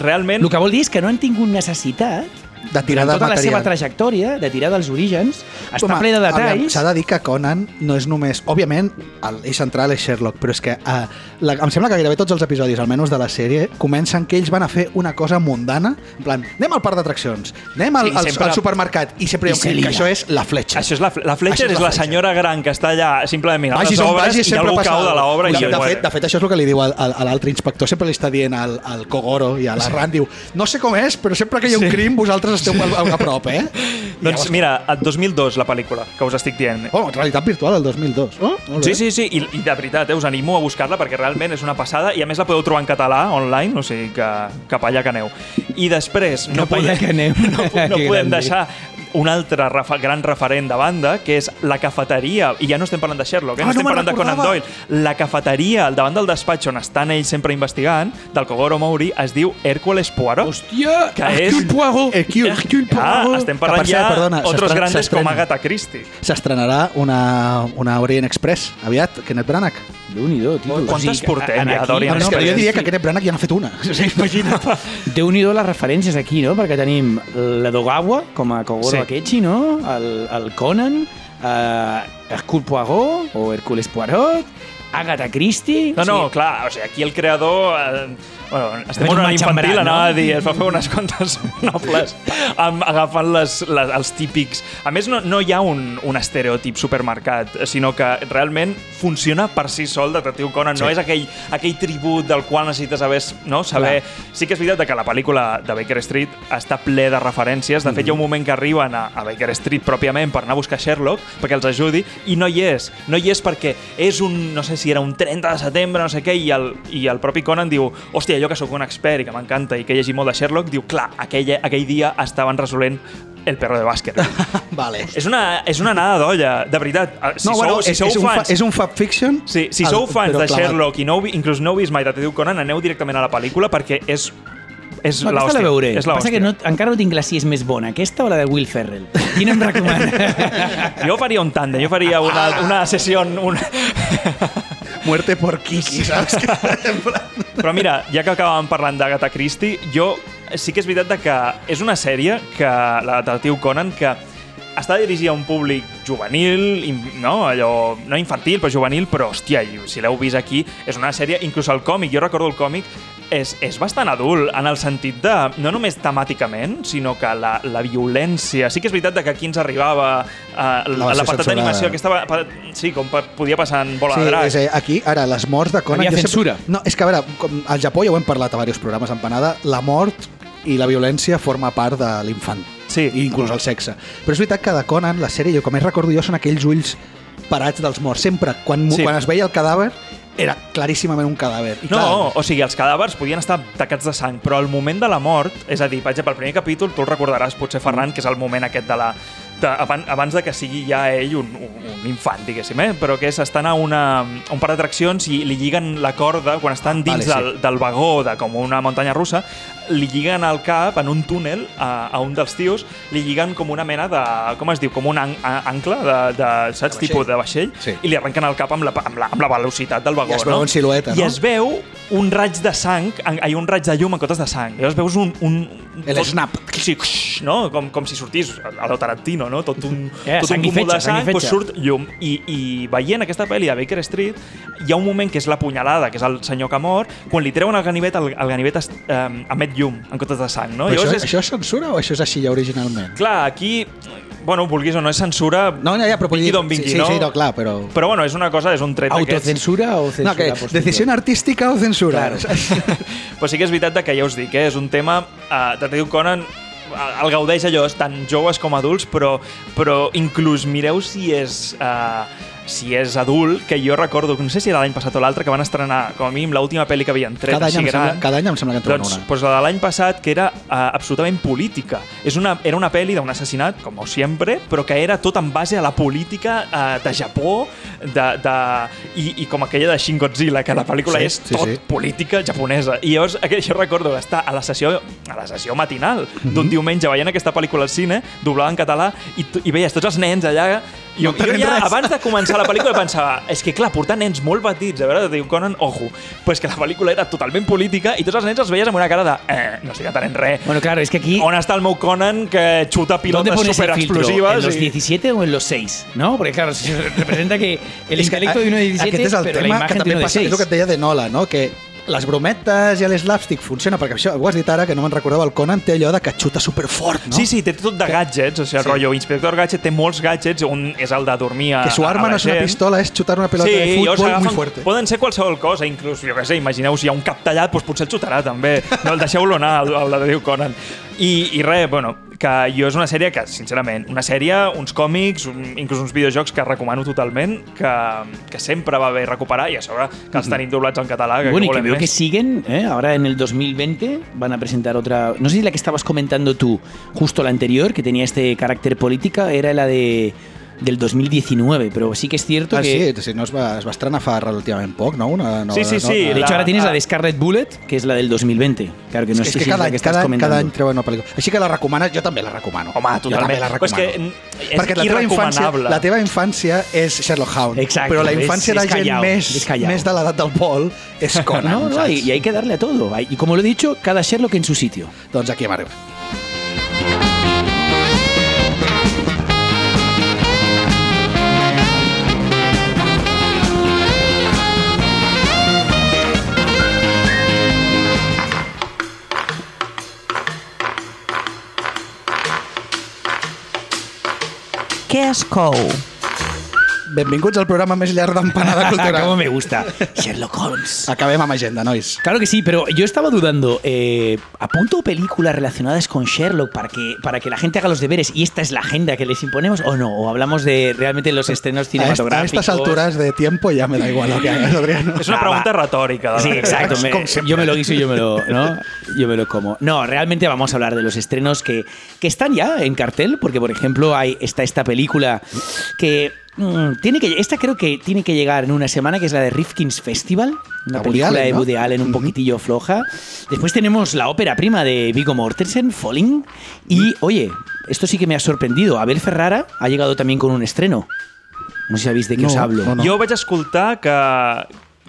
realment... El que vol dir és que no han tingut necessitat De tirar de tota la material. seva trajectòria, de tirar dels orígens, està Home, ple de detalls. S'ha de dir que Conan no és només... Òbviament, l'eix central és Sherlock, però és que uh, la, em sembla que gairebé tots els episodis, almenys de la sèrie, comencen que ells van a fer una cosa mundana, en plan, anem al parc d'atraccions, anem al, Sí, al, sempre- al supermercat, i sempre I crit que lia. això és la fletxa. Això és la, la Això és és, la la senyora gran que està allà simplement mirant Vagis les obres vagis, i sempre algú passa cau de l'obra i cosa. es de, fet, de fet, això és el que li diu al, al, a l'altre inspector, sempre li està dient al, al Kogoro i a la Ran, diu, no sé com és, però sempre que hi ha un Sí. crim vosaltres esteu a, a prop, eh? (laughs) Doncs mira, el 2002 la pel·lícula, que us estic dient. Oh, realitat virtual, el 2002. Oh, molt bé. Sí, sí, sí, i, i de veritat, eh, us animo a buscar-la perquè realment és una passada i a més la podeu trobar en català online, o sigui que cap allà que aneu. I després no, Cap allà podem, que aneu. (laughs) no, (laughs) no podem deixar un altre refa gran referent de banda, que és la cafeteria, i ja no estem parlant de Sherlock, eh? Ah, no estem no me'n parlant de Conan recordava. Doyle. La cafeteria al davant del despatx on estan ells sempre investigant, del Kogoro Mouri, es diu Hércules Poirot. Hòstia! Que és... Hercule Poirot! Hercule, Hercule Ah, Poirot. estem Que, parlant per cert, ja perdona, otros grandes com Agatha Christie. S'estrenarà una, una Orient Express aviat, Kenneth Branagh. Déu-n'hi-do, tio. Quantes portem en ja aquí- d'Orient No, és que jo Express? diria que Kenneth Branagh ja n'ha fet una. O (laughs) sigui, imagina't. Déu-n'hi-do les referències aquí, no? Perquè tenim la Dogawa, com a Kogoro Sí. Akechi, no? El, el Conan, eh, Hercule Poirot, o Hércules Poirot, Agatha Christie... No, no, sigui, clar, o sigui, aquí el creador... Eh, bueno, estem en una infantil, no? anava a dir, es va fer unes quantes (laughs) nobles amb, agafant les, les, els típics... A més, no, no hi ha un, un estereotip supermercat, sinó que realment funciona per si sol Detectiu Conan. No Sí. és aquell, aquell tribut del qual necessites saber... No? saber... Sí que és veritat que la pel·lícula de Baker Street està ple de referències. De fet, hi ha un moment que arriben a, a Baker Street pròpiament per anar a buscar Sherlock, perquè els ajudi, i no hi és. No hi és perquè és un, no sé si era un 30 de setembre, no sé què, i el, i el propi Conan diu hòstia, jo que sóc un expert i que m'encanta i que he llegit molt de Sherlock, diu, clar, aquell, aquell dia estaven resolent el perro de bàsquet. (laughs) vale. és, una, és una anada d'olla, de veritat. Eh, Si no, sou, bueno, si és, sou és, un fa, fans... és un fab fiction. Sí, si el- sou fans però de clavat. Sherlock i no, inclús no heu vist mai Detectiu Conan, aneu directament a la pel·lícula perquè és és No, aquesta l'hòstia. la veuré. És Passa que no, encara no tinc clar si és més bona, aquesta o la de Will Ferrell. Quina em recomana? (laughs) Jo faria un tàndem, jo faria una, una sessió... Una... (laughs) Muerte por Kiki, saps? (laughs) Però mira, ja que acabàvem parlant d'Agatha Christie, jo sí que és veritat de que és una sèrie que la detectiu Conan que està dirigida a un públic juvenil, no, allò, no infantil, però juvenil, però, hòstia, si l'heu vist aquí, és una sèrie, inclús el còmic, jo recordo el còmic, és, és bastant adult, en el sentit de, no només temàticament, sinó que la, la violència... Sí que és veritat de que aquí ens arribava uh, la, versió la patata censurada. d'animació, aquesta, sí, com pa- podia passar en bola Sí, de drac. és, eh, aquí, ara, les morts de Conan... Havia censura. No, és que, a veure, com al Japó ja ho hem parlat a diversos programes empanada, la mort i la violència forma part de l'infant. Sí. I inclús el sexe. Però és veritat que de Conan, la sèrie, jo com més recordo jo, són aquells ulls parats dels morts. Sempre, quan, sí. quan es veia el cadàver, era claríssimament un cadàver. I No, clar, o sigui, els cadàvers podien estar tacats de sang, però al moment de la mort, és a dir, per exemple, el primer capítol, tu el recordaràs, potser, Ferran, que és el moment aquest de la... De, abans, abans de que sigui ja ell un, un, un infant, diguéssim, eh? però que és estan a, una, a un parc d'atraccions i li lliguen la corda quan estan dins Vale, sí. del, del vagó de com una muntanya russa, li lliguen al cap en un túnel a, a un dels tios, li lliguen com una mena de, com es diu, com un an, ancle de, de saps, De vaixell. tipus de vaixell, Sí. i li arrenquen el cap amb la, amb la, amb la velocitat del vagó. I es veu no? en silueta, I no? es veu un raig de sang, en- ai, un raig de llum en comptes de sang. I llavors veus un... un El tot- snap. Sí, no? Com, com si sortís a lo Tarantino, no? Tot un, (laughs) Eh, tot un i cúmul fetge, de sang i doncs surt llum. I, I veient aquesta pel·li de Baker Street, hi ha un moment que és la punyalada, que és el senyor que mor, quan li treuen el ganivet, el, el ganivet es, eh, emet llum en comptes de sang, no? Però això, és, això és censura o això és així ja originalment? Clar, aquí, bueno, vulguis o no, és censura, No, ja, ja, però vingui d'on vingui, sí, sí, no? sí, no, clar, però... Però bueno, és una cosa, és un tret d'aquests. Autocensura o censura No, que, decisió artística o censura? Claro. (laughs) Però sí que és veritat que ja us dic, eh? és un tema... Uh, Detectiu Conan eh, el gaudeix allò, tant joves com adults, però, però inclús mireu si és... Uh, si és adult, que jo recordo, no sé si era l'any passat o l'altre, que van estrenar, com a mínim, l'última pel·li que havien tret, cada, any així sembla, cada any em sembla que en troben Doncs, una. doncs la de l'any passat, que era uh, absolutament política. És una, era una pel·li d'un assassinat, com sempre, però que era tot en base a la política uh, de Japó, de, de, i, i com aquella de Shin Godzilla, que la pel·lícula Sí, és sí, tot sí. política japonesa. I llavors, (laughs) aquell, jo recordo estar a la sessió, a la sessió matinal d'un diumenge veient aquesta pel·lícula al cine, doblada en català, i, i veies tots els nens allà Jo, No jo ja, res. abans de començar la pel·lícula pensava, és que clar, portar nens molt petits, a veure, diu Conan, ojo, però és que la pel·lícula era totalment política i tots els nens els veies amb una cara de, eh, no sé que entenem res. Bueno, claro, es que aquí... On està el meu Conan que xuta ¿Dónde pilotes superexplosives? ¿En los i- 17 o en los 6? ¿No? Porque claro, se representa que el que intelecto de uno de 17, aquest és el pero la tema que imagen de també passa, 6. és el que et deia de Nola, no? que les brometes i l'slapstick funciona, perquè això ho has dit ara, que no me'n recordava, el Conan té allò de que xuta superfort, no? Sí, sí, té tot de gadgets, o sigui, el Sí. rotllo Inspector Gadget té molts gadgets, un és el de dormir a, Que su arma no és una pistola, és xutar una pelota sí, de futbol agafen- muy fuerte. Poden ser qualsevol cosa, inclús, jo què sé, imagineu si hi ha un cap tallat, doncs potser el xutarà també. No, el deixeu-lo anar, el, el de Déu Conan. I, I res, bueno, que jo és una sèrie que, sincerament, una sèrie, uns còmics, un, inclús uns videojocs que recomano totalment, que, que sempre va bé recuperar i a sobre que els tenim doblats en català, que, Bueno, y que que veo que siguen, ¿eh? ahora en el 2020 van a presentar otra... No sé si la que estabas comentando tú, justo la anterior, que tenía este carácter política, era la de del 2019, pero sí que es cierto Ah, que... sí, sí, no es va, es va estrenar fa relativament poc, no? Una nova, Sí, sí, sí, No? De hecho, La- ahora tienes la ah. de Scarlet Bullet, que es la del 2020. Claro que no és sé que si cada, la any, que cada, cada any treuen una pel·lícula. Així que la recomanes, jo també la recomano. Home, Jo també totalment. la Però és recomano. que és Perquè la teva, infància, la teva infància és Sherlock Holmes, Exacto, però la és- infància és de gent callao, més, és més de l'edat del Pol és (laughs) Conan, No, no, saps? y, y hay que darle a todo. Y como lo he dicho, cada Sherlock en su sitio. Doncs aquí hem arribat. Què es cou? Benvinguts al programa més llarg d'Empanada (laughs) Cultural. Como me gusta. Sherlock Holmes. Acabem amb agenda, nois. Claro que sí, pero yo estaba dudando. Eh, ¿Apunto películas relacionadas con Sherlock para que, para que la gente haga los deberes y esta es la agenda que les imponemos o no? ¿O hablamos de realmente los estrenos A, est- a cinematográficos? estas alturas de tiempo ya me da igual lo que hagas, (laughs) Adriano. És una Ah, pregunta de Sí, exacto. (laughs) me- yo me lo guiso y yo me lo, ¿no? yo me lo como. No, realmente vamos a hablar de los estrenos que, que están ya en cartel, porque por ejemplo hay, está esta película que mm, tiene que esta creo que tiene que llegar en una semana, que es la de Rifkin's Festival, una A Woody película Allen, de ¿no? Woody Allen un poquitillo floja. Después tenemos la ópera prima de Viggo Mortensen, Falling, y oye, esto sí que me ha sorprendido. Abel Ferrara ha llegado también con un estreno. No sé si sabéis de qué No, os hablo. no, no. Jo vaig escoltar que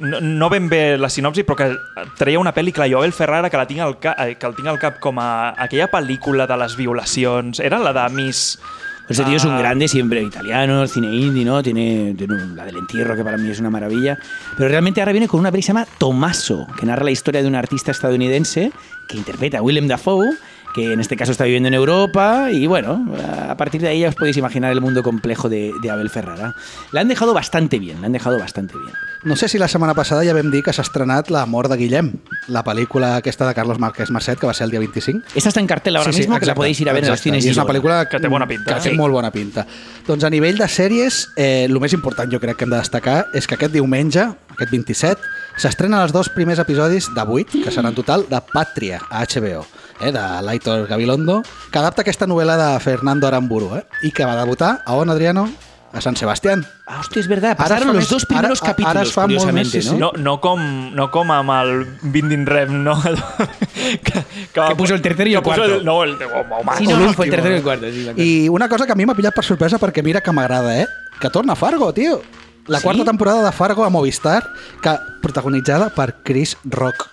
no, no ben bé la sinopsi, però que treia una pel·li, clar, jo Abel Ferrara, que, la tinc al cap, que el tinc al cap com a aquella pel·lícula de les violacions, era la de Miss... Este tío es un Ah, grande, siempre italiano, cine indie, ¿no? Tiene, tiene un- la del entierro, que para mí es una maravilla. Pero realmente ahora viene con una peli que se llama Tomaso, que narra la historia de un artista estadounidense que interpreta a Willem Dafoe, que en este caso está viviendo en Europa. Y bueno, a partir de ahí ya os podéis imaginar el mundo complejo de, de Abel Ferrara. La han dejado bastante bien, la han dejado bastante bien. No sé si la setmana passada ja vam dir que s'ha estrenat La mort de Guillem, la pel·lícula aquesta de Carlos Márquez Marcet, que va ser el dia 25. Esta está en cartel ahora mismo, que la exacte, podéis ir a ver en los exacte. cines. I és una pel·lícula Que té bona pinta. Que té Sí. molt bona pinta. Doncs a nivell de sèries, eh, el més important jo crec que hem de destacar és que aquest diumenge, aquest 27, s'estrenen els dos primers episodis de 8, que seran en total, de Pàtria, a HBO, eh, de Laitor Gabilondo, que adapta aquesta novel·la de Fernando Aramburu, eh, i que va debutar a on, Adriano? A San Sebastián. Ah, hostia, es verdad. Ara Pasaron los més- dos primeros ara- ara capítulos, es fa molt curiosamente, més, sí, sí. ¿no? No, no, com, no com amb el Binding Rem, no? (laughs) que, Que puso el tercero y el que cuarto. El, no, el, home, Sí, O no, no, fue el tercero y eh? el cuarto. sí. I una cosa que a mi m'ha pillat per sorpresa perquè mira que m'agrada, eh? Que torna Fargo, tio. La Sí? quarta temporada de Fargo a Movistar, que protagonitzada per Chris Rock.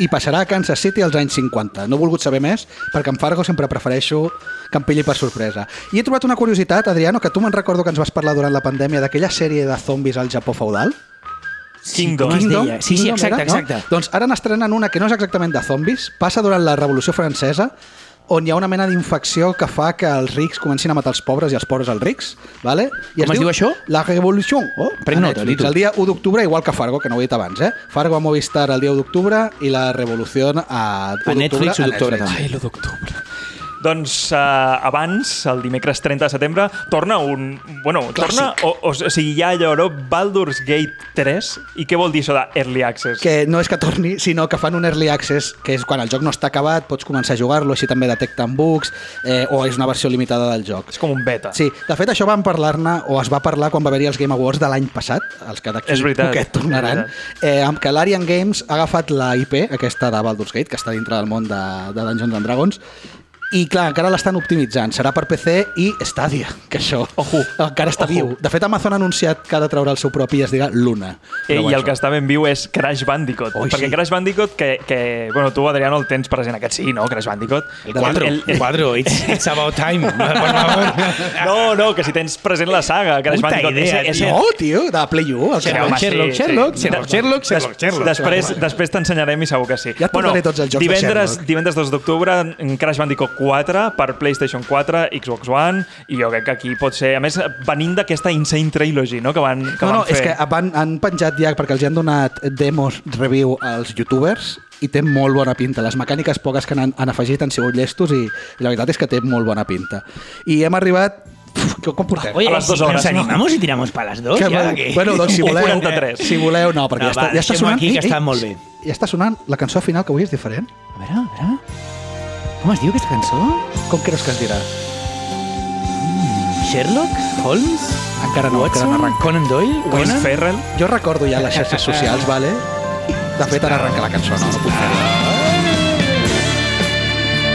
I passarà a Kansas City als anys 50. No he volgut saber més, perquè en Fargo sempre prefereixo que em pilli per sorpresa. I he trobat una curiositat, Adriano, que tu me'n recordo que ens vas parlar durant la pandèmia d'aquella sèrie de zombis al Japó feudal. Kingdom. Es deia? Sí, sí, Kingdom exacte, era, no? exacte. Doncs ara n'estrenen una que no és exactament de zombis, passa durant la Revolució Francesa, on hi ha una mena d'infecció que fa que els rics comencin a matar els pobres i els pobres als rics, vale? I Com es diu això? La Revolució. Oh, prenc a nota, Netflix. El dia 1 d'octubre, igual que Fargo, que no ho he dit abans, eh? Fargo a Movistar el dia 1 d'octubre i la Revolució a, 1 A Netflix, d'octubre Netflix. també. Ai, l'1 d'octubre. Doncs uh, abans, el dimecres 30 de setembre, torna un... Bueno, torna... O, o, o sigui, hi ha allò, no? Baldur's Gate 3. I què vol dir això de Early Access? que no és que torni, sinó que fan un early access, que és quan el joc no està acabat, pots començar a jugar-lo, així també detecten bugs, eh, o és una versió limitada del joc. És com un beta. Sí, de fet això van parlar-ne, o es va parlar quan va haver-hi els Game Awards de l'any passat, els que d'aquí poquet tornaran, eh, amb que l'Arian Games ha agafat la IP, aquesta de Baldur's Gate, que està dintre del món de, de Dungeons and Dragons, I clar, encara l'estan optimitzant. Serà per PC i Stadia, que això Ojo. encara està Ojo. viu. De fet, Amazon ha anunciat que ha de treure el seu propi i es dirà Luna. Eh, Però I el que està ben viu és Crash Bandicoot. Oi, perquè sí. Crash Bandicoot, que, que bueno, tu, Adriano, el tens present aquest sí, no? Crash Bandicoot. El 4, el, el 4, (laughs) it's, it's about time. (laughs) No, no, que si tens present la saga, Crash Puta Bandicoot. idea, ese, ese, No, tio, de Play 1. El Sherlock. Sherlock, sí. Sherlock. Sherlock, Sherlock, Sherlock, Sherlock. Després, després t'ensenyarem i segur que sí. Ja et portaré tots els jocs de divendres, Sherlock. divendres 2 d'octubre, en Crash Bandicoot 4 per PlayStation 4, Xbox One, i jo crec que aquí pot ser... A més, venint d'aquesta Insane Trilogy, no?, que van, que No, van no, fer. és que van, han penjat ja, perquè els hi han donat demos review als youtubers i té molt bona pinta. Les mecàniques poques que han, han afegit han sigut llestos i, i la veritat és que té molt bona pinta. I hem arribat... Uf, com portem? Oye, A las dos si horas, nos ¿no? animamos y tiramos para las dos, Que mal- que- Bueno, doncs si (laughs) voleu... 43. Si voleu, no, perquè No, ja, està, va, ja està sonant... aquí, que està molt bé. Ja està sonant la cançó final, que avui és diferent. A veure, a veure... Com es diu aquesta cançó? Com creus que es dirà? Sherlock? Holmes? Encara no, encara Watson? no arranca. Conan Doyle? Will Conan? Ferrell. Jo recordo ja les xarxes socials, vale? De fet, ara arranca la cançó, no? no puc fer-la.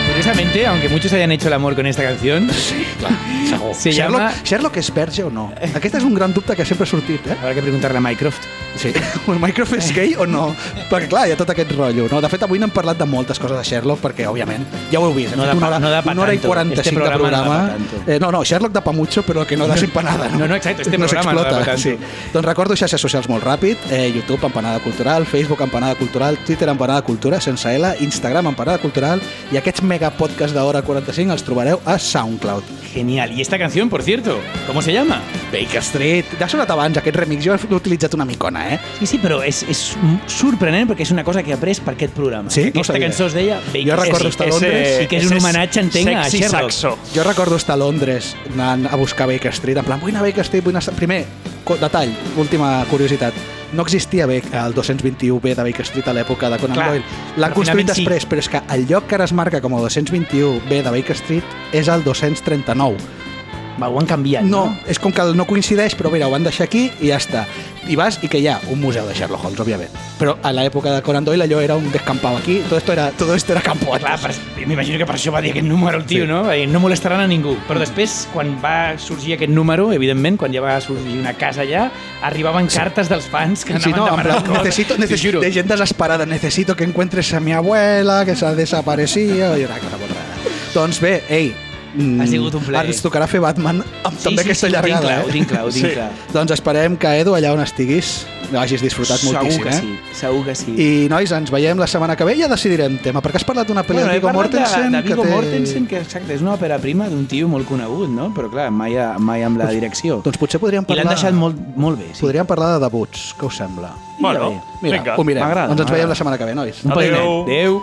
Curiosamente, aunque muchos hayan hecho el amor con esta canción, Sí, clar, segur. Se Sherlock, llama- Sherlock és verge o no? Aquest és un gran dubte que sempre ha sortit, eh? habrá que preguntarle a Mycroft. Sí. (laughs) Minecraft és gay o no? Perquè, clar, hi ha tot aquest rotllo. No? De fet, avui n'hem parlat de moltes coses de Sherlock, perquè, òbviament, ja ho heu vist. hem No fet da una hora, no una hora i tanto. 45 Este de programa no da programa. tanto. eh, no, no, Sherlock da pa mucho, però que no da empanada. No, no, exacto, este no programa no da sí. Doncs recordo xarxes socials molt ràpid. Eh, YouTube, Empanada Cultural, Facebook, Empanada Cultural, Twitter, Empanada Cultura, sense L, Instagram, Empanada Cultural, i aquests mega podcasts d'hora 45 els trobareu a SoundCloud. Genial. ¿Y esta canción, por cierto? ¿Cómo se llama? Baker Street. Ja ha sonat abans aquest remix, jo l'he utilitzat una micona, eh? Sí, sí, però és, és sorprenent perquè és una cosa que he après per aquest programa. Sí? No Aquesta sabia. cançó es deia Baker Jo recordo estar a Londres i que és un homenatge, entenc, a sexy Sherlock. saxo. Jo recordo estar a Londres anant a buscar Baker Street, en plan, vull anar a Baker Street, vull anar... a- Primer, co- detall, última curiositat, no existia bé el 221B de Baker Street a l'època de Conan Clar, Doyle. L'han però construït finalment sí. després, però és que el lloc que ara es marca com a 221B de Baker Street és el 239. Va, ho han canviat, No, no? és com que no coincideix, però mira, ho van deixar aquí i ja està. I vas i que hi ha un museu de Sherlock Holmes, òbviament. Però a l'època de Conan Doyle allò era un descampado aquí, todo esto era, todo esto era campo Clar, per, m'imagino que per això va dir aquest número el tio, Sí. no? Va dir, no molestaran a ningú. Però després, quan va sorgir aquest número, evidentment, quan ja va sorgir una casa allà, arribaven cartes dels fans que Sí, anaven no, demanant coses. necesito, de gent desesperada, necesito que encuentres a mi abuela, que s'ha desaparecido, i una cosa molt rara. Doncs bé, ei, mm, Ha sigut un plaer. Ara ens tocarà fer Batman amb Sí, també sí, aquesta sí, ho tinc llargada. clar, eh? ho tinc clar, ho tinc sí. clar. Doncs esperem que, Edu, allà on estiguis, hagis disfrutat Segur moltíssim. que eh? sí, segur que sí. I, nois, ens veiem la setmana que ve i ja decidirem tema, perquè has parlat d'una pel·li Bueno, de Viggo parlat de, Mortensen de Viggo que té... Mortensen, que exacte, és una òpera prima d'un tio molt conegut, no? Però clar, mai, a- mai amb la direcció. Doncs potser podríem I l'han parlar... deixat molt, molt bé, sí. Podríem parlar de debuts, què us sembla? Bueno, Mira, vinga. ho mirem. M'agrada, Doncs ens veiem la setmana que ve, nois. Adéu. Adéu.